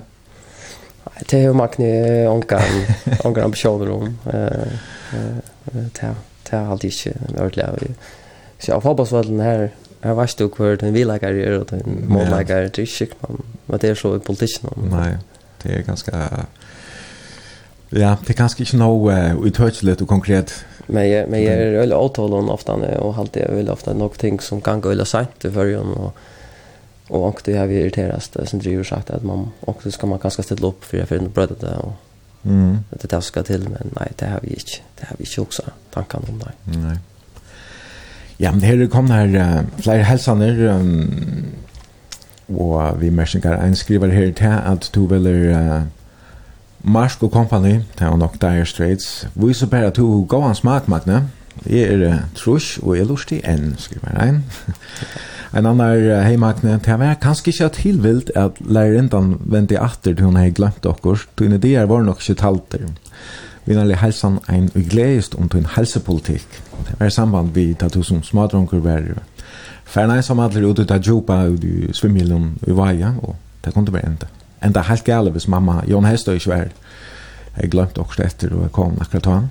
Nej, det er jo Magni ångar ambisjoner om. Det er alltid ikke ordentlig. Så jag hoppas väl den här Jag vet ikke hur den vill lägga det och den målleikere, det er ikke man, men det är så i politiken. Nei, det er ganske, ja, det er ganske ikke noe utøyselig og konkret. Men jeg, men jeg er veldig avtalen ofte, og alltid er veldig ofte noen ting som kan gå veldig sent i førjen, og og ankt det har vi irriterast som driver sagt at man också ska man ganska ställa upp för jag för en bröd det och mm. det där ska till men nej det har vi inte det har vi inte också tankan om det nej Ja, men her kom her uh, flere helsaner, um, og vi mersinger en skriver her til at du vil uh, Marsko Company, det er nok Dire Straits, vi så bare at du går en smak, Magne. Jeg er uh, trus, og jeg lustig enn, skriver en. en annan hei, Magne, det var kanskje ikke tilvilt at lærindan vendte atter til hun hei glemt okkur, tog inn det er var nok ikke talter. Ja nærlig helsan ein gledest om tun helsepolitikk. Det var samband vi tatt hos som smadronker var ferna som alle ut ut av djupa ut i svimmilen i vaja, og det kom til enda. Enda helt gale hvis mamma, Jon Hestøy ikke var, jeg glemt også etter og jeg kom akkurat han.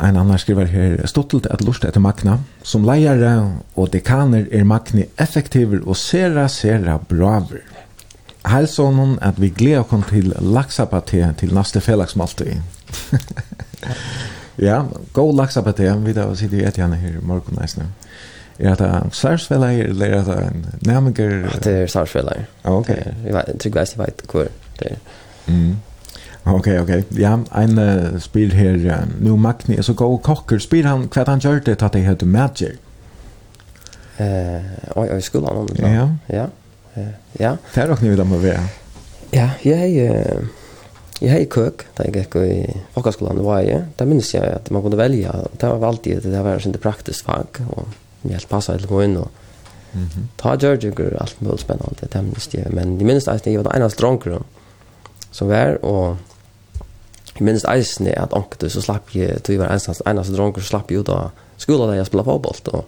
Ein annan skriver her, stottelt at lust etter Magna, som leiare og dekaner er Magni effektiver og sera, sera braver. Hälsa honom att vi gleder oss til laksapaté til neste fellagsmalte. ja, god laksapaté. Vi där sitter ju ett gärna her i morgen nästa Er det en sarsfälla eller er det en nämligen? Det är sarsfälla. Okej. Jag tycker jeg vet hvor det er. Mm. Ok, ok. Ja, en uh, spyr her. Uh, Nu Magni, er så god kokker. Spyr han hva han gjør det til at det heter Magic. Eh, oj, oj, skolan. Ja. Ja. Eh, ja. Det er nok nye dem må være. Ja, jeg eh Jeg har kök, da jeg gikk i folkhögskolan var jeg. Da minnes jeg at man kunne velge, og Det var alltid det var sånn praktisk fag og jag helt passa til å gå inn og Mhm. -hmm. Ta George Gur allt möjligt spännande det minns jag men det minns att jag var en av stronger som var och jag minns eisen att onkel så slapp jag till var en av stronger slapp ju då skolan där jag spelade fotboll och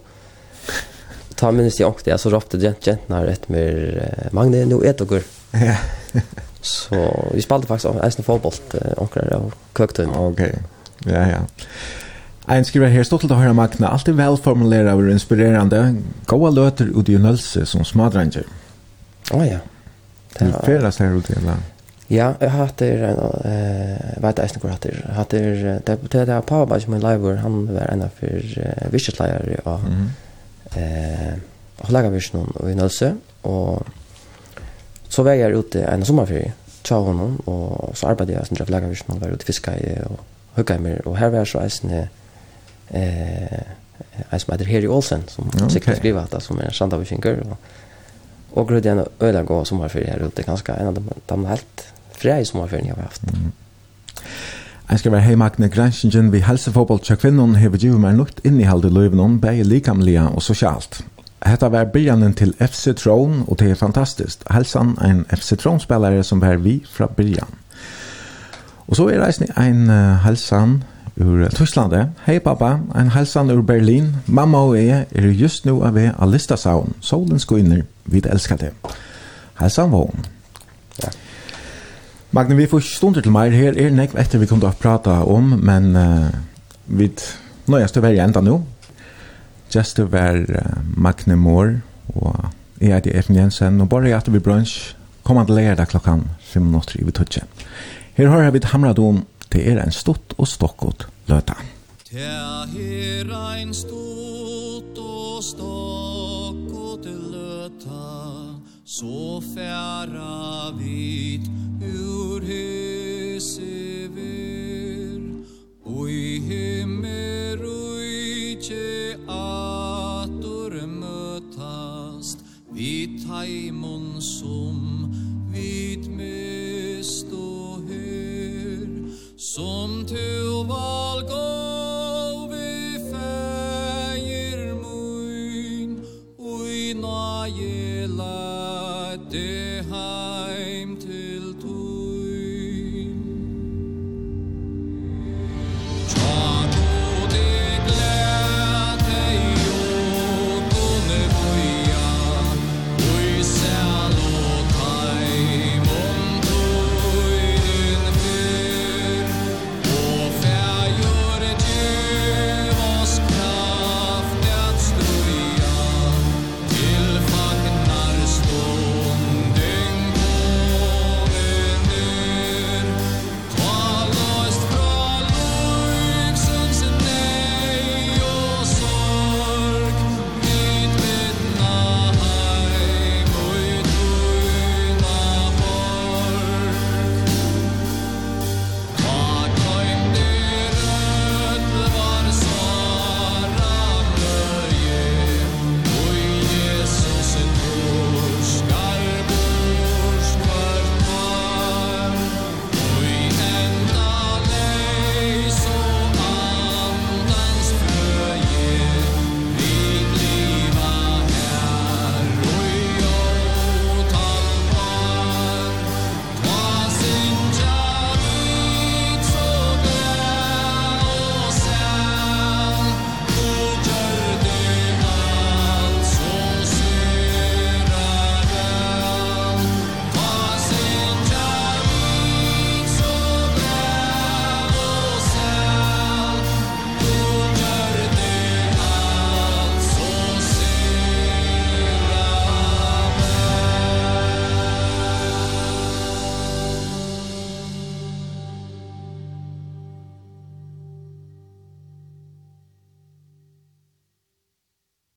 ta minst jag också så ropte gent gent när rätt med Magne nu ett och Ja. så vi spelade faktiskt en fotboll ankar och kökte. Okej. Ja ja. Ein skriver her stått til å høre Magna, alltid velformulera og inspirerende. Gåa løter ut i nølse som smadranger. Å oh, ja. Det er ferdast her ute i. Ja, jeg har hatt det, jeg vet ikke hvor jeg har hatt det, jeg har hatt det, det er pappa som er live, han var en av for vissetleier, og eh, Hållagervisjonen og i Nølse, och så var jag ute en sommarferie tja honom, och så sen jag som vi Hållagervisjonen, var ute fiska i och hugga i och här var så eisen eh, en som heter Harry Olsen, som ja, okay. sikkert skriver att det, som är en sandavifinker, och och grødde en öla gå sommarferie här ute, ganska en av de helt fria sommarferien jag har haft. Mm. Jeg skal være heimakne granskingen vi helsefotball til kvinnen hever givet meg nytt innihald i løyven bare likamlige og sosialt. Hetta var byrjanen til FC Tron, og det er fantastisk. Helsan ein FC Tron-spelare som var vi fra byrjan. Og så er reisning ein uh, helsan ur Tyskland. Hei pappa, ein helsan ur Berlin. Mamma og jeg er just nu av vi av Listasaun. Solen skoinner, vi elskar det. Helsan vågen. Magne, vi får stunder til meg. Her er nekv etter vi kom til å prate om, men uh, vi nøyest til å være enda nå. Just til å være uh, Magne Moore, og jeg er Efen Jensen, og bare etter vi brunch, kommer han til lærdag klokkan 5 minutter i Vitutje. Her har vi hamrat om det er en stort og stokkot løta. Det er en stort og stokkot løta, så færa vidt taimon som vit mist og hyr som tu valgård